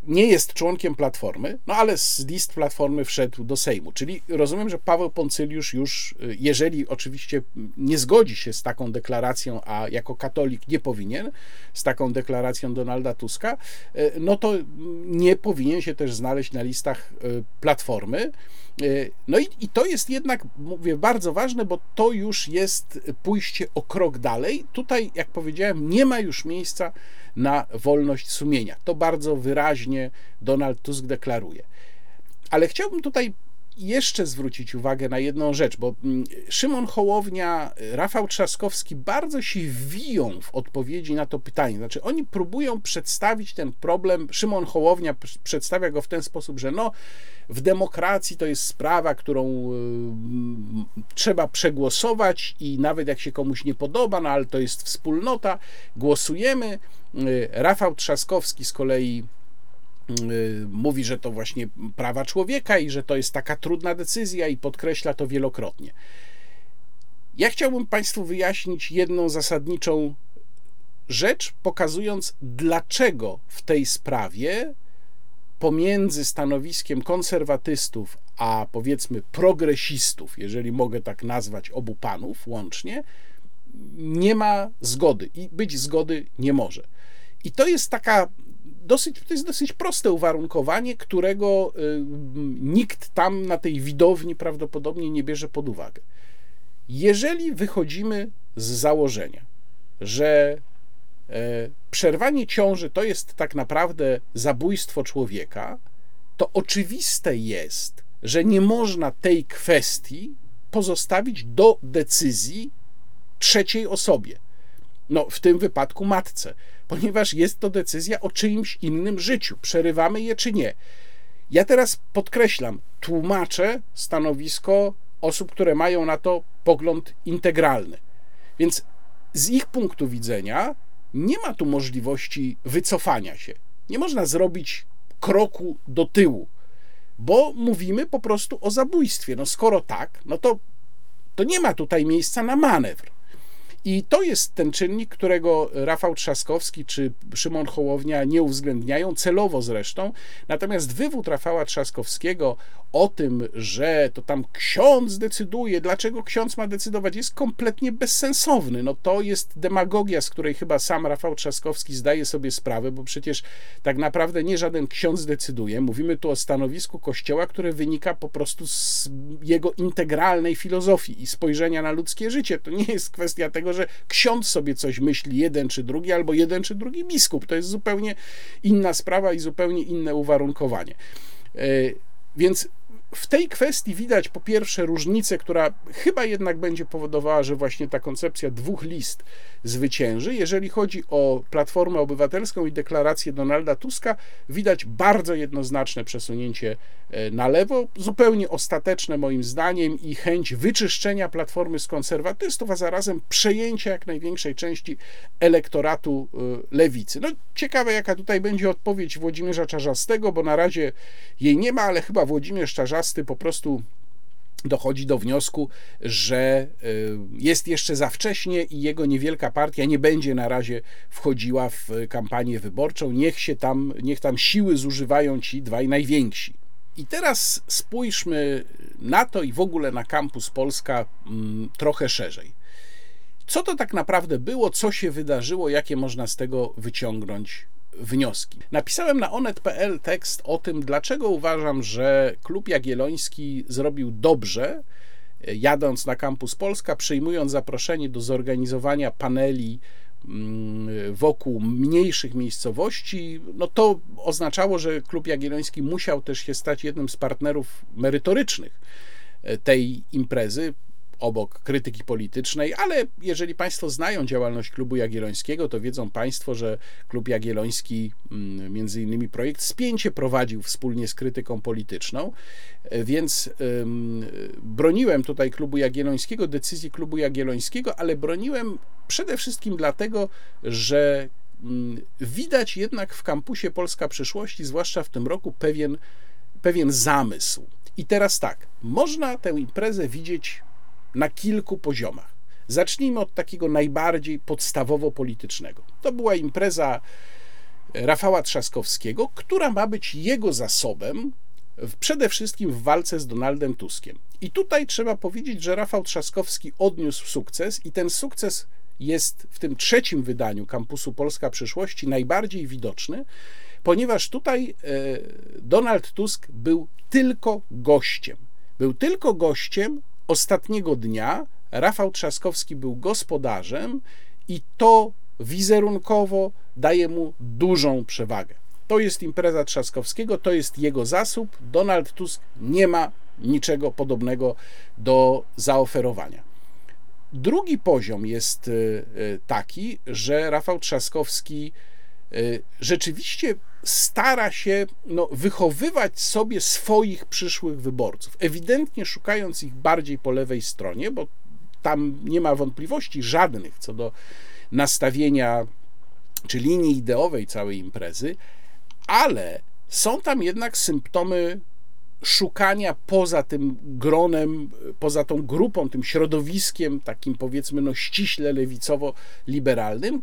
nie jest członkiem Platformy, no ale z list Platformy wszedł do Sejmu. Czyli rozumiem, że Paweł Poncyliusz już, e, jeżeli oczywiście nie zgodzi się z taką deklaracją, a jako katolik nie powinien, z taką deklaracją Donalda Tuska, e, no to nie powinien się też znaleźć na listach Platformy. No i, i to jest jednak, mówię, bardzo ważne, bo to już jest pójście o krok dalej. Tutaj, jak powiedziałem, nie ma już miejsca na wolność sumienia. To bardzo wyraźnie Donald Tusk deklaruje. Ale chciałbym tutaj jeszcze zwrócić uwagę na jedną rzecz, bo mm, Szymon Hołownia, Rafał Trzaskowski bardzo się wiją w odpowiedzi na to pytanie. Znaczy, oni próbują przedstawić ten problem. Szymon Hołownia przedstawia go w ten sposób, że no, w demokracji to jest sprawa, którą y, trzeba przegłosować i nawet jak się komuś nie podoba, no ale to jest wspólnota, głosujemy. Y, Rafał Trzaskowski z kolei mówi, że to właśnie prawa człowieka i że to jest taka trudna decyzja i podkreśla to wielokrotnie. Ja chciałbym Państwu wyjaśnić jedną zasadniczą rzecz, pokazując, dlaczego w tej sprawie pomiędzy stanowiskiem konserwatystów a powiedzmy progresistów, jeżeli mogę tak nazwać obu panów łącznie, nie ma zgody i być zgody nie może. I to jest taka dosyć, to jest dosyć proste uwarunkowanie, którego y, nikt tam na tej widowni prawdopodobnie nie bierze pod uwagę. Jeżeli wychodzimy z założenia, że e, przerwanie ciąży to jest tak naprawdę zabójstwo człowieka, to oczywiste jest, że nie można tej kwestii pozostawić do decyzji trzeciej osobie. No, w tym wypadku matce, ponieważ jest to decyzja o czyimś innym życiu. Przerywamy je czy nie. Ja teraz podkreślam, tłumaczę stanowisko osób, które mają na to pogląd integralny. Więc z ich punktu widzenia nie ma tu możliwości wycofania się. Nie można zrobić kroku do tyłu, bo mówimy po prostu o zabójstwie. No skoro tak, no to, to nie ma tutaj miejsca na manewr. I to jest ten czynnik, którego Rafał Trzaskowski czy Szymon Hołownia nie uwzględniają, celowo zresztą. Natomiast wywód Rafała Trzaskowskiego o tym, że to tam ksiądz decyduje, dlaczego ksiądz ma decydować, jest kompletnie bezsensowny. No to jest demagogia, z której chyba sam Rafał Trzaskowski zdaje sobie sprawę, bo przecież tak naprawdę nie żaden ksiądz decyduje. Mówimy tu o stanowisku Kościoła, które wynika po prostu z jego integralnej filozofii i spojrzenia na ludzkie życie. To nie jest kwestia tego, że ksiądz sobie coś myśli, jeden czy drugi, albo jeden czy drugi biskup. To jest zupełnie inna sprawa i zupełnie inne uwarunkowanie. E, więc w tej kwestii widać po pierwsze różnicę, która chyba jednak będzie powodowała, że właśnie ta koncepcja dwóch list zwycięży. Jeżeli chodzi o Platformę Obywatelską i deklarację Donalda Tuska, widać bardzo jednoznaczne przesunięcie e, na lewo, zupełnie ostateczne moim zdaniem i chęć wyczyszczenia Platformy z konserwatystów, a zarazem przejęcia jak największej części elektoratu e, lewicy. No ciekawe jaka tutaj będzie odpowiedź Włodzimierza Czarzastego, bo na razie jej nie ma, ale chyba Włodzimierz Czarzasty po prostu dochodzi do wniosku, że y, jest jeszcze za wcześnie i jego niewielka partia nie będzie na razie wchodziła w kampanię wyborczą. Niech się tam, niech tam siły zużywają ci dwaj najwięksi. I teraz spójrzmy na to i w ogóle na kampus Polska mm, trochę szerzej. Co to tak naprawdę było, co się wydarzyło, jakie można z tego wyciągnąć wnioski. Napisałem na onet.pl tekst o tym, dlaczego uważam, że klub Jagielloński zrobił dobrze, jadąc na kampus Polska, przyjmując zaproszenie do zorganizowania paneli mm, wokół mniejszych miejscowości, no to oznaczało, że klub Jagielloński musiał też się stać jednym z partnerów merytorycznych tej imprezy obok krytyki politycznej, ale jeżeli Państwo znają działalność Klubu Jagiellońskiego, to wiedzą Państwo, że Klub Jagielloński, mm, między innymi projekt Spięcie prowadził wspólnie z krytyką polityczną, e, więc broniłem tutaj Klubu Jagiellońskiego, decyzji Klubu Jagiellońskiego, ale broniłem przede wszystkim dlatego, że mm, widać jednak w kampusie Polska Przyszłości, zwłaszcza w tym roku, pewien, pewien zamysł. I teraz tak, można tę imprezę widzieć na kilku poziomach. Zacznijmy od takiego najbardziej podstawowo-politycznego. To była impreza Rafała Trzaskowskiego, która ma być jego zasobem przede wszystkim w walce z Donaldem Tuskiem. I tutaj trzeba powiedzieć, że Rafał Trzaskowski odniósł sukces i ten sukces jest w tym trzecim wydaniu kampusu Polska Przyszłości najbardziej widoczny, ponieważ tutaj e, Donald Tusk był tylko gościem. Był tylko gościem ostatniego dnia Rafał Trzaskowski był gospodarzem i to wizerunkowo daje mu dużą przewagę. To jest impreza Trzaskowskiego, to jest jego zasób. Donald Tusk nie ma niczego podobnego do zaoferowania. Drugi poziom jest y, y, taki, że Rafał Trzaskowski y, rzeczywiście stara się no, wychowywać sobie swoich przyszłych wyborców, ewidentnie szukając ich bardziej po lewej stronie, bo tam nie ma wątpliwości żadnych co do nastawienia czy linii ideowej całej imprezy, ale są tam jednak symptomy szukania poza tym gronem, poza tą grupą, tym środowiskiem takim powiedzmy no ściśle lewicowo-liberalnym.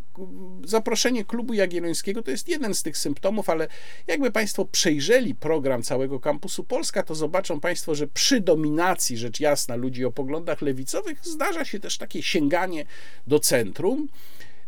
Zaproszenie klubu Jagiellońskiego to jest jeden z tych symptomów, ale jakby Państwo przejrzeli program całego kampusu Polska, to zobaczą Państwo, że przy dominacji, rzecz jasna, ludzi o poglądach lewicowych zdarza się też takie sięganie do centrum.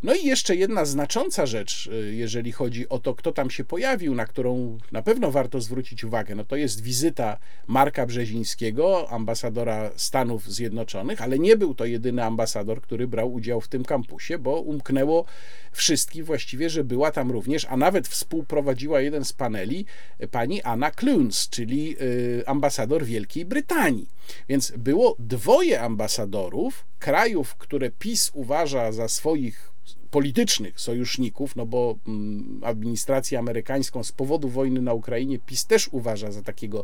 No i jeszcze jedna znacząca rzecz, y, jeżeli chodzi o to, kto tam się pojawił, na którą na pewno warto zwrócić uwagę, no to jest wizyta Marka Brzezińskiego, ambasadora Stanów Zjednoczonych, ale nie był to jedyny ambasador, który brał udział w tym kampusie, bo umknęło wszystkich właściwie, że była tam również, a nawet współprowadziła jeden z paneli pani Anna Clunes, czyli y, ambasador Wielkiej Brytanii. Więc było dwoje ambasadorów krajów, które PiS uważa za swoich politycznych sojuszników, no bo mm, administrację amerykańską z powodu wojny na Ukrainie PiS też uważa za takiego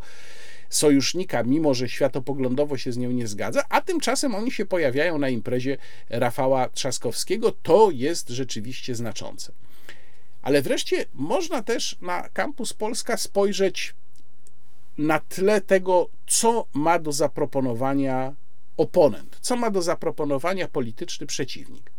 sojusznika, mimo że światopoglądowo się z nią nie zgadza, a tymczasem oni się pojawiają na imprezie Rafała Trzaskowskiego. To jest rzeczywiście znaczące. Ale wreszcie można też na Campus Polska spojrzeć na tle tego, co ma do zaproponowania oponent, co ma do zaproponowania polityczny przeciwnik.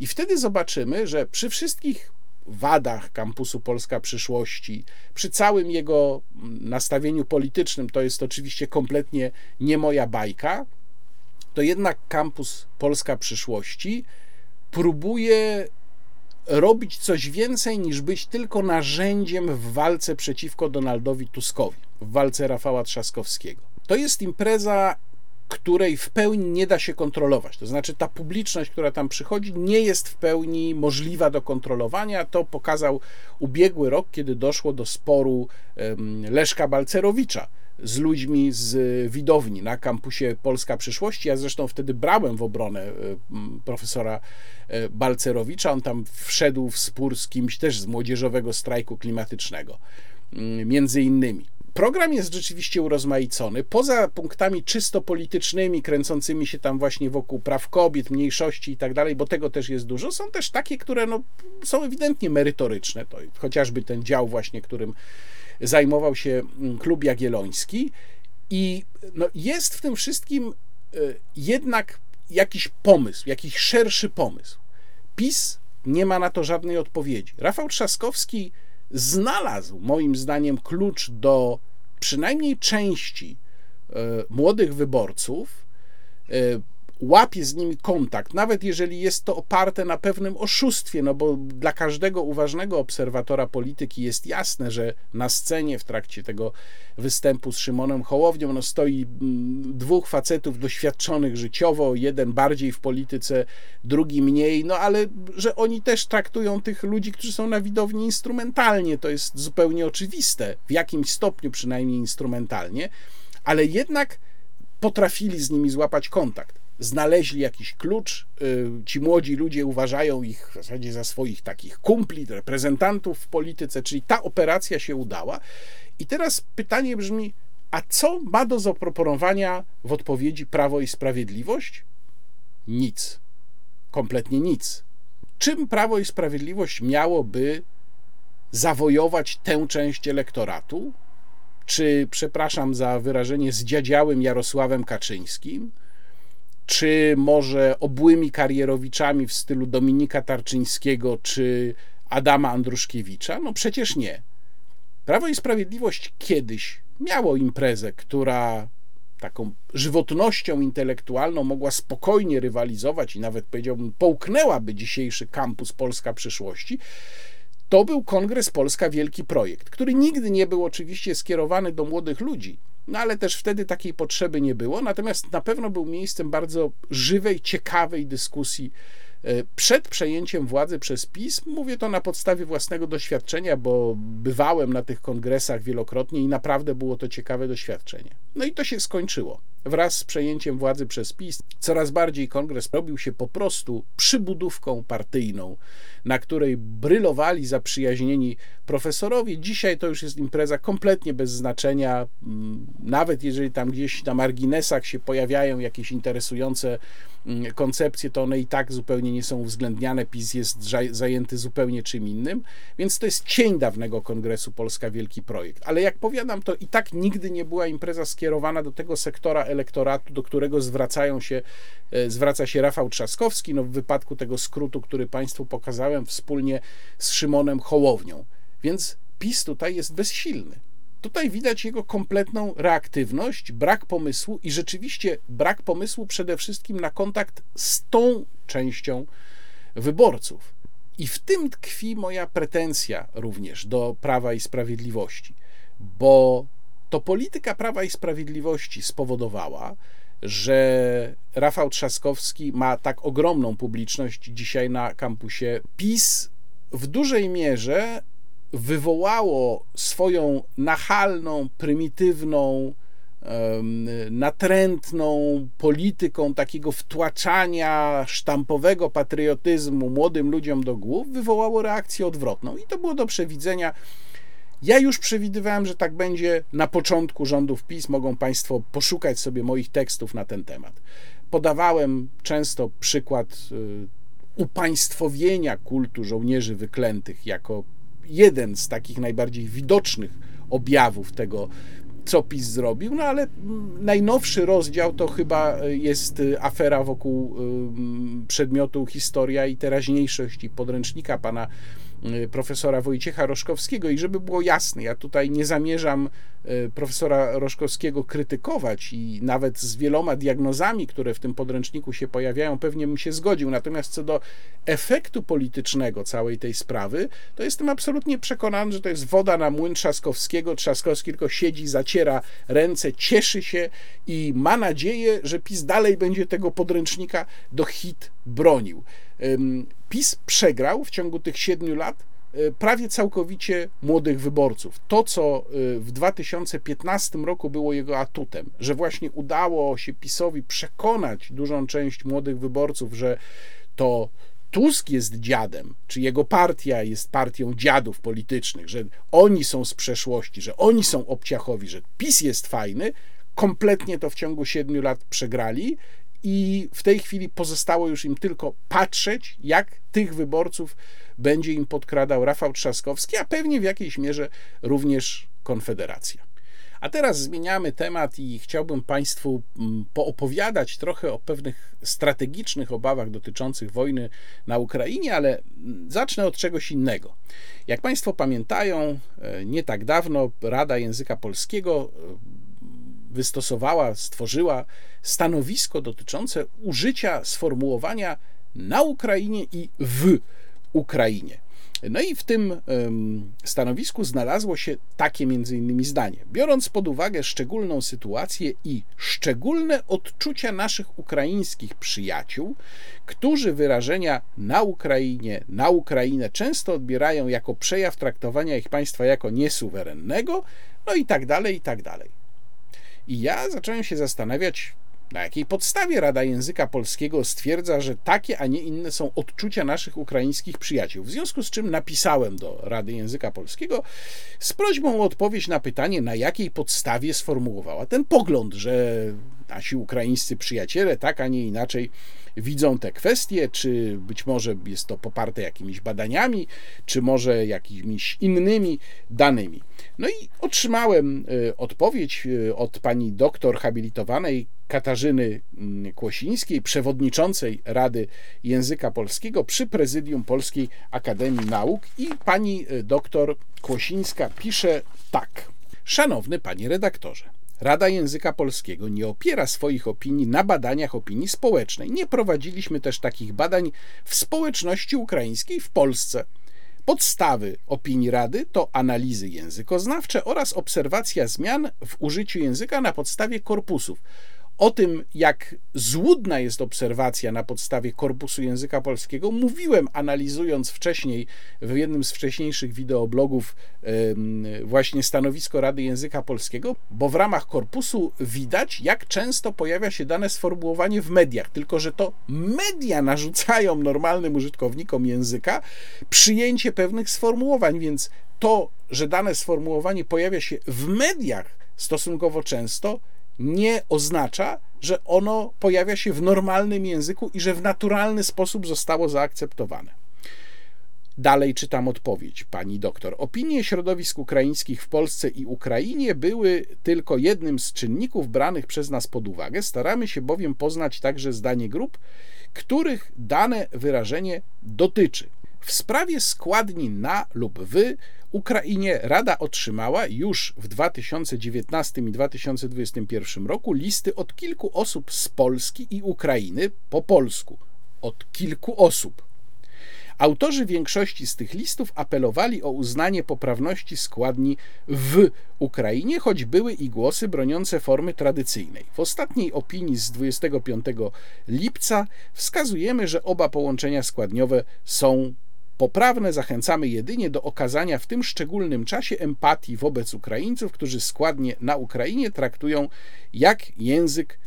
I wtedy zobaczymy, że przy wszystkich wadach kampusu Polska Przyszłości, przy całym jego nastawieniu politycznym, to jest oczywiście kompletnie nie moja bajka, to jednak kampus Polska Przyszłości próbuje robić coś więcej niż być tylko narzędziem w walce przeciwko Donaldowi Tuskowi, w walce Rafała Trzaskowskiego. To jest impreza której w pełni nie da się kontrolować. To znaczy, ta publiczność, która tam przychodzi, nie jest w pełni możliwa do kontrolowania. To pokazał ubiegły rok, kiedy doszło do sporu Leszka Balcerowicza z ludźmi z widowni na kampusie Polska Przyszłości. Ja zresztą wtedy brałem w obronę e, profesora e, Balcerowicza. On tam wszedł w spór z kimś też z młodzieżowego strajku klimatycznego, między innymi. Program jest rzeczywiście urozmaicony. Poza punktami czysto politycznymi, kręcącymi się tam właśnie wokół praw kobiet, mniejszości i tak dalej, bo tego też jest dużo, są też takie, które no, są ewidentnie merytoryczne. To chociażby ten dział właśnie, którym zajmował się mm, klub jagielloński. I no, jest w tym wszystkim e, jednak jakiś pomysł, jakiś szerszy pomysł. PiS nie ma na to żadnej odpowiedzi. Rafał Trzaskowski znalazł moim zdaniem klucz do przynajmniej części e, młodych wyborców, e, łapie z nimi kontakt, nawet jeżeli jest to oparte na pewnym oszustwie, no bo dla każdego uważnego obserwatora polityki jest jasne, że na scenie w trakcie tego występu z Szymonem Hołownią no stoi mm, dwóch facetów doświadczonych życiowo, jeden bardziej w polityce, drugi mniej, no ale że oni też traktują tych ludzi, którzy są na widowni instrumentalnie, to jest zupełnie oczywiste, w jakimś stopniu przynajmniej instrumentalnie, ale jednak potrafili z nimi złapać kontakt znaleźli jakiś klucz. Y, ci młodzi ludzie uważają ich w zasadzie za swoich takich kumpli, reprezentantów w polityce, czyli ta operacja się udała. I teraz pytanie brzmi, a co ma do zaproponowania w odpowiedzi Prawo i Sprawiedliwość? Nic. Kompletnie nic. Czym Prawo i Sprawiedliwość miałoby zawojować tę część elektoratu? Czy, przepraszam za wyrażenie, z dziadziałym Jarosławem Kaczyńskim? Czy może obłymi karierowiczami w stylu Dominika Tarczyńskiego czy Adama Andruszkiewicza? No przecież nie. Prawo i Sprawiedliwość kiedyś miało imprezę, która taką żywotnością intelektualną mogła spokojnie rywalizować i nawet powiedziałbym, połknęłaby dzisiejszy kampus Polska przyszłości. To był Kongres Polska Wielki Projekt, który nigdy nie był oczywiście skierowany do młodych ludzi, no ale też wtedy takiej potrzeby nie było, natomiast na pewno był miejscem bardzo żywej, ciekawej dyskusji e, przed przejęciem władzy przez PiS. Mówię to na podstawie własnego doświadczenia, bo bywałem na tych kongresach wielokrotnie i naprawdę było to ciekawe doświadczenie. No i to się skończyło. Wraz z przejęciem władzy przez PiS coraz bardziej kongres robił się po prostu przybudówką partyjną, na której brylowali zaprzyjaźnieni profesorowie. Dzisiaj to już jest impreza kompletnie bez znaczenia, mm, nawet jeżeli tam gdzieś na marginesach się pojawiają jakieś interesujące mm, koncepcje, to one i tak zupełnie nie są uwzględniane. PiS jest zajęty zupełnie czym innym, więc to jest cień dawnego kongresu Polska Wielki Projekt. Ale jak powiadam, to i tak nigdy nie była impreza skierowana do tego sektora elektoratu, do którego zwracają się, e, zwraca się Rafał Trzaskowski, no w wypadku tego skrótu, który Państwu pokazałem, wspólnie z Szymonem Hołownią. Więc PiS tutaj jest bezsilny. Tutaj widać jego kompletną reaktywność, brak pomysłu i rzeczywiście brak pomysłu przede wszystkim na kontakt z tą częścią wyborców. I w tym tkwi moja pretensja również do Prawa i Sprawiedliwości, bo to polityka Prawa i Sprawiedliwości spowodowała, że Rafał Trzaskowski ma tak ogromną publiczność dzisiaj na kampusie. PiS w dużej mierze wywołało swoją nachalną, prymitywną, natrętną polityką takiego wtłaczania sztampowego patriotyzmu młodym ludziom do głów, wywołało reakcję odwrotną. I to było do przewidzenia. Ja już przewidywałem, że tak będzie na początku rządów PiS. Mogą Państwo poszukać sobie moich tekstów na ten temat. Podawałem często przykład y, upaństwowienia kultu żołnierzy wyklętych jako jeden z takich najbardziej widocznych objawów tego, co PiS zrobił, no ale najnowszy rozdział to chyba jest afera wokół y, przedmiotu historia i teraźniejszość i podręcznika pana Y, profesora Wojciecha Roszkowskiego. I żeby było jasne, ja tutaj nie zamierzam y, profesora Roszkowskiego krytykować i nawet z wieloma diagnozami, które w tym podręczniku się pojawiają, pewnie bym się zgodził. Natomiast co do efektu politycznego całej tej sprawy, to jestem absolutnie przekonany, że to jest woda na młyn Trzaskowskiego. Trzaskowski tylko siedzi, zaciera ręce, cieszy się i ma nadzieję, że PiS dalej będzie tego podręcznika do hit bronił. PiS przegrał w ciągu tych siedmiu lat y, prawie całkowicie młodych wyborców. To, co y, w 2015 roku było jego atutem, że właśnie udało się PiSowi przekonać dużą część młodych wyborców, że to Tusk jest dziadem, czy jego partia jest partią dziadów politycznych, że oni są z przeszłości, że oni są obciachowi, że PiS jest fajny, kompletnie to w ciągu siedmiu lat przegrali i w tej chwili pozostało już im tylko patrzeć, jak tych wyborców będzie im podkradał Rafał Trzaskowski, a pewnie w jakiejś mierze również Konfederacja. A teraz zmieniamy temat i chciałbym Państwu mm, poopowiadać trochę o pewnych strategicznych obawach dotyczących wojny na Ukrainie, ale mm, zacznę od czegoś innego. Jak Państwo pamiętają, e, nie tak dawno Rada Języka Polskiego e, wystosowała, stworzyła stanowisko dotyczące użycia sformułowania na Ukrainie i w Ukrainie. No i w tym stanowisku znalazło się takie między innymi zdanie. Biorąc pod uwagę szczególną sytuację i szczególne odczucia naszych ukraińskich przyjaciół, którzy wyrażenia na Ukrainie, na Ukrainę często odbierają jako przejaw traktowania ich państwa jako niesuwerennego, no i tak dalej, i tak dalej. I ja zacząłem się zastanawiać, na jakiej podstawie Rada Języka Polskiego stwierdza, że takie, a nie inne są odczucia naszych ukraińskich przyjaciół? W związku z czym napisałem do Rady Języka Polskiego z prośbą o odpowiedź na pytanie, na jakiej podstawie sformułowała ten pogląd, że nasi ukraińscy przyjaciele tak, a nie inaczej widzą te kwestie, czy być może jest to poparte jakimiś badaniami, czy może jakimiś innymi danymi. No i otrzymałem e, odpowiedź e, od pani doktor habilitowanej Katarzyny mm, Kłosińskiej, przewodniczącej Rady Języka Polskiego przy prezydium Polskiej Akademii Nauk i pani e, doktor Kłosińska pisze tak. Szanowny panie redaktorze, Rada Języka Polskiego nie opiera swoich opinii na badaniach opinii społecznej. Nie prowadziliśmy też takich badań w społeczności ukraińskiej w Polsce. Podstawy opinii Rady to analizy językoznawcze oraz obserwacja zmian w użyciu języka na podstawie korpusów. O tym, jak złudna jest obserwacja na podstawie korpusu języka polskiego, mówiłem analizując wcześniej w jednym z wcześniejszych wideoblogów właśnie stanowisko Rady Języka Polskiego, bo w ramach korpusu widać, jak często pojawia się dane sformułowanie w mediach, tylko że to media narzucają normalnym użytkownikom języka przyjęcie pewnych sformułowań, więc to, że dane sformułowanie pojawia się w mediach stosunkowo często, nie oznacza, że ono pojawia się w normalnym języku i że w naturalny sposób zostało zaakceptowane. Dalej czytam odpowiedź pani doktor. Opinie środowisk ukraińskich w Polsce i Ukrainie były tylko jednym z czynników branych przez nas pod uwagę. Staramy się bowiem poznać także zdanie grup, których dane wyrażenie dotyczy. W sprawie składni na lub wy Ukrainie Rada otrzymała już w 2019 i 2021 roku listy od kilku osób z Polski i Ukrainy po polsku. Od kilku osób. Autorzy większości z tych listów apelowali o uznanie poprawności składni w Ukrainie, choć były i głosy broniące formy tradycyjnej. W ostatniej opinii z 25 lipca wskazujemy, że oba połączenia składniowe są poprawne zachęcamy jedynie do okazania w tym szczególnym czasie empatii wobec Ukraińców, którzy składnie na Ukrainie traktują jak język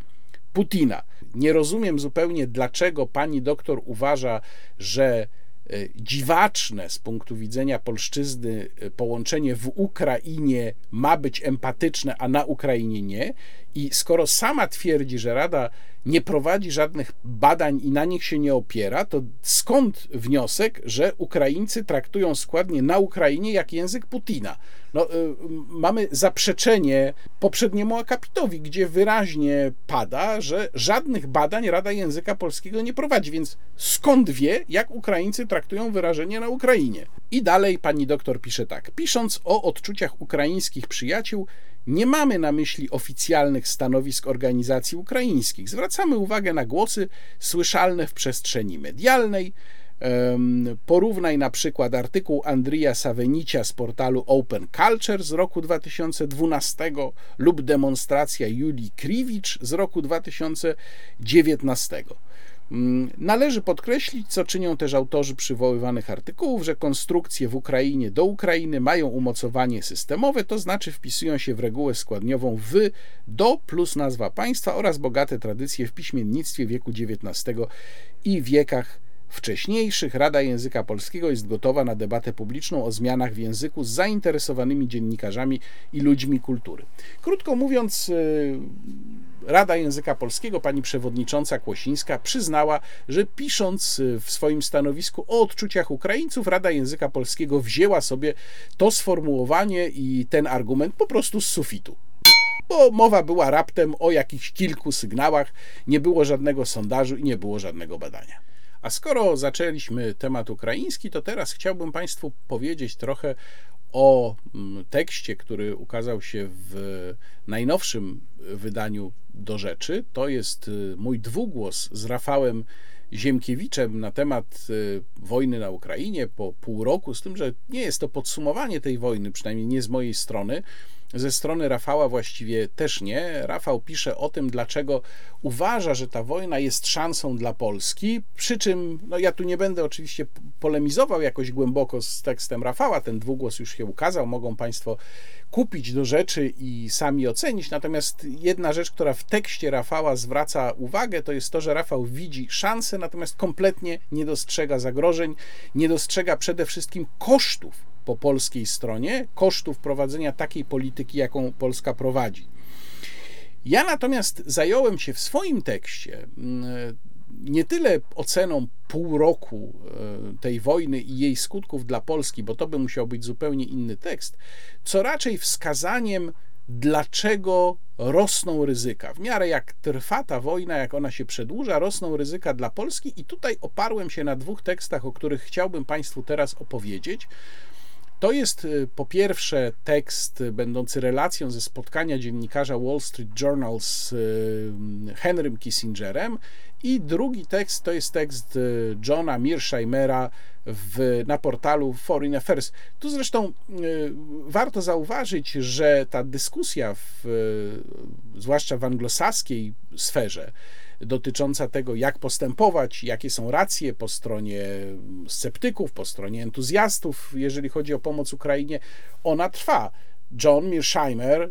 Putina. Nie rozumiem zupełnie, dlaczego pani doktor uważa, że e, dziwaczne z punktu widzenia polszczyzny e, połączenie w Ukrainie ma być empatyczne, a na Ukrainie nie. I skoro sama twierdzi, że Rada nie prowadzi żadnych badań i na nich się nie opiera, to skąd wniosek, że Ukraińcy traktują składnie na Ukrainie jak język Putina? No, y, mamy zaprzeczenie poprzedniemu akapitowi, gdzie wyraźnie pada, że żadnych badań Rada Języka Polskiego nie prowadzi, więc skąd wie, jak Ukraińcy traktują wyrażenie na Ukrainie? I dalej pani doktor pisze tak. Pisząc o odczuciach ukraińskich przyjaciół, nie mamy na myśli oficjalnych stanowisk organizacji ukraińskich. Zwracamy uwagę na głosy słyszalne w przestrzeni medialnej. Porównaj na przykład artykuł Andrija Sawenicia z portalu Open Culture z roku 2012 lub demonstracja Julii Kriwicz z roku 2019. Mm, należy podkreślić, co czynią też autorzy przywoływanych artykułów, że konstrukcje w Ukrainie do Ukrainy mają umocowanie systemowe, to znaczy wpisują się w regułę składniową w do plus nazwa państwa oraz bogate tradycje w piśmiennictwie wieku XIX i wiekach wcześniejszych. Rada Języka Polskiego jest gotowa na debatę publiczną o zmianach w języku z zainteresowanymi dziennikarzami i ludźmi kultury. Krótko mówiąc, y, Rada Języka Polskiego, pani przewodnicząca Kłosińska, przyznała, że pisząc y, w swoim stanowisku o odczuciach Ukraińców, Rada Języka Polskiego wzięła sobie to sformułowanie i ten argument po prostu z sufitu bo mowa była raptem o jakichś kilku sygnałach, nie było żadnego sondażu i nie było żadnego badania. A skoro zaczęliśmy temat ukraiński, to teraz chciałbym Państwu powiedzieć trochę o mm, tekście, który ukazał się w najnowszym wydaniu do rzeczy. To jest y, mój dwugłos z Rafałem Ziemkiewiczem na temat y, wojny na Ukrainie po pół roku, z tym, że nie jest to podsumowanie tej wojny, przynajmniej nie z mojej strony. Ze strony Rafała właściwie też nie. Rafał pisze o tym, dlaczego uważa, że ta wojna jest szansą dla Polski. Przy czym, no ja tu nie będę oczywiście polemizował jakoś głęboko z tekstem Rafała, ten dwugłos już się ukazał, mogą Państwo kupić do rzeczy i sami ocenić. Natomiast jedna rzecz, która w tekście Rafała zwraca uwagę, to jest to, że Rafał widzi szansę, natomiast kompletnie nie dostrzega zagrożeń, nie dostrzega przede wszystkim kosztów po polskiej stronie, kosztów prowadzenia takiej polityki, jaką Polska prowadzi. Ja natomiast zająłem się w swoim tekście mm, nie tyle oceną pół roku e, tej wojny i jej skutków dla Polski, bo to by musiał być zupełnie inny tekst, co raczej wskazaniem, dlaczego rosną ryzyka. W miarę jak trwa ta wojna, jak ona się przedłuża, rosną ryzyka dla Polski, i tutaj oparłem się na dwóch tekstach, o których chciałbym Państwu teraz opowiedzieć. To jest y, po pierwsze tekst będący relacją ze spotkania dziennikarza Wall Street Journal z y, Henrym Kissingerem i drugi tekst to jest tekst y, Johna Mearsheimera w, na portalu Foreign Affairs. Tu zresztą warto zauważyć, że ta dyskusja, w, zwłaszcza w anglosaskiej sferze, dotycząca tego, jak postępować, jakie są racje po stronie sceptyków, po stronie entuzjastów, jeżeli chodzi o pomoc Ukrainie, ona trwa. John Mearsheimer y,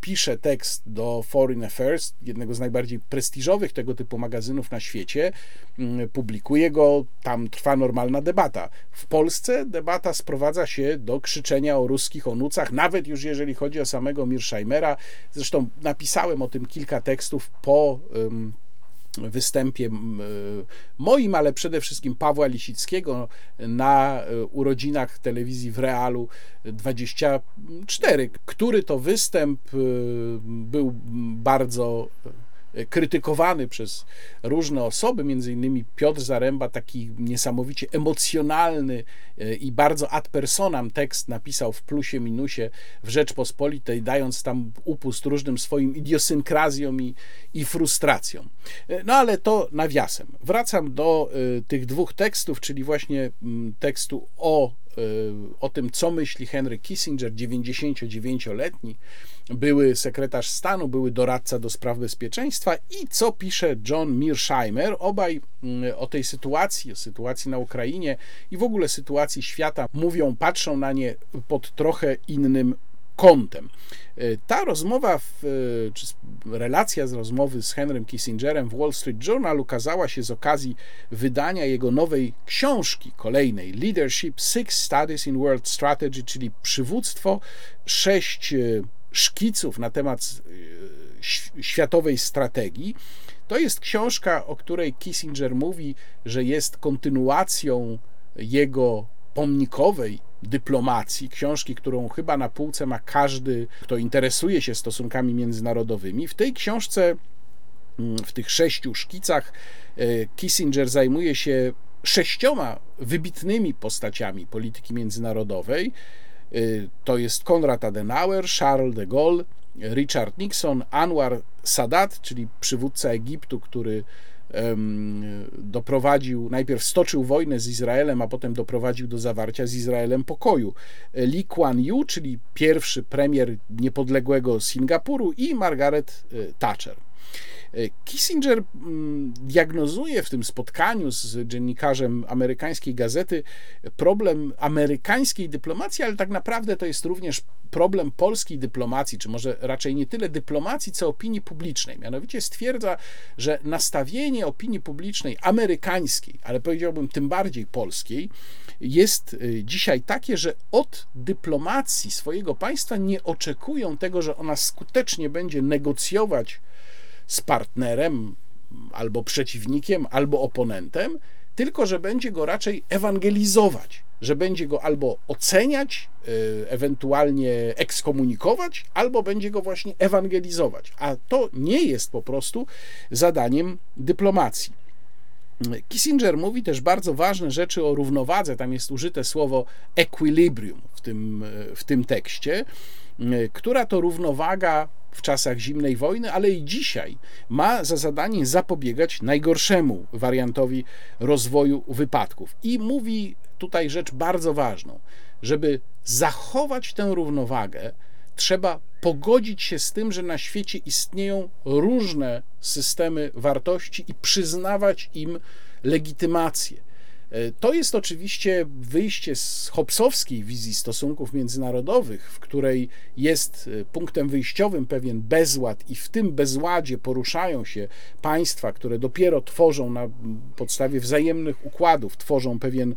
pisze tekst do Foreign Affairs, jednego z najbardziej prestiżowych tego typu magazynów na świecie, y, publikuje go, tam trwa normalna debata. W Polsce debata sprowadza się do krzyczenia o ruskich onucach, nawet już jeżeli chodzi o samego Mearsheimera. Zresztą napisałem o tym kilka tekstów po występie moim, ale przede wszystkim Pawła Lisickiego na e, urodzinach telewizji w Realu 24, który to występ e, był bardzo krytykowany przez różne osoby, między innymi Piotr Zaręba, taki niesamowicie emocjonalny e, i bardzo ad personam tekst napisał w plusie minusie w Rzeczpospolitej, dając tam upust różnym swoim idiosynkrazjom i, i frustracjom. E, no ale to nawiasem. Wracam do e, tych dwóch tekstów, czyli właśnie mm, tekstu o o tym, co myśli Henry Kissinger, 99-letni, były sekretarz stanu, były doradca do spraw bezpieczeństwa i co pisze John Mearsheimer. Obaj mm, o tej sytuacji, o sytuacji na Ukrainie i w ogóle sytuacji świata mówią, patrzą na nie pod trochę innym kątem. E, ta rozmowa, w, e, czy relacja z rozmowy z Henrym Kissingerem w Wall Street Journal ukazała się z okazji wydania jego nowej książki, kolejnej Leadership Six Studies in World Strategy, czyli przywództwo, sześć e, szkiców na temat światowej strategii. To jest książka, o której Kissinger mówi, że jest kontynuacją jego pomnikowej dyplomacji, książki, którą chyba na półce ma każdy, kto interesuje się stosunkami międzynarodowymi. W tej książce, mm, w tych sześciu szkicach, e, Kissinger zajmuje się sześcioma wybitnymi postaciami polityki międzynarodowej. E, to jest Konrad Adenauer, Charles de Gaulle, Richard Nixon, Anwar Sadat, czyli przywódca Egiptu, który doprowadził, najpierw stoczył wojnę z Izraelem, a potem doprowadził do zawarcia z Izraelem pokoju. Lee Kuan Yew, czyli pierwszy premier niepodległego Singapuru i Margaret e, Thatcher. Kissinger mm, diagnozuje w tym spotkaniu z dziennikarzem amerykańskiej gazety problem amerykańskiej dyplomacji, ale tak naprawdę to jest również problem polskiej dyplomacji, czy może raczej nie tyle dyplomacji, co opinii publicznej. Mianowicie stwierdza, że nastawienie opinii publicznej amerykańskiej, ale powiedziałbym tym bardziej polskiej, jest y, dzisiaj takie, że od dyplomacji swojego państwa nie oczekują tego, że ona skutecznie będzie negocjować z partnerem, albo przeciwnikiem, albo oponentem, tylko że będzie go raczej ewangelizować, że będzie go albo oceniać, y, ewentualnie ekskomunikować, albo będzie go właśnie ewangelizować. A to nie jest po prostu zadaniem dyplomacji. Kissinger mówi też bardzo ważne rzeczy o równowadze. Tam jest użyte słowo equilibrium w tym, w tym tekście, która to równowaga w czasach zimnej wojny, ale i dzisiaj ma za zadanie zapobiegać najgorszemu wariantowi rozwoju wypadków. I mówi tutaj rzecz bardzo ważną, żeby zachować tę równowagę, trzeba pogodzić się z tym, że na świecie istnieją różne systemy wartości i przyznawać im legitymację. E, to jest oczywiście wyjście z Hobbesowskiej wizji stosunków międzynarodowych, w której jest e, punktem wyjściowym pewien bezład, i w tym bezładzie poruszają się państwa, które dopiero tworzą na podstawie wzajemnych układów, tworzą pewien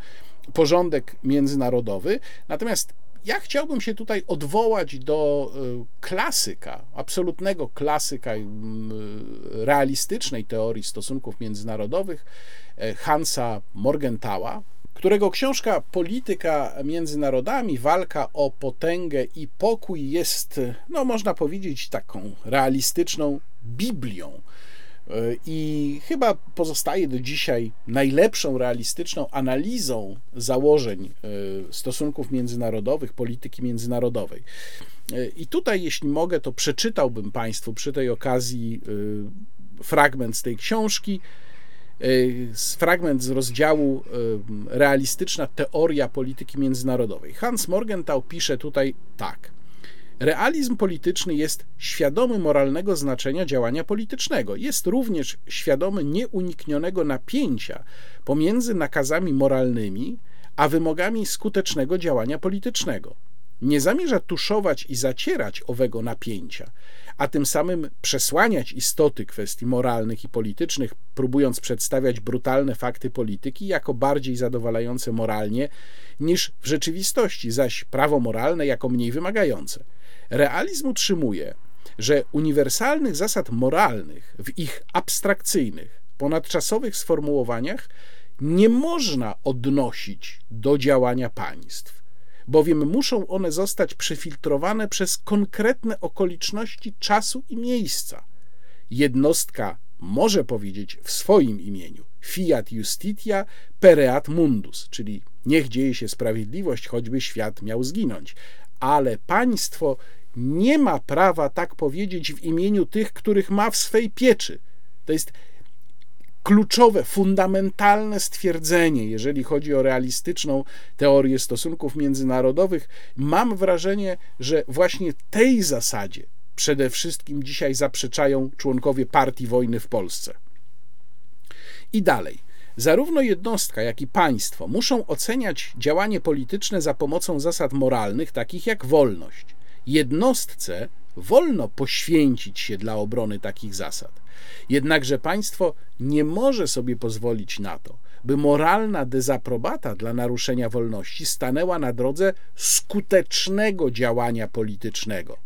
porządek międzynarodowy. Natomiast ja chciałbym się tutaj odwołać do e, klasyka, absolutnego klasyka realistycznej teorii stosunków międzynarodowych, e, Hansa Morgentała, którego książka Polityka między narodami, walka o potęgę i pokój jest, no można powiedzieć, taką realistyczną Biblią i chyba pozostaje do dzisiaj najlepszą realistyczną analizą założeń e, stosunków międzynarodowych, polityki międzynarodowej. E, I tutaj, jeśli mogę, to przeczytałbym Państwu przy tej okazji e, fragment z tej książki, fragment z rozdziału Realistyczna teoria polityki międzynarodowej. Hans Morgenthau pisze tutaj tak. Realizm polityczny jest świadomy moralnego znaczenia działania politycznego. Jest również świadomy nieuniknionego napięcia pomiędzy nakazami moralnymi a wymogami skutecznego działania politycznego. Nie zamierza tuszować i zacierać owego napięcia, a tym samym przesłaniać istoty kwestii moralnych i politycznych, próbując przedstawiać brutalne fakty polityki jako bardziej zadowalające moralnie niż w rzeczywistości, zaś prawo moralne jako mniej wymagające. Realizm utrzymuje, że uniwersalnych zasad moralnych w ich abstrakcyjnych, ponadczasowych sformułowaniach nie można odnosić do działania państw, bowiem muszą one zostać przefiltrowane przez konkretne okoliczności czasu i miejsca. Jednostka może powiedzieć w swoim imieniu fiat justitia pereat mundus, czyli niech dzieje się sprawiedliwość, choćby świat miał zginąć, ale państwo nie ma prawa tak powiedzieć w imieniu tych, których ma w swej pieczy. To jest kluczowe, fundamentalne stwierdzenie, jeżeli chodzi o realistyczną teorię stosunków międzynarodowych. Mam wrażenie, że właśnie tej zasadzie przede wszystkim dzisiaj zaprzeczają członkowie partii wojny w Polsce. I dalej. Zarówno jednostka, jak i państwo muszą oceniać działanie polityczne za pomocą zasad moralnych, takich jak wolność jednostce wolno poświęcić się dla obrony takich zasad. Jednakże państwo nie może sobie pozwolić na to, by moralna dezaprobata dla naruszenia wolności stanęła na drodze skutecznego działania politycznego,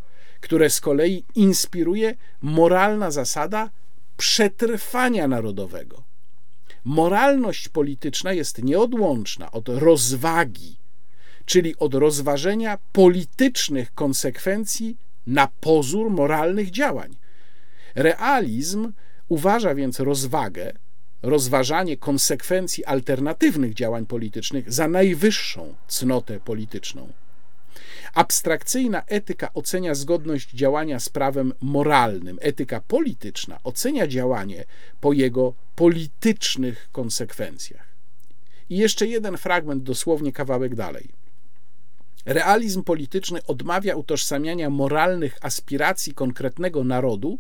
które z kolei inspiruje moralna zasada przetrwania narodowego. Moralność polityczna jest nieodłączna od rozwagi czyli od rozważenia politycznych konsekwencji na pozór moralnych działań. Realizm uważa więc rozwagę, rozważanie konsekwencji alternatywnych działań politycznych za najwyższą cnotę polityczną. Abstrakcyjna etyka ocenia zgodność działania z prawem moralnym. Etyka polityczna ocenia działanie po jego politycznych konsekwencjach. I jeszcze jeden fragment, dosłownie kawałek dalej. Realizm polityczny odmawia utożsamiania moralnych aspiracji konkretnego narodu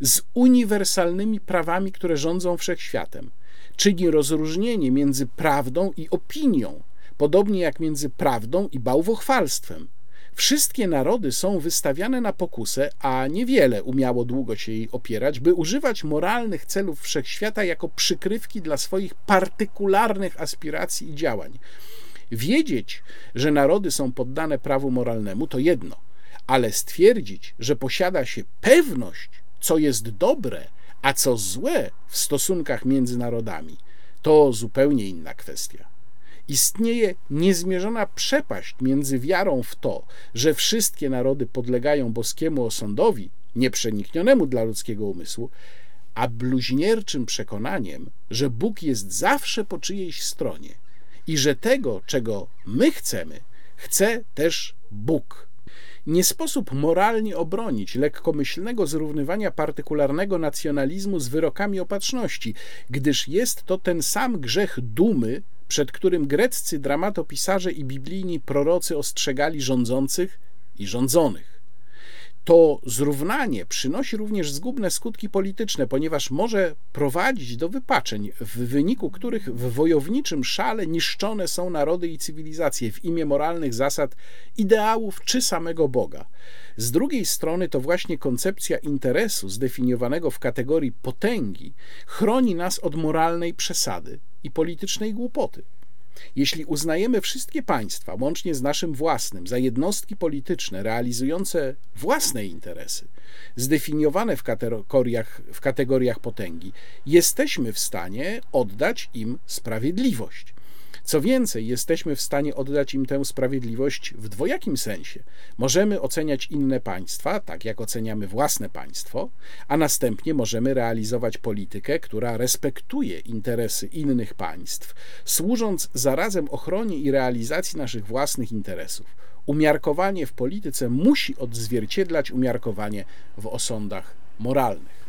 z uniwersalnymi prawami, które rządzą wszechświatem. Czyni rozróżnienie między prawdą i opinią, podobnie jak między prawdą i bałwochwalstwem. Wszystkie narody są wystawiane na pokusę, a niewiele umiało długo się jej opierać, by używać moralnych celów wszechświata jako przykrywki dla swoich partykularnych aspiracji i działań. Wiedzieć, że narody są poddane prawu moralnemu, to jedno, ale stwierdzić, że posiada się pewność, co jest dobre, a co złe w stosunkach między narodami, to zupełnie inna kwestia. Istnieje niezmierzona przepaść między wiarą w to, że wszystkie narody podlegają boskiemu osądowi, nieprzeniknionemu dla ludzkiego umysłu, a bluźnierczym przekonaniem, że Bóg jest zawsze po czyjejś stronie i że tego, czego my chcemy, chce też Bóg. Nie sposób moralnie obronić lekkomyślnego zrównywania partykularnego nacjonalizmu z wyrokami opatrzności, gdyż jest to ten sam grzech dumy, przed którym greccy dramatopisarze i biblijni prorocy ostrzegali rządzących i rządzonych. To zrównanie przynosi również zgubne skutki polityczne, ponieważ może prowadzić do wypaczeń, w wyniku których w wojowniczym szale niszczone są narody i cywilizacje w imię moralnych zasad, ideałów czy samego Boga. Z drugiej strony to właśnie koncepcja interesu, zdefiniowanego w kategorii potęgi, chroni nas od moralnej przesady i politycznej głupoty. Jeśli uznajemy wszystkie państwa, łącznie z naszym własnym, za jednostki polityczne realizujące własne interesy, zdefiniowane w kategoriach, w kategoriach potęgi, jesteśmy w stanie oddać im sprawiedliwość. Co więcej, jesteśmy w stanie oddać im tę sprawiedliwość w dwojakim sensie. Możemy oceniać inne państwa, tak jak oceniamy własne państwo, a następnie możemy realizować politykę, która respektuje interesy innych państw, służąc zarazem ochronie i realizacji naszych własnych interesów. Umiarkowanie w polityce musi odzwierciedlać umiarkowanie w osądach moralnych.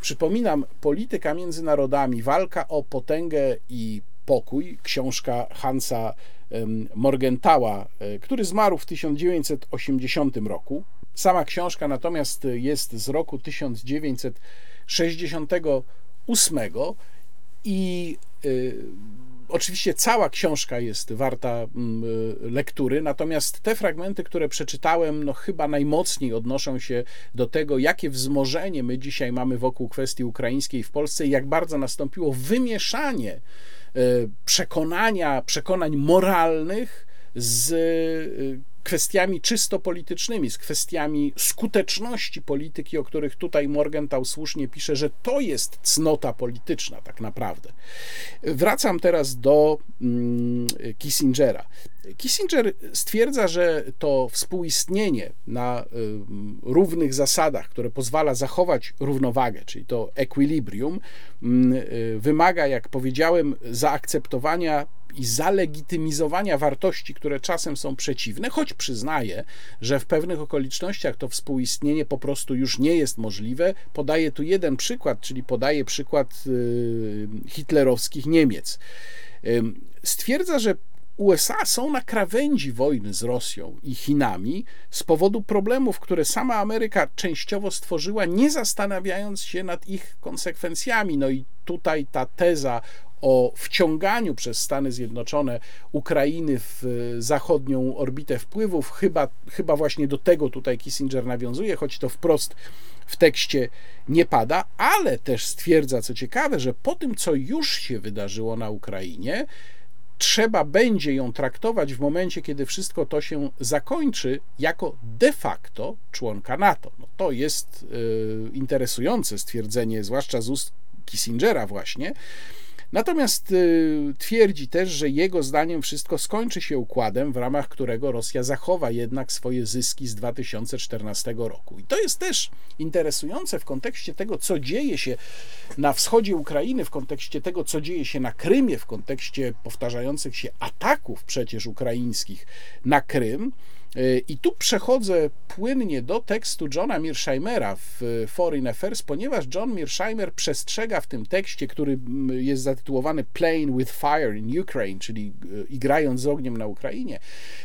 Przypominam, polityka między narodami, walka o potęgę i Pokój, książka Hansa Morgentała, e, który zmarł w 1980 roku. Sama książka natomiast jest z roku 1968 i y, Oczywiście cała książka jest warta mm, y, lektury, natomiast te fragmenty, które przeczytałem, no chyba najmocniej odnoszą się do tego, jakie wzmożenie my dzisiaj mamy wokół kwestii ukraińskiej w Polsce i jak bardzo nastąpiło wymieszanie przekonania, przekonań moralnych z y, kwestiami czysto politycznymi, z kwestiami skuteczności polityki, o których tutaj Morgenthau słusznie pisze, że to jest cnota polityczna tak naprawdę. Wracam teraz do mm, Kissingera. Kissinger stwierdza, że to współistnienie na y, równych zasadach, które pozwala zachować równowagę, czyli to equilibrium, mm, wymaga, jak powiedziałem, zaakceptowania i zalegitymizowania wartości, które czasem są przeciwne, choć przyznaję, że w pewnych okolicznościach to współistnienie po prostu już nie jest możliwe. Podaję tu jeden przykład, czyli podaję przykład y, hitlerowskich Niemiec. Stwierdza, że USA są na krawędzi wojny z Rosją i Chinami z powodu problemów, które sama Ameryka częściowo stworzyła, nie zastanawiając się nad ich konsekwencjami. No i tutaj ta teza o wciąganiu przez Stany Zjednoczone Ukrainy w e, zachodnią orbitę wpływów, chyba, chyba właśnie do tego tutaj Kissinger nawiązuje, choć to wprost w tekście nie pada, ale też stwierdza, co ciekawe, że po tym, co już się wydarzyło na Ukrainie, trzeba będzie ją traktować w momencie, kiedy wszystko to się zakończy, jako de facto członka NATO. No to jest y, interesujące stwierdzenie, zwłaszcza z ust Kissingera, właśnie. Natomiast y, twierdzi też, że jego zdaniem wszystko skończy się układem, w ramach którego Rosja zachowa jednak swoje zyski z 2014 roku. I to jest też interesujące w kontekście tego, co dzieje się na wschodzie Ukrainy, w kontekście tego, co dzieje się na Krymie, w kontekście powtarzających się ataków przecież ukraińskich na Krym I tu przechodzę płynnie do tekstu Johna Mearsheimera w Foreign Affairs, ponieważ John Mearsheimer przestrzega w tym tekście, który jest zatytułowany Playing with Fire in Ukraine, czyli igrając z ogniem na Ukrainie,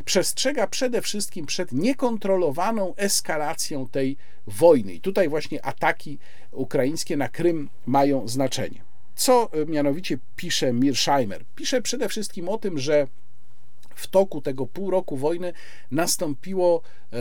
przestrzega przede wszystkim przed niekontrolowaną eskalacją tej wojny. I tutaj właśnie ataki ukraińskie na Krym mają znaczenie. Co mianowicie pisze Mearsheimer? Pisze przede wszystkim o tym, że w toku tego pół roku wojny nastąpiło e,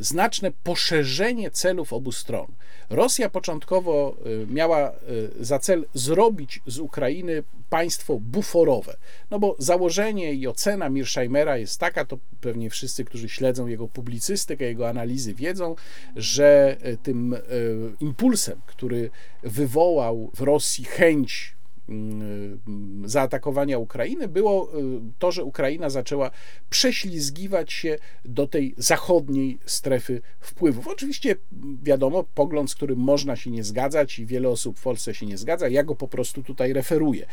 znaczne poszerzenie celów obu stron. Rosja początkowo e, miała e, za cel zrobić z Ukrainy państwo buforowe. No bo założenie i ocena Mearsheimera jest taka, to pewnie wszyscy, którzy śledzą jego publicystykę, jego analizy wiedzą, że tym impulsem, który wywołał w Rosji chęć zaatakowania Ukrainy było y, to, że Ukraina zaczęła prześlizgiwać się do tej zachodniej strefy wpływów. Oczywiście wiadomo, pogląd, z którym można się nie zgadzać i wiele osób w Polsce się nie zgadza, ja go po prostu tutaj referuję.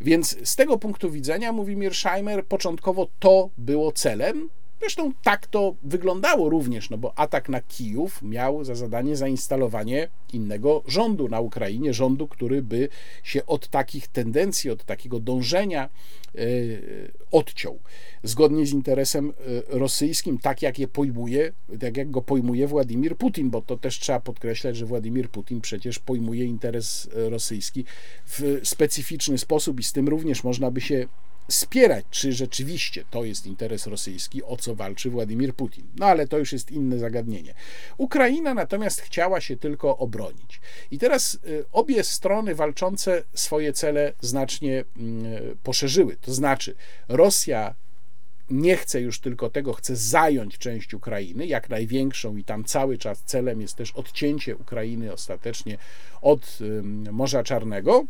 Więc z tego punktu widzenia, mówi Mearsheimer, początkowo to było celem, Zresztą tak to wyglądało również, no bo atak na Kijów miał za zadanie zainstalowanie innego rządu na Ukrainie, rządu, który by się od takich tendencji, od takiego dążenia yy, odciął. Zgodnie z interesem yy, rosyjskim, tak jak je pojmuje, tak jak go pojmuje Władimir Putin, bo to też trzeba podkreślać, że Władimir Putin przecież pojmuje interes rosyjski w specyficzny sposób i z tym również można by się spierać, czy rzeczywiście to jest interes rosyjski, o co walczy Władimir Putin. No ale to już jest inne zagadnienie. Ukraina natomiast chciała się tylko obronić. I teraz y, obie strony walczące swoje cele znacznie mm, poszerzyły. To znaczy, Rosja nie chce już tylko tego, chce zająć część Ukrainy, jak największą, i tam cały czas celem jest też odcięcie Ukrainy ostatecznie od Morza Czarnego.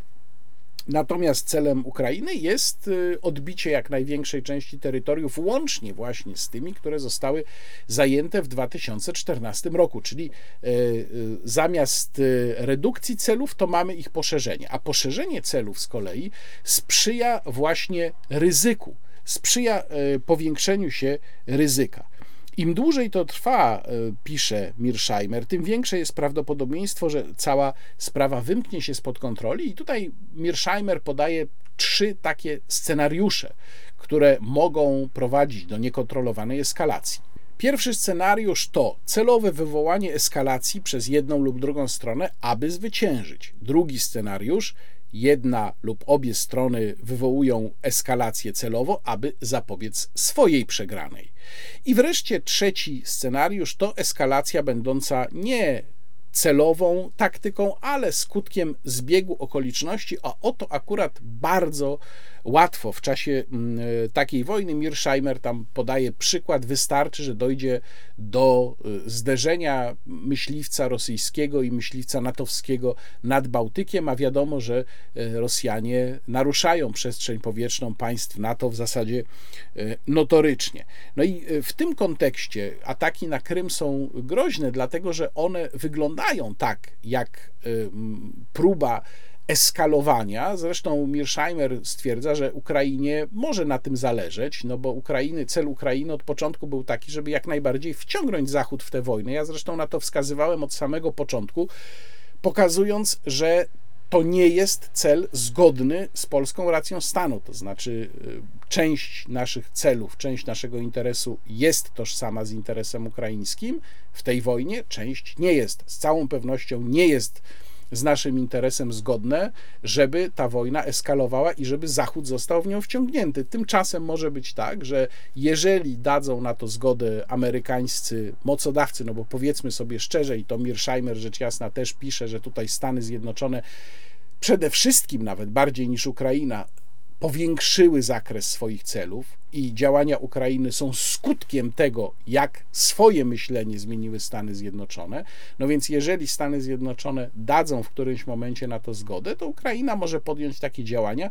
Natomiast celem Ukrainy jest y, odbicie jak największej części terytoriów, łącznie właśnie z tymi, które zostały zajęte w 2014 roku, czyli y, y, zamiast redukcji celów, to mamy ich poszerzenie. A poszerzenie celów z kolei sprzyja właśnie ryzyku, sprzyja powiększeniu się ryzyka. Im dłużej to trwa, e, pisze Mirsheimer, tym większe jest prawdopodobieństwo, że cała sprawa wymknie się spod kontroli. I tutaj Mirsheimer podaje trzy takie scenariusze, które mogą prowadzić do niekontrolowanej eskalacji. Pierwszy scenariusz to celowe wywołanie eskalacji przez jedną lub drugą stronę, aby zwyciężyć. Drugi scenariusz jedna lub obie strony wywołują eskalację celowo, aby zapobiec swojej przegranej. I wreszcie trzeci scenariusz to eskalacja będąca nie celową taktyką, ale skutkiem zbiegu okoliczności, a oto akurat bardzo łatwo w czasie mm, e, takiej wojny. Mirsheimer tam podaje przykład, wystarczy, że dojdzie do e, zderzenia myśliwca rosyjskiego i myśliwca natowskiego nad Bałtykiem, a wiadomo, że e, Rosjanie naruszają przestrzeń powietrzną państw NATO w zasadzie notorycznie. No i w tym kontekście ataki na Krym są groźne, dlatego że one wyglądają tak, jak próba eskalowania. Zresztą Mirsheimer stwierdza, że Ukrainie może na tym zależeć, no bo Ukrainy, cel Ukrainy od początku był taki, żeby jak najbardziej wciągnąć Zachód w tę wojnę. Ja zresztą na to wskazywałem od samego początku, pokazując, że to nie jest cel zgodny z polską racją stanu. To znaczy, y, część naszych celów, część naszego interesu jest tożsama z interesem ukraińskim w tej wojnie, część nie jest. Z całą pewnością nie jest z naszym interesem zgodne, żeby ta wojna eskalowała i żeby Zachód został w nią wciągnięty. Tymczasem może być tak, że jeżeli dadzą na to zgodę amerykańscy mocodawcy, no bo powiedzmy sobie szczerze, i to Mirsheimer rzecz jasna też pisze, że tutaj Stany Zjednoczone przede wszystkim nawet bardziej niż Ukraina powiększyły zakres swoich celów i działania Ukrainy są skutkiem tego, jak swoje myślenie zmieniły Stany Zjednoczone. No więc, jeżeli Stany Zjednoczone dadzą w którymś momencie na to zgodę, to Ukraina może podjąć takie działania,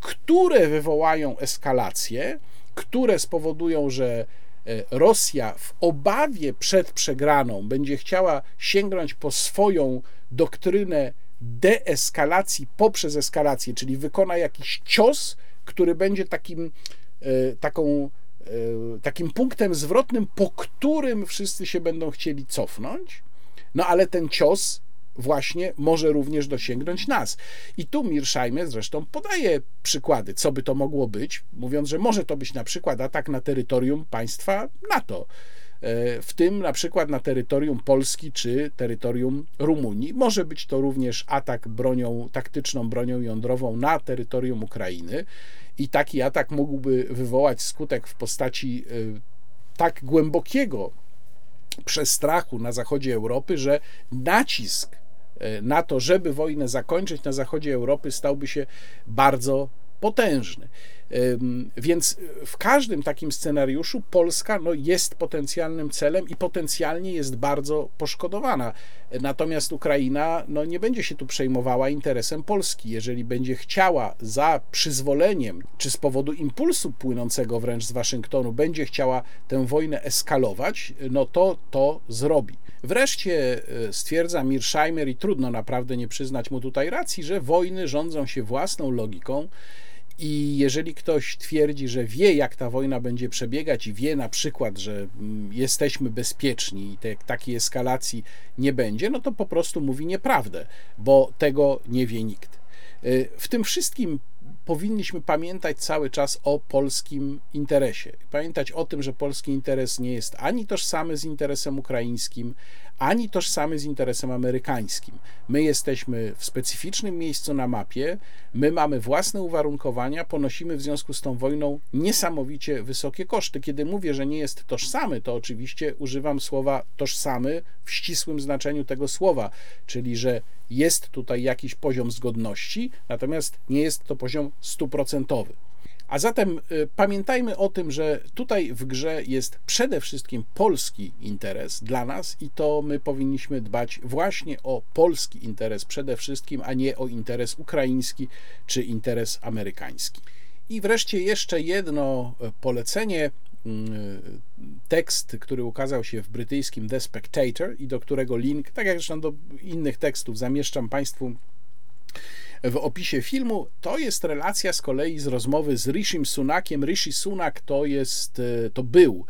które wywołają eskalację, które spowodują, że e, Rosja w obawie przed przegraną będzie chciała sięgnąć po swoją doktrynę deeskalacji poprzez eskalację, czyli wykona jakiś cios, który będzie takim, e, taką takim punktem zwrotnym, po którym wszyscy się będą chcieli cofnąć. No ale ten cios właśnie może również dosięgnąć nas. I tu Mirszajmer zresztą podaje przykłady, co by to mogło być, mówiąc, że może to być na przykład atak na terytorium państwa NATO e, w tym na przykład na terytorium Polski czy terytorium Rumunii. Może być to również atak bronią, taktyczną bronią jądrową na terytorium Ukrainy i taki atak mógłby wywołać skutek w postaci e, tak głębokiego przestrachu na zachodzie Europy, że nacisk E, na to, żeby wojnę zakończyć na zachodzie Europy, stałby się bardzo potężny. Więc w każdym takim scenariuszu Polska no, jest potencjalnym celem i potencjalnie jest bardzo poszkodowana. Natomiast Ukraina no, nie będzie się tu przejmowała interesem Polski. Jeżeli będzie chciała za przyzwoleniem, czy z powodu impulsu płynącego wręcz z Waszyngtonu, będzie chciała tę wojnę eskalować, no to to zrobi. Wreszcie e, stwierdza Mirsheimer, i trudno naprawdę nie przyznać mu tutaj racji, że wojny rządzą się własną logiką. I jeżeli ktoś twierdzi, że wie, jak ta wojna będzie przebiegać i wie na przykład, że mm, jesteśmy bezpieczni i te, takiej eskalacji nie będzie, no to po prostu mówi nieprawdę, bo tego nie wie nikt. E, w tym wszystkim powinniśmy pamiętać cały czas o polskim interesie. Pamiętać o tym, że polski interes nie jest ani tożsamy z interesem ukraińskim, ani tożsamy z interesem amerykańskim. My jesteśmy w specyficznym miejscu na mapie, my mamy własne uwarunkowania, ponosimy w związku z tą wojną niesamowicie wysokie koszty. Kiedy mówię, że nie jest tożsamy, to oczywiście używam słowa tożsamy w ścisłym znaczeniu tego słowa, czyli że jest tutaj jakiś poziom zgodności, natomiast nie jest to poziom stuprocentowy. A zatem y, pamiętajmy o tym, że tutaj w grze jest przede wszystkim polski interes dla nas i to my powinniśmy dbać właśnie o polski interes przede wszystkim, a nie o interes ukraiński czy interes amerykański. I wreszcie jeszcze jedno y, polecenie. Y, tekst, który ukazał się w brytyjskim The Spectator i do którego link, tak jak zresztą do innych tekstów, zamieszczam Państwu w opisie filmu, to jest relacja z kolei z rozmowy z Rishim Sunakiem. Rishi Sunak to jest, e, to był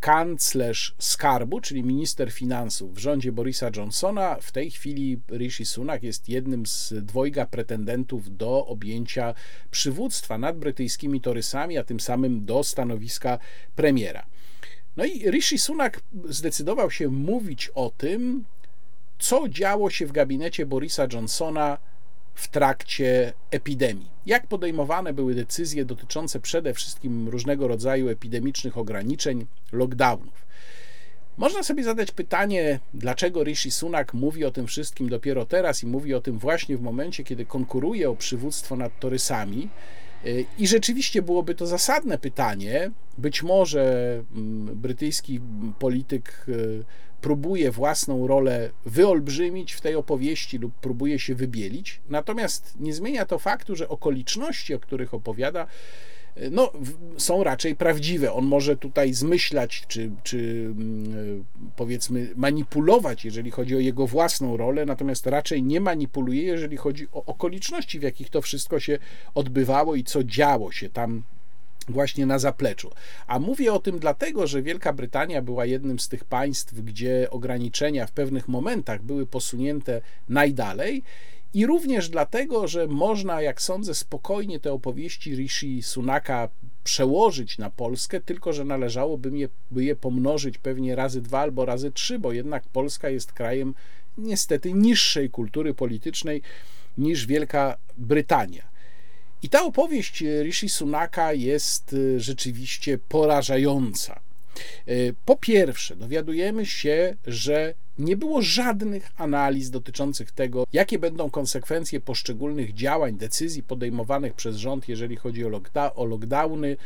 kanclerz skarbu, czyli minister finansów w rządzie Borisa Johnsona. W tej chwili Rishi Sunak jest jednym z dwojga pretendentów do objęcia przywództwa nad brytyjskimi torysami, a tym samym do stanowiska premiera. No i Rishi Sunak zdecydował się mówić o tym, co działo się w gabinecie Borisa Johnsona w trakcie epidemii. Jak podejmowane były decyzje dotyczące przede wszystkim różnego rodzaju epidemicznych ograniczeń, lockdownów. Można sobie zadać pytanie, dlaczego Rishi Sunak mówi o tym wszystkim dopiero teraz i mówi o tym właśnie w momencie, kiedy konkuruje o przywództwo nad torysami. I rzeczywiście byłoby to zasadne pytanie. Być może mm, brytyjski polityk y, próbuje własną rolę wyolbrzymić w tej opowieści lub próbuje się wybielić. Natomiast nie zmienia to faktu, że okoliczności, o których opowiada, no, są raczej prawdziwe. On może tutaj zmyślać, czy, czy mm, powiedzmy manipulować, jeżeli chodzi o jego własną rolę, natomiast raczej nie manipuluje, jeżeli chodzi o okoliczności, w jakich to wszystko się odbywało i co działo się tam właśnie na zapleczu. A mówię o tym dlatego, że Wielka Brytania była jednym z tych państw, gdzie ograniczenia w pewnych momentach były posunięte najdalej. I również dlatego, że można, jak sądzę, spokojnie te opowieści Rishi Sunaka przełożyć na Polskę, tylko że należałoby je, by je pomnożyć pewnie razy dwa albo razy trzy, bo jednak Polska jest krajem niestety niższej kultury politycznej niż Wielka Brytania. I ta opowieść Rishi Sunaka jest y, rzeczywiście porażająca. Y, po pierwsze, dowiadujemy się, że nie było żadnych analiz dotyczących tego, jakie będą konsekwencje poszczególnych działań, decyzji podejmowanych przez rząd, jeżeli chodzi o, lockda o lockdowny y,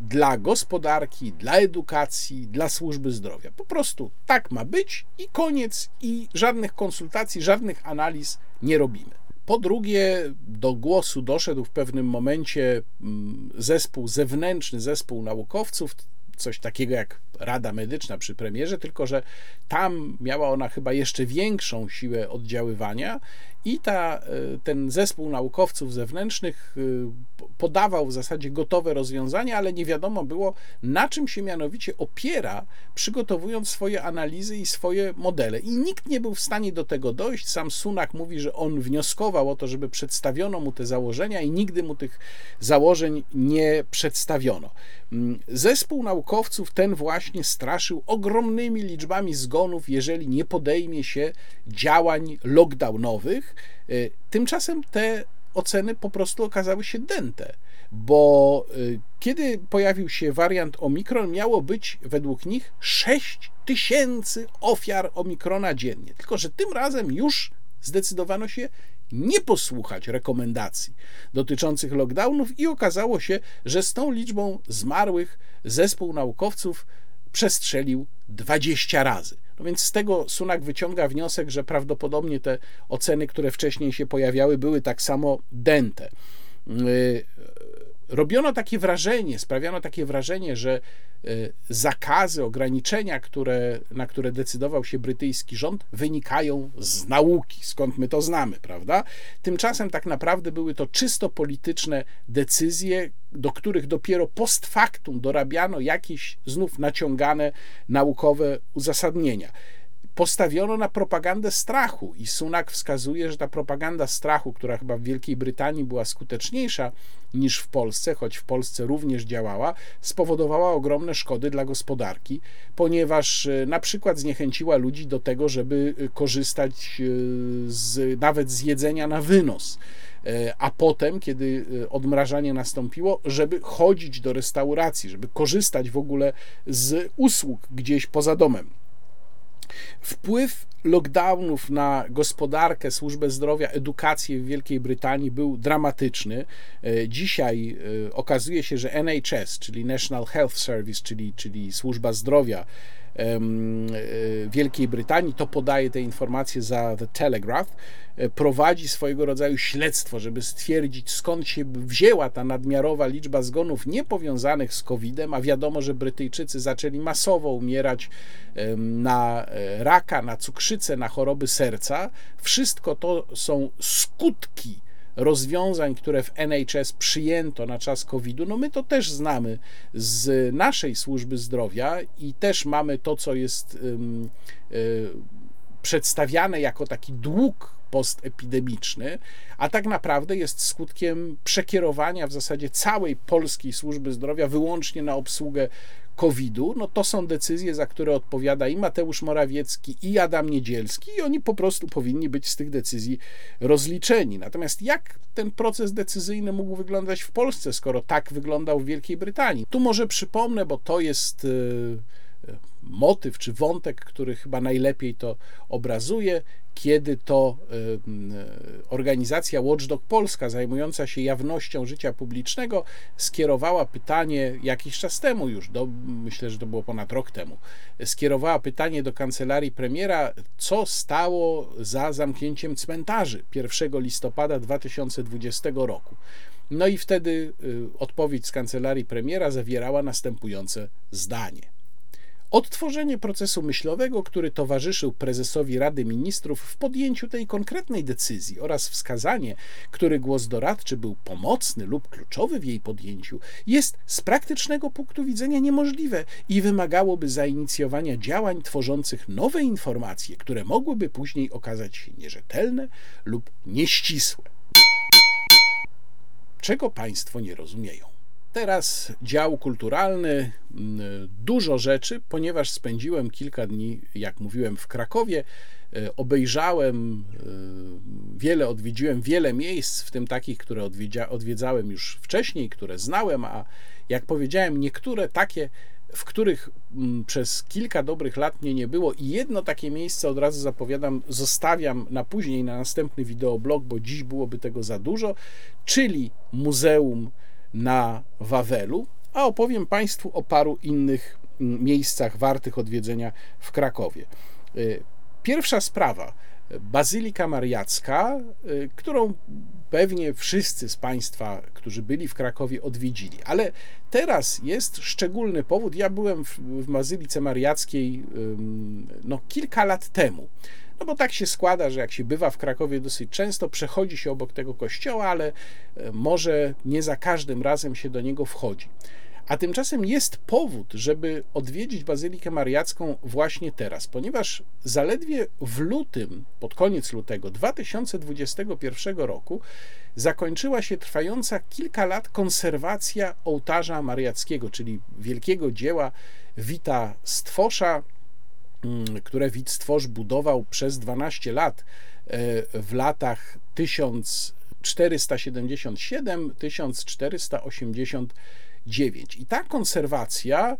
dla gospodarki, dla edukacji, dla służby zdrowia. Po prostu tak ma być i koniec, i żadnych konsultacji, żadnych analiz nie robimy. Po drugie, do głosu doszedł w pewnym momencie mm, zespół zewnętrzny, zespół naukowców, coś takiego jak Rada Medyczna przy premierze, tylko że tam miała ona chyba jeszcze większą siłę oddziaływania i ta, ten zespół naukowców zewnętrznych podawał w zasadzie gotowe rozwiązania, ale nie wiadomo było, na czym się mianowicie opiera, przygotowując swoje analizy i swoje modele. I nikt nie był w stanie do tego dojść. Sam Sunak mówi, że on wnioskował o to, żeby przedstawiono mu te założenia i nigdy mu tych założeń nie przedstawiono. Mm, zespół naukowców ten właśnie straszył ogromnymi liczbami zgonów, jeżeli nie podejmie się działań lockdownowych. Y, tymczasem te oceny po prostu okazały się dęte, bo y, kiedy pojawił się wariant Omikron, miało być według nich 6 tysięcy ofiar Omikrona dziennie. Tylko, że tym razem już zdecydowano się nie posłuchać rekomendacji dotyczących lockdownów i okazało się, że z tą liczbą zmarłych zespół naukowców przestrzelił 20 razy. No więc z tego Sunak wyciąga wniosek, że prawdopodobnie te oceny, które wcześniej się pojawiały, były tak samo dęte. Robiono takie wrażenie, sprawiano takie wrażenie, że e, zakazy, ograniczenia, które, na które decydował się brytyjski rząd, wynikają z nauki, skąd my to znamy, prawda? Tymczasem tak naprawdę były to czysto polityczne decyzje, do których dopiero post factum dorabiano jakieś znów naciągane naukowe uzasadnienia postawiono na propagandę strachu i Sunak wskazuje, że ta propaganda strachu, która chyba w Wielkiej Brytanii była skuteczniejsza niż w Polsce, choć w Polsce również działała, spowodowała ogromne szkody dla gospodarki, ponieważ e, na przykład zniechęciła ludzi do tego, żeby e, korzystać e, z, nawet z jedzenia na wynos a potem, kiedy odmrażanie nastąpiło, żeby chodzić do restauracji, żeby korzystać w ogóle z usług gdzieś poza domem. Wpływ lockdownów na gospodarkę, służbę zdrowia, edukację w Wielkiej Brytanii był dramatyczny. E, dzisiaj e, okazuje się, że NHS, czyli National Health Service, czyli, czyli służba zdrowia, Wielkiej Brytanii, to podaje te informacje za The Telegraph, e, prowadzi swojego rodzaju śledztwo, żeby stwierdzić skąd się wzięła ta nadmiarowa liczba zgonów niepowiązanych z COVID-em, a wiadomo, że Brytyjczycy zaczęli masowo umierać na e, raka, na cukrzycę, na choroby serca. Wszystko to są skutki rozwiązań, które w NHS przyjęto na czas COVID-u, no my to też znamy z naszej służby zdrowia i też mamy to, co jest y, przedstawiane jako taki dług postepidemiczny, a tak naprawdę jest skutkiem przekierowania w zasadzie całej polskiej służby zdrowia wyłącznie na obsługę COVID-u, no to są decyzje, za które odpowiada i Mateusz Morawiecki, i Adam Niedzielski, i oni po prostu powinni być z tych decyzji rozliczeni. Natomiast jak ten proces decyzyjny mógł wyglądać w Polsce, skoro tak wyglądał w Wielkiej Brytanii? Tu może przypomnę, bo to jest e, motyw czy wątek, który chyba najlepiej to obrazuje kiedy to e, organizacja Watchdog Polska, zajmująca się jawnością życia publicznego, skierowała pytanie jakiś czas temu już, do, myślę, że to było ponad rok temu, skierowała pytanie do kancelarii premiera, co stało za zamknięciem cmentarzy 1 listopada 2020 roku. No i wtedy e, odpowiedź z kancelarii premiera zawierała następujące zdanie. Odtworzenie procesu myślowego, który towarzyszył prezesowi Rady Ministrów w podjęciu tej konkretnej decyzji oraz wskazanie, który głos doradczy był pomocny lub kluczowy w jej podjęciu, jest z praktycznego punktu widzenia niemożliwe i wymagałoby zainicjowania działań tworzących nowe informacje, które mogłyby później okazać się nierzetelne lub nieścisłe. Czego Państwo nie rozumieją? Teraz dział kulturalny, mm, dużo rzeczy, ponieważ spędziłem kilka dni, jak mówiłem, w Krakowie. E, obejrzałem e, wiele, odwiedziłem wiele miejsc, w tym takich, które odwiedzałem już wcześniej, które znałem, a jak powiedziałem, niektóre takie, w których mm, przez kilka dobrych lat mnie nie było i jedno takie miejsce od razu zapowiadam, zostawiam na później, na następny wideoblog, bo dziś byłoby tego za dużo, czyli Muzeum na Wawelu, a opowiem Państwu o paru innych mm, miejscach wartych odwiedzenia w Krakowie. Y, pierwsza sprawa. Bazylika Mariacka, y, którą pewnie wszyscy z Państwa, którzy byli w Krakowie, odwiedzili. Ale teraz jest szczególny powód. Ja byłem w, w Bazylice Mariackiej no, kilka lat temu. No bo tak się składa, że jak się bywa w Krakowie dosyć często, przechodzi się obok tego kościoła, ale e, może nie za każdym razem się do niego wchodzi. A tymczasem jest powód, żeby odwiedzić Bazylikę Mariacką właśnie teraz, ponieważ zaledwie w lutym, pod koniec lutego 2021 roku, zakończyła się trwająca kilka lat konserwacja ołtarza mariackiego, czyli wielkiego dzieła Wita Stwosza, które Wit Stwosz budował przez 12 lat e, w latach 1477-1480 9. I ta konserwacja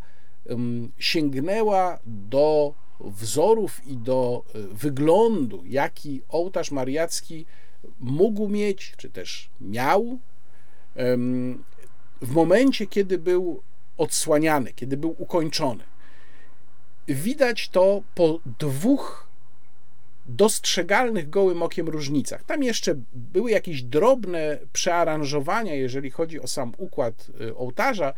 sięgnęła do wzorów i do e, wyglądu, jaki ołtarz mariacki mógł mieć, czy też miał, w momencie, kiedy był odsłaniany, kiedy był ukończony. Widać to po dwóch dostrzegalnych gołym okiem różnicach. Tam jeszcze były jakieś drobne przearanżowania, jeżeli chodzi o sam układ y, ołtarza.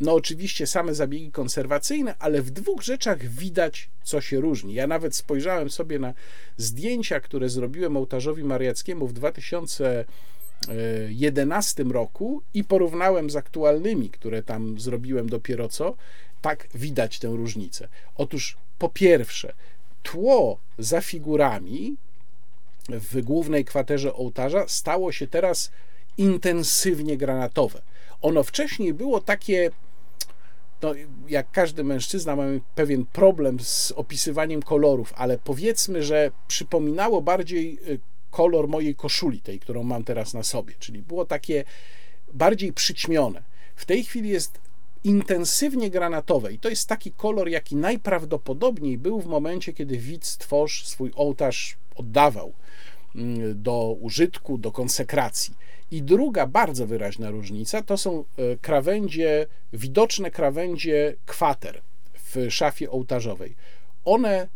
No, oczywiście same zabiegi konserwacyjne, ale w dwóch rzeczach widać, co się różni. Ja nawet spojrzałem sobie na zdjęcia, które zrobiłem ołtarzowi mariackiemu w 2011 roku i porównałem z aktualnymi, które tam zrobiłem dopiero co. Tak widać tę różnicę. Otóż po pierwsze, tło za figurami w głównej kwaterze ołtarza stało się teraz intensywnie granatowe. Ono wcześniej było takie, no, jak każdy mężczyzna, mamy pewien problem z opisywaniem kolorów, ale powiedzmy, że przypominało bardziej y, kolor mojej koszuli, tej, którą mam teraz na sobie, czyli było takie bardziej przyćmione. W tej chwili jest intensywnie granatowe i to jest taki kolor, jaki najprawdopodobniej był w momencie, kiedy widz tworz swój ołtarz oddawał mm, do użytku, do konsekracji. I druga bardzo wyraźna różnica to są e, krawędzie, widoczne krawędzie kwater w szafie ołtarzowej. One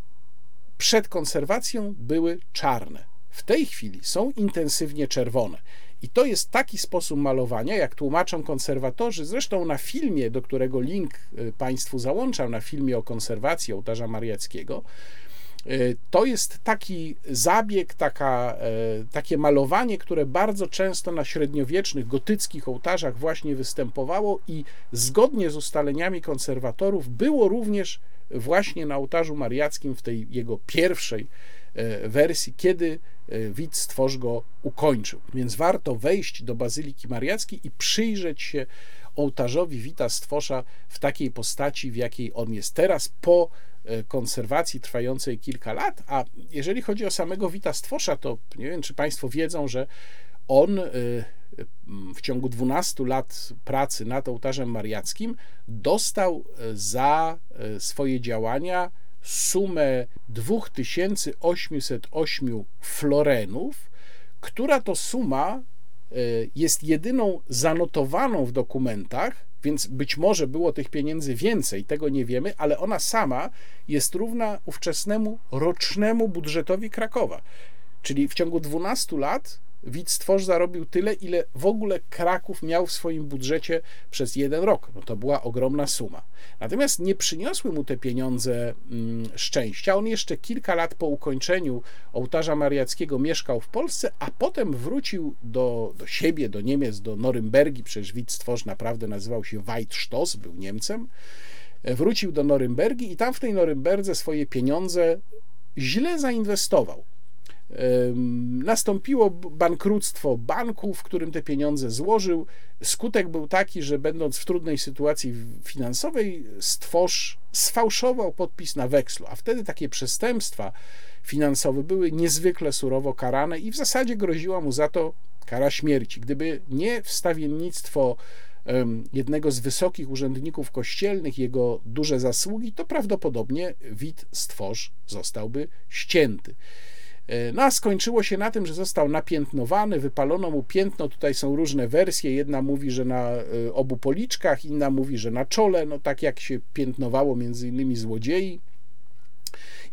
przed konserwacją były czarne. W tej chwili są intensywnie czerwone. I to jest taki sposób malowania, jak tłumaczą konserwatorzy. Zresztą na filmie, do którego link y, Państwu załączam, na filmie o konserwacji ołtarza mariackiego, y, to jest taki zabieg, taka, y, takie malowanie, które bardzo często na średniowiecznych, gotyckich ołtarzach właśnie występowało i zgodnie z ustaleniami konserwatorów było również właśnie na ołtarzu mariackim w tej jego pierwszej wersji, kiedy E, widz stworz go ukończył. Więc warto wejść do Bazyliki Mariackiej i przyjrzeć się ołtarzowi Wita Stwosza w takiej postaci, w jakiej on jest teraz, po e, konserwacji trwającej kilka lat. A jeżeli chodzi o samego Wita Stwosza, to nie wiem, czy Państwo wiedzą, że on e, w ciągu 12 lat pracy nad ołtarzem mariackim dostał za swoje działania sumę 2808 florenów, która to suma e, jest jedyną zanotowaną w dokumentach, więc być może było tych pieniędzy więcej, tego nie wiemy, ale ona sama jest równa ówczesnemu rocznemu budżetowi Krakowa. Czyli w ciągu 12 lat Widz Stworz zarobił tyle, ile w ogóle Kraków miał w swoim budżecie przez jeden rok. No to była ogromna suma. Natomiast nie przyniosły mu te pieniądze mm, szczęścia. On jeszcze kilka lat po ukończeniu ołtarza mariackiego mieszkał w Polsce, a potem wrócił do, do siebie, do Niemiec, do Norymbergi. Przecież Widz Stworz naprawdę nazywał się Weidstoss, był Niemcem. Wrócił do Norymbergi i tam w tej Norymberdze swoje pieniądze źle zainwestował nastąpiło bankructwo banku, w którym te pieniądze złożył. Skutek był taki, że będąc w trudnej sytuacji finansowej, stworz sfałszował podpis na wekslu, a wtedy takie przestępstwa finansowe były niezwykle surowo karane i w zasadzie groziła mu za to kara śmierci. Gdyby nie wstawiennictwo jednego z wysokich urzędników kościelnych, jego duże zasługi, to prawdopodobnie Wit Stworz zostałby ścięty. E, no a skończyło się na tym, że został napiętnowany, wypalono mu piętno. Tutaj są różne wersje. Jedna mówi, że na e, obu policzkach, inna mówi, że na czole. No tak jak się piętnowało między innymi złodziei.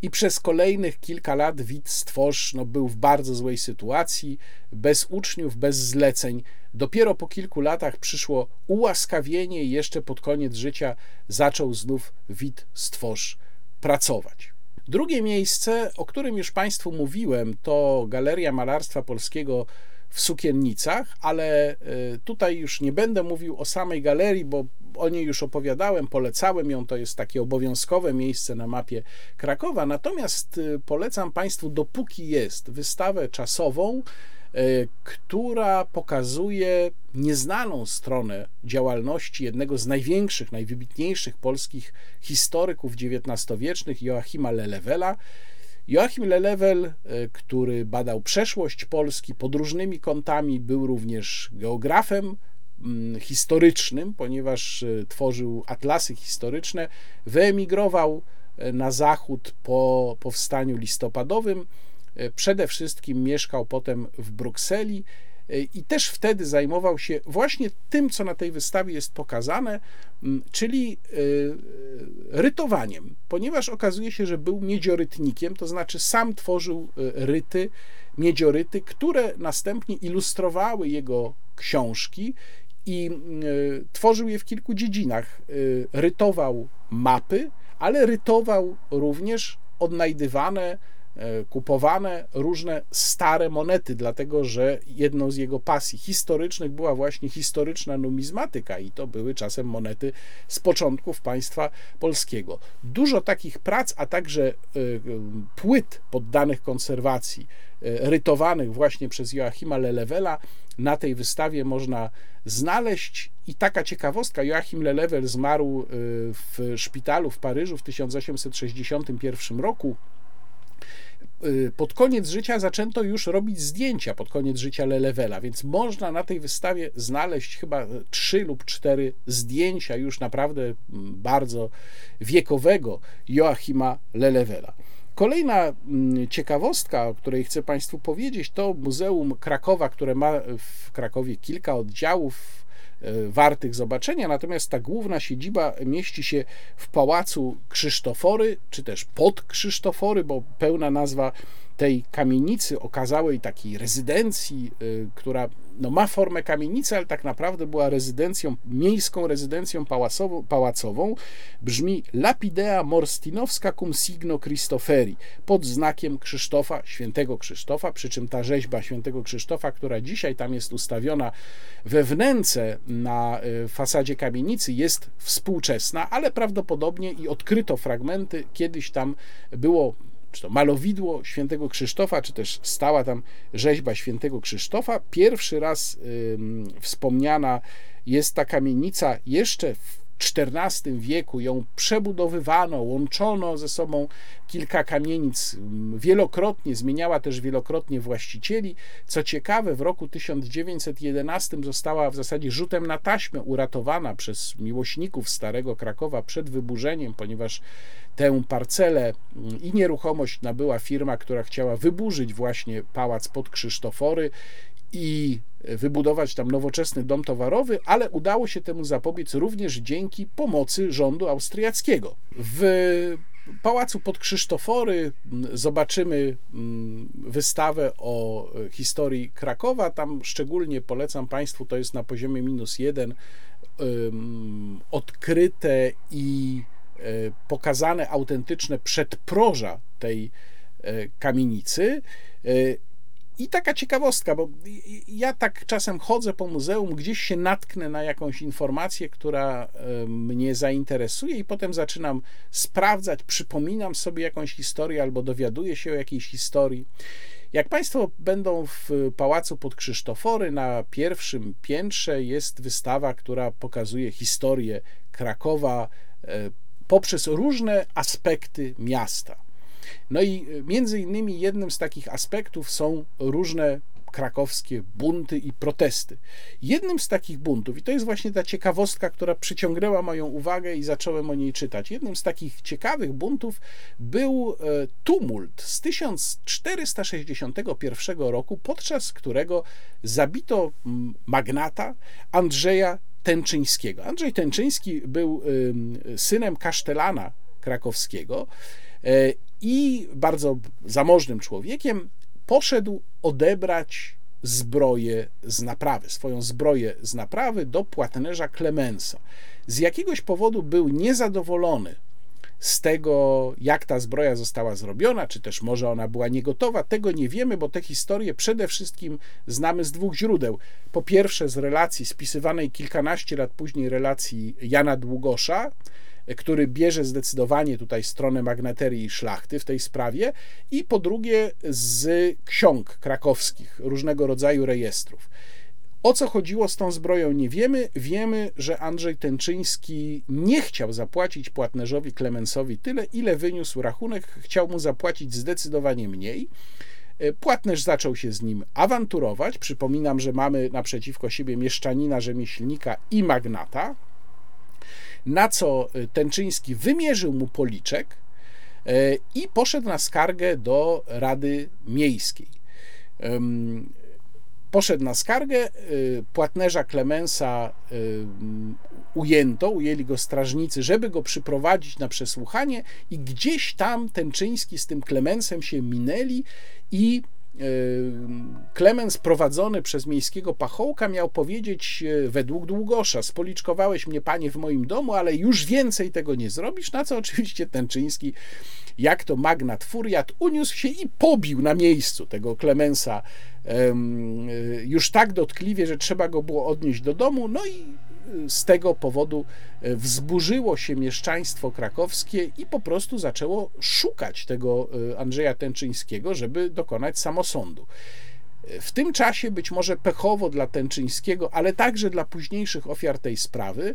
I przez kolejnych kilka lat Wit Stworz no, był w bardzo złej sytuacji, bez uczniów, bez zleceń. Dopiero po kilku latach przyszło ułaskawienie i jeszcze pod koniec życia zaczął znów Wit Stworz pracować. Drugie miejsce, o którym już Państwu mówiłem, to Galeria Malarstwa Polskiego w Sukiennicach, ale e, tutaj już nie będę mówił o samej galerii, bo o niej już opowiadałem, polecałem ją, to jest takie obowiązkowe miejsce na mapie Krakowa. Natomiast e, polecam Państwu, dopóki jest, wystawę czasową, która pokazuje nieznaną stronę działalności jednego z największych, najwybitniejszych polskich historyków XIX-wiecznych, Joachima Lelewela. Joachim Lelewel, który badał przeszłość Polski pod różnymi kątami, był również geografem mm, historycznym, ponieważ e, tworzył atlasy historyczne, wyemigrował e, na zachód po powstaniu listopadowym. E, przede wszystkim mieszkał potem w Brukseli i też wtedy zajmował się właśnie tym, co na tej wystawie jest pokazane, czyli rytowaniem, ponieważ okazuje się, że był miedziorytnikiem, to znaczy sam tworzył ryty, miedzioryty, które następnie ilustrowały jego książki i tworzył je w kilku dziedzinach. Rytował mapy, ale rytował również odnajdywane E, kupowane różne stare monety, dlatego że jedną z jego pasji historycznych była właśnie historyczna numizmatyka i to były czasem monety z początków państwa polskiego. Dużo takich prac, a także e, płyt poddanych konserwacji, e, rytowanych właśnie przez Joachima Lelewela, na tej wystawie można znaleźć. I taka ciekawostka, Joachim Lelewel zmarł w szpitalu w Paryżu w 1861 roku. Y, pod koniec życia zaczęto już robić zdjęcia pod koniec życia Lelewela, więc można na tej wystawie znaleźć chyba trzy lub cztery zdjęcia już naprawdę bardzo wiekowego Joachima Lelewela. Kolejna ciekawostka, o której chcę Państwu powiedzieć, to Muzeum Krakowa, które ma w Krakowie kilka oddziałów E, wartych zobaczenia, natomiast ta główna siedziba mieści się w Pałacu Krzysztofory, czy też pod Krzysztofory, bo pełna nazwa tej kamienicy okazałej takiej rezydencji, y, która no, ma formę kamienicy, ale tak naprawdę była rezydencją, miejską rezydencją pałacową, pałacową, brzmi Lapidea Morstinowska cum signo Christoferi, pod znakiem Krzysztofa, świętego Krzysztofa, przy czym ta rzeźba świętego Krzysztofa, która dzisiaj tam jest ustawiona we wnęce na y, fasadzie kamienicy, jest współczesna, ale prawdopodobnie i odkryto fragmenty, kiedyś tam było czy to malowidło świętego Krzysztofa, czy też stała tam rzeźba świętego Krzysztofa. Pierwszy raz y, wspomniana jest ta kamienica jeszcze w XIV wieku ją przebudowywano, łączono ze sobą kilka kamienic, wielokrotnie zmieniała też wielokrotnie właścicieli. Co ciekawe, w roku 1911 została w zasadzie rzutem na taśmę uratowana przez miłośników Starego Krakowa przed wyburzeniem, ponieważ tę parcelę i nieruchomość nabyła firma, która chciała wyburzyć właśnie pałac pod Krzysztofory i wybudować tam nowoczesny dom towarowy, ale udało się temu zapobiec również dzięki pomocy rządu austriackiego. W Pałacu pod Krzysztofory zobaczymy mm, wystawę o historii Krakowa. Tam szczególnie polecam Państwu, to jest na poziomie minus jeden, odkryte i e, pokazane autentyczne przedproża tej e, kamienicy. E, i taka ciekawostka, bo ja tak czasem chodzę po muzeum, gdzieś się natknę na jakąś informację, która mnie zainteresuje, i potem zaczynam sprawdzać, przypominam sobie jakąś historię albo dowiaduję się o jakiejś historii. Jak Państwo będą w pałacu pod Krzysztofory, na pierwszym piętrze jest wystawa, która pokazuje historię Krakowa e, poprzez różne aspekty miasta. No i e, między innymi jednym z takich aspektów są różne krakowskie bunty i protesty. Jednym z takich buntów, i to jest właśnie ta ciekawostka, która przyciągnęła moją uwagę i zacząłem o niej czytać. Jednym z takich ciekawych buntów był e, tumult z 1461 roku, podczas którego zabito magnata Andrzeja Tęczyńskiego. Andrzej Tęczyński był synem kasztelana krakowskiego e, i bardzo zamożnym człowiekiem, poszedł odebrać zbroję z naprawy, swoją zbroję z naprawy do płatnerza Klemensa. Z jakiegoś powodu był niezadowolony z tego, jak ta zbroja została zrobiona, czy też może ona była niegotowa, tego nie wiemy, bo te historie przede wszystkim znamy z dwóch źródeł. Po pierwsze, z relacji spisywanej kilkanaście lat później relacji Jana Długosza, który bierze zdecydowanie tutaj stronę magnaterii i szlachty w tej sprawie, i po drugie z ksiąg krakowskich, różnego rodzaju rejestrów. O co chodziło z tą zbroją, nie wiemy. Wiemy, że Andrzej Tęczyński nie chciał zapłacić płatnerzowi Klemensowi tyle, ile wyniósł rachunek, chciał mu zapłacić zdecydowanie mniej. Płatnerz zaczął się z nim awanturować. Przypominam, że mamy naprzeciwko siebie mieszczanina, rzemieślnika i magnata. Na co Tęczyński wymierzył mu policzek i poszedł na skargę do Rady Miejskiej poszedł na skargę, y, płatnerza Klemensa y, ujęto, ujęli go strażnicy, żeby go przyprowadzić na przesłuchanie i gdzieś tam Tęczyński z tym Klemensem się minęli i Klemens prowadzony przez miejskiego pachołka miał powiedzieć według Długosza, spoliczkowałeś mnie panie w moim domu, ale już więcej tego nie zrobisz, na co oczywiście Tęczyński, jak to magnat furiat, uniósł się i pobił na miejscu tego Klemensa już tak dotkliwie, że trzeba go było odnieść do domu, no i z tego powodu e, wzburzyło się mieszczaństwo krakowskie i po prostu zaczęło szukać tego e, Andrzeja Tęczyńskiego, żeby dokonać samosądu. W tym czasie, być może pechowo dla Tęczyńskiego, ale także dla późniejszych ofiar tej sprawy,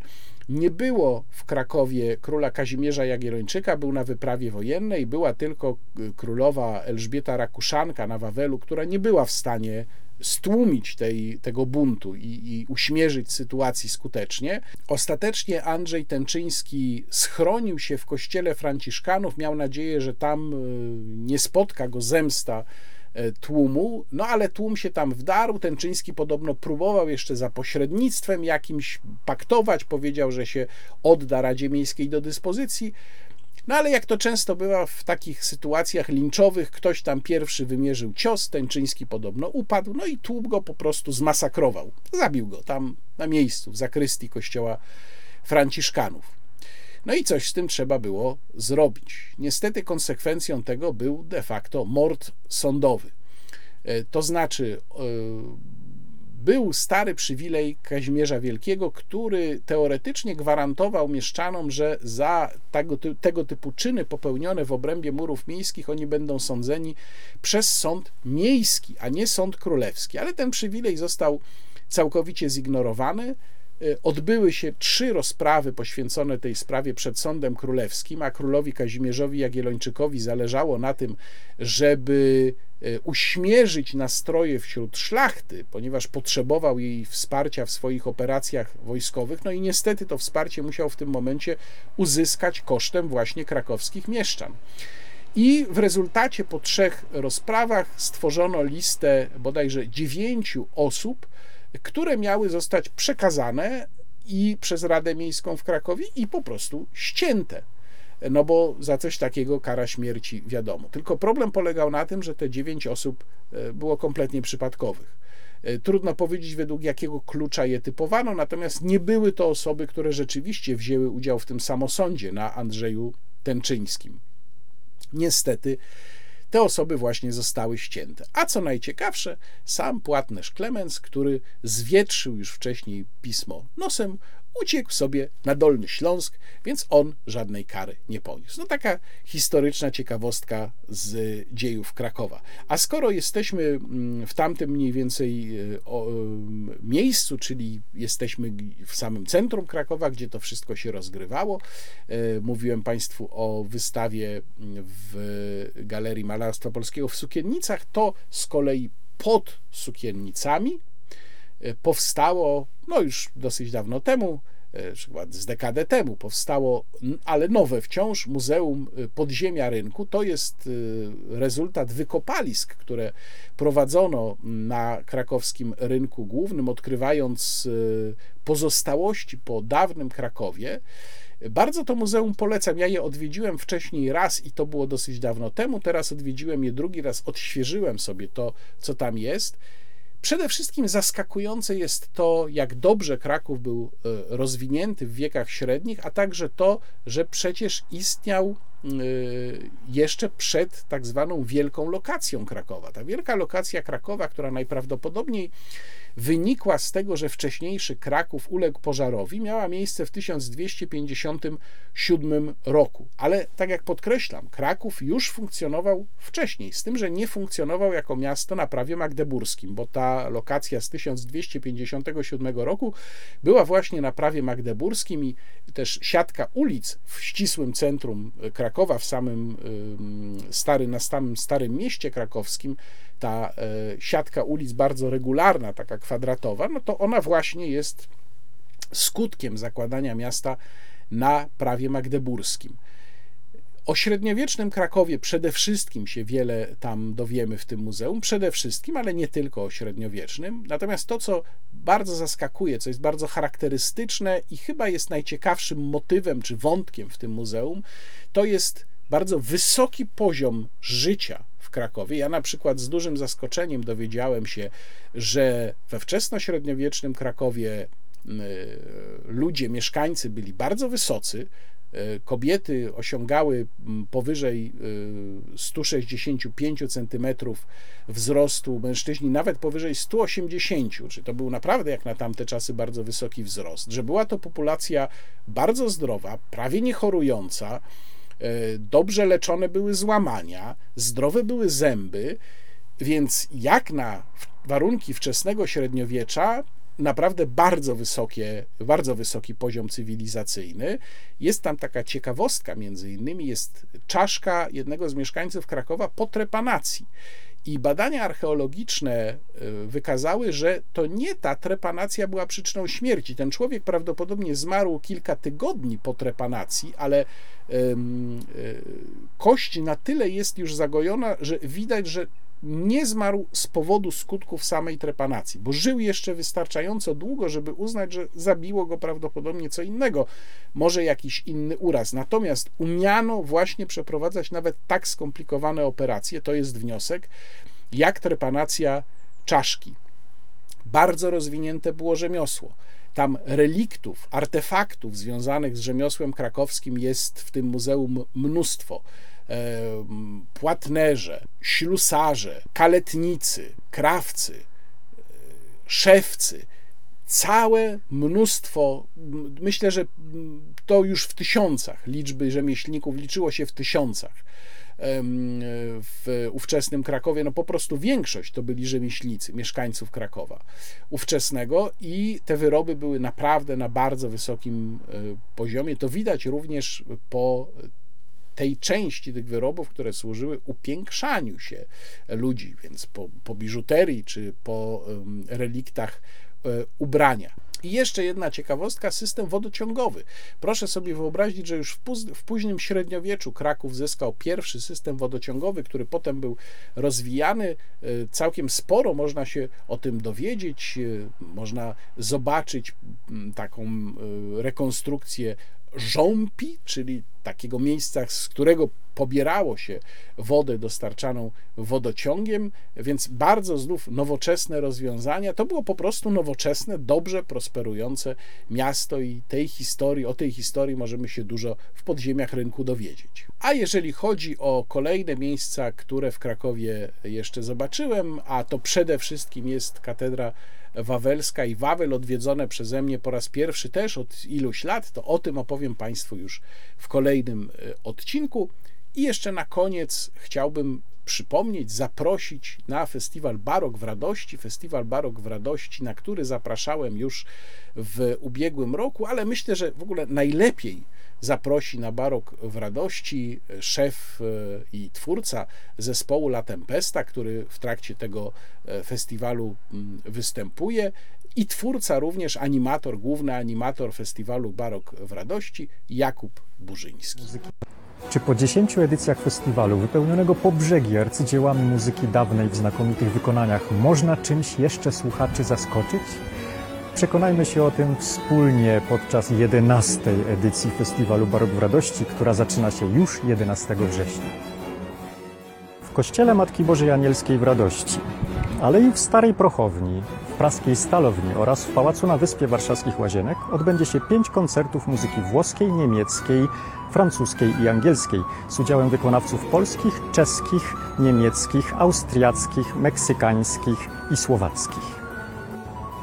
nie było w Krakowie króla Kazimierza Jagiellończyka, był na wyprawie wojennej, była tylko królowa Elżbieta Rakuszanka na Wawelu, która nie była w stanie stłumić tej, tego buntu i, i uśmierzyć sytuacji skutecznie. Ostatecznie Andrzej Tęczyński schronił się w kościele Franciszkanów, miał nadzieję, że tam e, nie spotka go zemsta tłumu, no ale tłum się tam wdarł. Tęczyński podobno próbował jeszcze za pośrednictwem jakimś paktować, powiedział, że się odda Radzie Miejskiej do dyspozycji. No ale jak to często bywa w takich sytuacjach linczowych, ktoś tam pierwszy wymierzył cios, Tęczyński podobno upadł, no i tłum go po prostu zmasakrował. Zabił go tam na miejscu, w zakrystii kościoła franciszkanów. No i coś z tym trzeba było zrobić. Niestety konsekwencją tego był de facto mord sądowy. E, to znaczy, e, był stary przywilej Kazimierza Wielkiego, który teoretycznie gwarantował mieszczanom, że za tego, tego typu czyny popełnione w obrębie murów miejskich oni będą sądzeni przez sąd miejski, a nie sąd królewski. Ale ten przywilej został całkowicie zignorowany. Y, odbyły się trzy rozprawy poświęcone tej sprawie przed Sądem Królewskim, a królowi Kazimierzowi Jagiellończykowi zależało na tym, żeby y, uśmierzyć nastroje wśród szlachty, ponieważ potrzebował jej wsparcia w swoich operacjach wojskowych. No i niestety to wsparcie musiał w tym momencie uzyskać kosztem właśnie krakowskich mieszczan. I w rezultacie po trzech rozprawach stworzono listę bodajże dziewięciu osób, które miały zostać przekazane i przez Radę Miejską w Krakowie i po prostu ścięte. No bo za coś takiego kara śmierci wiadomo. Tylko problem polegał na tym, że te dziewięć osób e, było kompletnie przypadkowych. E, trudno powiedzieć, według jakiego klucza je typowano, natomiast nie były to osoby, które rzeczywiście wzięły udział w tym samosądzie na Andrzeju Tęczyńskim. Niestety te osoby właśnie zostały ścięte. A co najciekawsze, sam płatnerz Klemens, który zwietrzył już wcześniej pismo nosem, uciekł sobie na Dolny Śląsk, więc on żadnej kary nie poniósł. No taka historyczna ciekawostka z dziejów Krakowa. A skoro jesteśmy mm, w tamtym mniej więcej e, miejscu, czyli jesteśmy w samym centrum Krakowa, gdzie to wszystko się rozgrywało, e, mówiłem Państwu o wystawie w Galerii Malarstwa Polskiego w Sukiennicach, to z kolei pod Sukiennicami E, powstało, no już dosyć dawno temu, e, chyba z dekadę temu powstało, ale nowe wciąż Muzeum e, Podziemia Rynku. To jest rezultat wykopalisk, które prowadzono na krakowskim rynku głównym, odkrywając pozostałości po dawnym Krakowie. Bardzo to muzeum polecam. Ja je odwiedziłem wcześniej raz i to było dosyć dawno temu. Teraz odwiedziłem je drugi raz, odświeżyłem sobie to, co tam jest. Przede wszystkim zaskakujące jest to, jak dobrze Kraków był e, rozwinięty w wiekach średnich, a także to, że przecież istniał e, jeszcze przed tak zwaną wielką lokacją Krakowa. Ta wielka lokacja Krakowa, która najprawdopodobniej wynikła z tego, że wcześniejszy Kraków uległ pożarowi, miała miejsce w 1257 roku. Ale tak jak podkreślam, Kraków już funkcjonował wcześniej, z tym, że nie funkcjonował jako miasto na prawie magdeburskim, bo ta lokacja z 1257 roku była właśnie na prawie magdeburskim i też siatka ulic w ścisłym centrum Krakowa, w samym starym, na samym starym mieście krakowskim, ta e, siatka ulic bardzo regularna, taka kwadratowa, no to ona właśnie jest skutkiem zakładania miasta na prawie magdeburskim. O średniowiecznym Krakowie przede wszystkim się wiele tam dowiemy w tym muzeum, przede wszystkim, ale nie tylko o średniowiecznym. Natomiast to, co bardzo zaskakuje, co jest bardzo charakterystyczne i chyba jest najciekawszym motywem czy wątkiem w tym muzeum, to jest bardzo wysoki poziom życia w Krakowie. Ja na przykład z dużym zaskoczeniem dowiedziałem się, że we wczesnośredniowiecznym Krakowie ludzie, mieszkańcy byli bardzo wysocy. E, kobiety osiągały powyżej 165 cm wzrostu, mężczyźni nawet powyżej 180, czy to był naprawdę jak na tamte czasy bardzo wysoki wzrost, że była to populacja bardzo zdrowa, prawie niechorująca, E, dobrze leczone były złamania, zdrowe były zęby, więc jak na warunki wczesnego średniowiecza, naprawdę bardzo wysokie, bardzo wysoki poziom cywilizacyjny. Jest tam taka ciekawostka, między innymi jest czaszka jednego z mieszkańców Krakowa po trepanacji. I badania archeologiczne e, wykazały, że to nie ta trepanacja była przyczyną śmierci. Ten człowiek prawdopodobnie zmarł kilka tygodni po trepanacji, ale e, kość na tyle jest już zagojona, że widać, że nie zmarł z powodu skutków samej trepanacji, bo żył jeszcze wystarczająco długo, żeby uznać, że zabiło go prawdopodobnie co innego, może jakiś inny uraz. Natomiast umiano właśnie przeprowadzać nawet tak skomplikowane operacje, to jest wniosek, jak trepanacja czaszki. Bardzo rozwinięte było rzemiosło. Tam reliktów, artefaktów związanych z rzemiosłem krakowskim jest w tym muzeum mnóstwo płatnerze, ślusarze, kaletnicy, krawcy, e, szewcy, całe mnóstwo, myślę, że to już w tysiącach liczby rzemieślników, liczyło się w tysiącach w ówczesnym Krakowie, no po prostu większość to byli rzemieślnicy, mieszkańców Krakowa ówczesnego i te wyroby były naprawdę na bardzo wysokim e, poziomie. To widać również po tej części tych wyrobów, które służyły upiększaniu się ludzi, więc po, po biżuterii czy po reliktach e, ubrania. I jeszcze jedna ciekawostka, system wodociągowy. Proszę sobie wyobrazić, że już w, w, późnym średniowieczu Kraków zyskał pierwszy system wodociągowy, który potem był rozwijany. E, całkiem sporo można się o tym dowiedzieć, e, można zobaczyć taką rekonstrukcję żąpi, czyli takiego miejsca, z którego pobierało się wodę dostarczaną wodociągiem, więc bardzo znów nowoczesne rozwiązania. To było po prostu nowoczesne, dobrze prosperujące miasto i tej historii, o tej historii możemy się dużo w podziemiach rynku dowiedzieć. A jeżeli chodzi o kolejne miejsca, które w Krakowie jeszcze zobaczyłem, a to przede wszystkim jest katedra wawelska i Wawel odwiedzone przeze mnie po raz pierwszy też od iluś lat, to o tym opowiem Państwu już w kolejnym e, odcinku. I jeszcze na koniec chciałbym przypomnieć, zaprosić na festiwal Barok w Radości, festiwal Barok w Radości, na który zapraszałem już w ubiegłym roku, ale myślę, że w ogóle najlepiej zaprosi na Barok w Radości szef e, i twórca zespołu La Tempesta, który w trakcie tego e, festiwalu mm, występuje i twórca również, animator, główny animator festiwalu Barok w Radości, Jakub Burzyński. Czy po 10 edycjach festiwalu, wypełnionego po brzegi arcydziełami muzyki dawnej w znakomitych wykonaniach, można czymś jeszcze słuchaczy zaskoczyć? Przekonajmy się o tym wspólnie podczas 11. edycji Festiwalu Barok w Radości, która zaczyna się już 11 września. W Kościele Matki Bożej Anielskiej w Radości ale i w Starej Prochowni, w Praskiej Stalowni oraz w Pałacu na Wyspie Warszawskich Łazienek odbędzie się pięć koncertów muzyki włoskiej, niemieckiej, francuskiej i angielskiej z udziałem wykonawców polskich, czeskich, niemieckich, austriackich, meksykańskich i słowackich.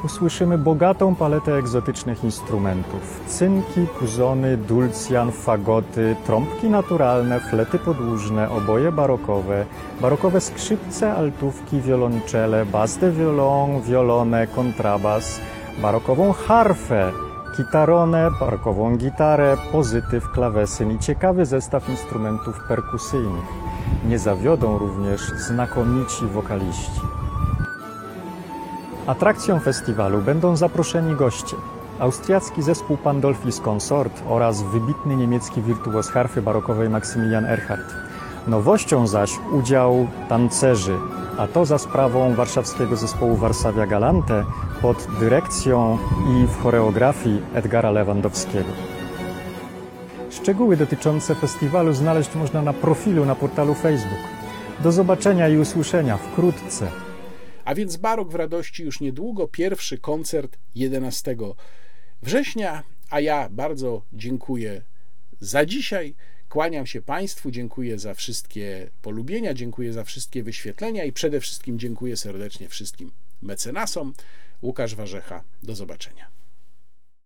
Usłyszymy bogatą paletę egzotycznych instrumentów: cynki, puzony, dulcjan, fagoty, trąbki naturalne, flety podłużne, oboje barokowe, barokowe skrzypce, altówki, wiolonczele, bas de violon, wiolonę, kontrabas, barokową harfę, kitaronę, barokową gitarę, pozytyw, klawesyn i ciekawy zestaw instrumentów perkusyjnych. Nie zawiodą również znakomici wokaliści. Atrakcją festiwalu będą zaproszeni goście. Austriacki zespół Pandolfis Consort oraz wybitny niemiecki wirtuoz harfy barokowej Maksymilian Erhardt. Nowością zaś udział tancerzy, a to za sprawą warszawskiego zespołu Warszawia Galante pod dyrekcją i w choreografii Edgara Lewandowskiego. Szczegóły dotyczące festiwalu znaleźć można na profilu na portalu Facebook. Do zobaczenia i usłyszenia wkrótce. A więc Barok w Radości już niedługo, pierwszy koncert 11 września, a ja bardzo dziękuję za dzisiaj. Kłaniam się Państwu, dziękuję za wszystkie polubienia, dziękuję za wszystkie wyświetlenia i przede wszystkim dziękuję serdecznie wszystkim mecenasom. Łukasz Warzecha, do zobaczenia.